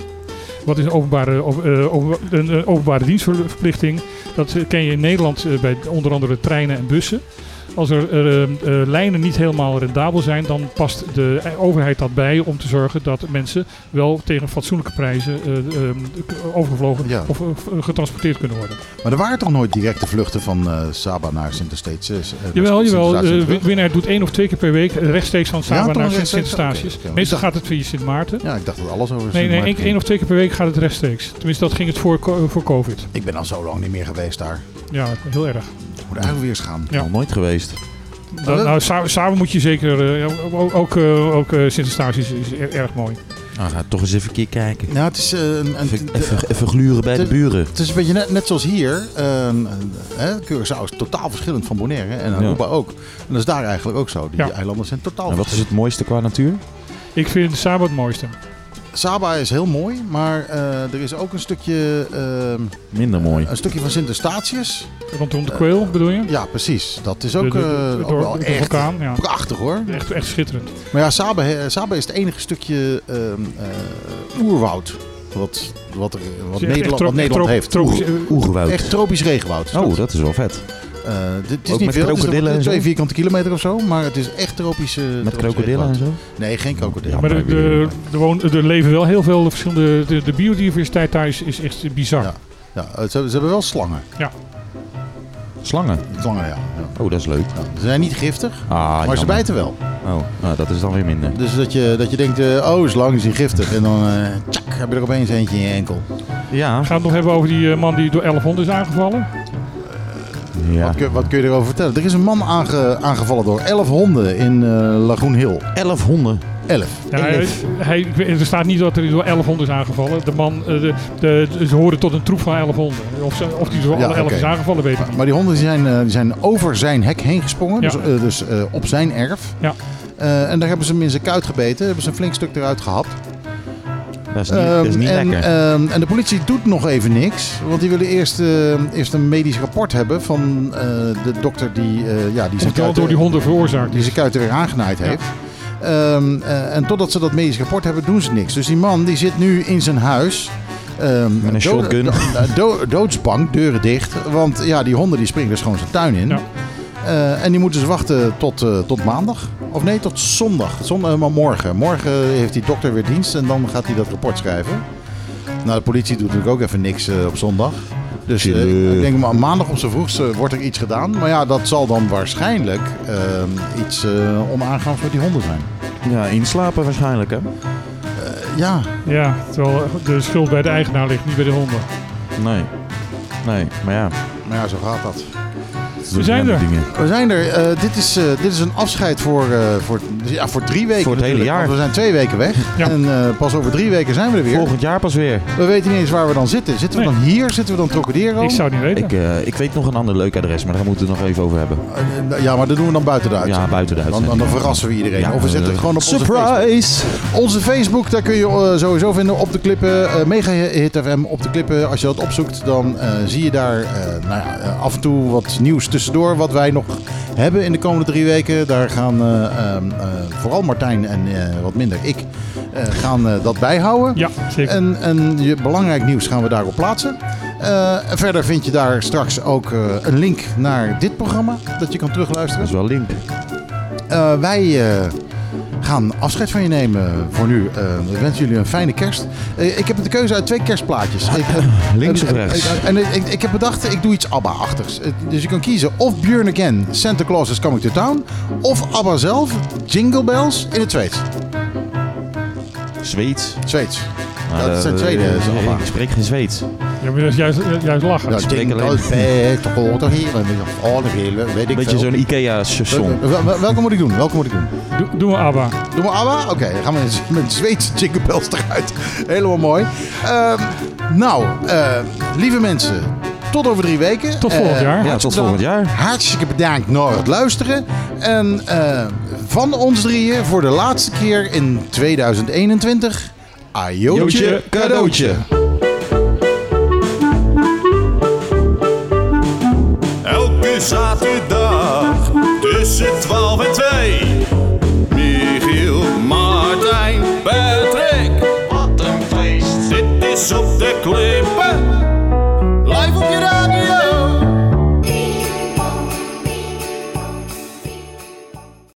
Wat is een openbare, op- eh, een, openbare dienstverplichting? Dat ken je in Nederland eh, bij onder andere treinen en bussen. Als er eh, eh, lijnen niet helemaal rendabel zijn, dan past de overheid dat bij om te zorgen dat mensen wel tegen fatsoenlijke prijzen eh, eh, overgevlogen Ja. of eh, getransporteerd kunnen worden. Maar er waren toch nooit directe vluchten van eh, Saba naar Sint-Eustatius? Jawel, jawel. Winnaar doet één of twee keer per week rechtstreeks van Saba naar? Sint-Eustatius. Meestal dacht- gaat het via Sint Maarten. Ja, ik dacht dat alles over Nee, nee, één, één of twee keer per week gaat het rechtstreeks. Tenminste, dat ging het voor, voor COVID. Ik ben al zo lang niet meer geweest daar. Ja, heel erg. Moet eigenlijk weer eens gaan. Ja. Nog nooit geweest. Nou, Sa- Saba moet je zeker... eh, ook ook, eh, ook eh, Sint-Eustatius is er- erg mooi. Nou, ga toch eens even een keer kijken. Ja, het is eh, een, een, Even, even, even gluren bij de het- buren. Het is een beetje net, net zoals hier. hè, Curaçao is totaal verschillend van Bonaire en Aruba ook. En dat is daar eigenlijk ook zo. Die Ja. eilanden zijn totaal En wat is het mooiste qua natuur? Ik vind Saba het mooiste. Saba is heel mooi, maar eh, er is ook een stukje, ehm, Minder mooi. een stukje van Sint-Eustatius. Rondom de kweel bedoel je? Ja, precies. Dat is ook, De- de- eh, de- ook door- wel de echt vulkaan, ja. prachtig hoor. Echt, echt schitterend. Maar ja, Saba, he- Saba is het enige stukje ehm, eh, oerwoud wat, wat, er, wat Nederland, wat Nederland heeft. tropisch- Oer- Oerwoud. Echt tropisch regenwoud. Oh, dat is wel vet. Eh, dit is Ook niet met veel, het is twee vierkante kilometer of zo, maar het is echt tropisch. eh, Met krokodillen en zo? Nee, geen krokodillen. Maar er, woon- er leven wel heel veel verschillende... De, de biodiversiteit daar is, is echt bizar. Ja. Ja, eh, ze, ze hebben wel slangen. Ja. Slangen? Slangen, ja. ja. Oh, dat is leuk. Ze zijn niet giftig, Ah, maar ze bijten wel. Oh, nou, dat is dan weer minder. Dus dat je, dat je denkt, eh, oh, slang is niet giftig. En dan eh, tjak, heb je er opeens eentje in je enkel. Ja. Gaan we het nog hebben over die man die door 1100 is aangevallen? Ja. Wat, kun, wat kun je erover vertellen? Er is een man aange- aangevallen door 11 honden in eh Lagoon Hill. Elf honden. 11. Ja, hij, hij- er staat niet dat er door 1100 is aangevallen. De man, eh, de, de, ze horen tot een troep van 1100. Of, ze, of die door Ja, alle 11 oké. is aangevallen, weet ik Maar, niet. maar die honden die zijn, eh, die zijn over zijn hek heen gesprongen. Ja. Dus, eh, dus op zijn erf. Ja. Eh, en daar hebben ze hem in zijn kuit gebeten. Hebben ze een flink stuk eruit gehapt. Dat is niet, dat is Ehm, niet en, lekker. ehm, en de politie doet nog even niks. Want die willen eerst, eh, eerst een medisch rapport hebben van eh, de dokter die, eh, ja, die, zijn Of door, die honden veroorzaakt die zijn kuit er weer aangenaaid Ja. heeft. Ehm, eh, en totdat ze dat medisch rapport hebben, doen ze niks. Dus die man die zit nu in zijn huis. ehm, Met een dood- shotgun. do- do- doodsbang, deuren dicht. Want ja, die honden die springen dus gewoon zijn tuin in. Ja. Eh, en die moeten dus wachten tot, eh, tot maandag. Of nee, tot zondag. Zondag maar morgen. Morgen heeft die dokter weer dienst en dan gaat hij dat rapport schrijven. Nou, de politie doet natuurlijk ook even niks eh, op zondag. Dus eh, Tuurlijk. ik denk maar maandag op zijn vroegst eh, wordt er iets gedaan. Maar ja, dat zal dan waarschijnlijk ehm, iets eh onaangenaams met die honden zijn. Ja, inslapen waarschijnlijk, hè? Ja, Ja, terwijl de schuld bij de eigenaar ligt, niet bij de honden. Nee. Nee, maar ja. maar ja, zo gaat dat. We zijn er. Dingen. We zijn er. Eh, dit, is, eh, dit is een afscheid voor, eh, voor, ja, voor drie weken. Voor het hele jaar. Want we zijn twee weken weg. Ja. En eh, pas over drie weken zijn we er weer. Volgend jaar pas weer. We weten niet eens waar we dan zitten. Zitten we dan hier? Zitten we dan Trocadero? Ik zou het niet weten. Ik, eh, ik weet nog een ander leuk adres, maar daar moeten we het nog even over hebben. Ja, maar dat doen we dan buiten de uitzending. Ja, buiten de Dan, uitzending. dan, dan verrassen we iedereen. Ja, of we zetten het gewoon op onze Facebook. Surprise! Onze Facebook, daar kun je sowieso vinden op de klippen. eh Mega Hit FM op de klippen. Als je dat opzoekt, dan eh, zie je daar eh, nou ja, af en toe wat nieuws tussendoor. Wat wij nog hebben in de komende drie weken. Daar gaan eh, ehm, eh, vooral Martijn en eh, wat minder ik eh, gaan eh, dat bijhouden. Ja, zeker. En, en je belangrijk nieuws gaan we daarop plaatsen. Eh, en verder vind je daar straks ook eh, een link naar dit programma. Dat je kan terugluisteren. Dat is wel link. Eh, wij eh, gaan afscheid van je nemen voor nu. Eh, we wensen jullie een fijne kerst. Eh, ik heb de keuze uit twee kerstplaatjes. Ik, eh, Links of en- rechts? En, ik, ik, heb bedacht, ik doe iets ABBA-achtigs. Dus je kan kiezen of Björn Again, Santa Claus is Coming to Town. Of ABBA zelf, Jingle Bells in het Zweeds. Zweeds. Zweeds. Maar, dat zijn eh, tweede. eh, is ABBA. Ik spreek geen Zweeds. Ja, maar dat is juist, juist lachen. Ja, spreek jingle alleen. oh, hele, weet ik Beetje zo'n wel- Welke moet ik doen? Welke moet ik doen? Doe, doe maar ABBA. Doe maar ABBA? Oké, dan gaan we met- met Zweedse jingle bells eruit. Helemaal mooi. Ehm, nou, eh, lieve mensen, tot over drie weken. Tot volgend Eh, jaar. Ja, tot volgend jaar. Hartstikke bedankt naar het luisteren. En eh, van ons drieën voor de laatste keer in 2021. Ajootje cadeautje. Elke zaterdag tussen 12 en 2. Michiel, Martijn, Patrick. Wat een feest. Dit is op de kleur.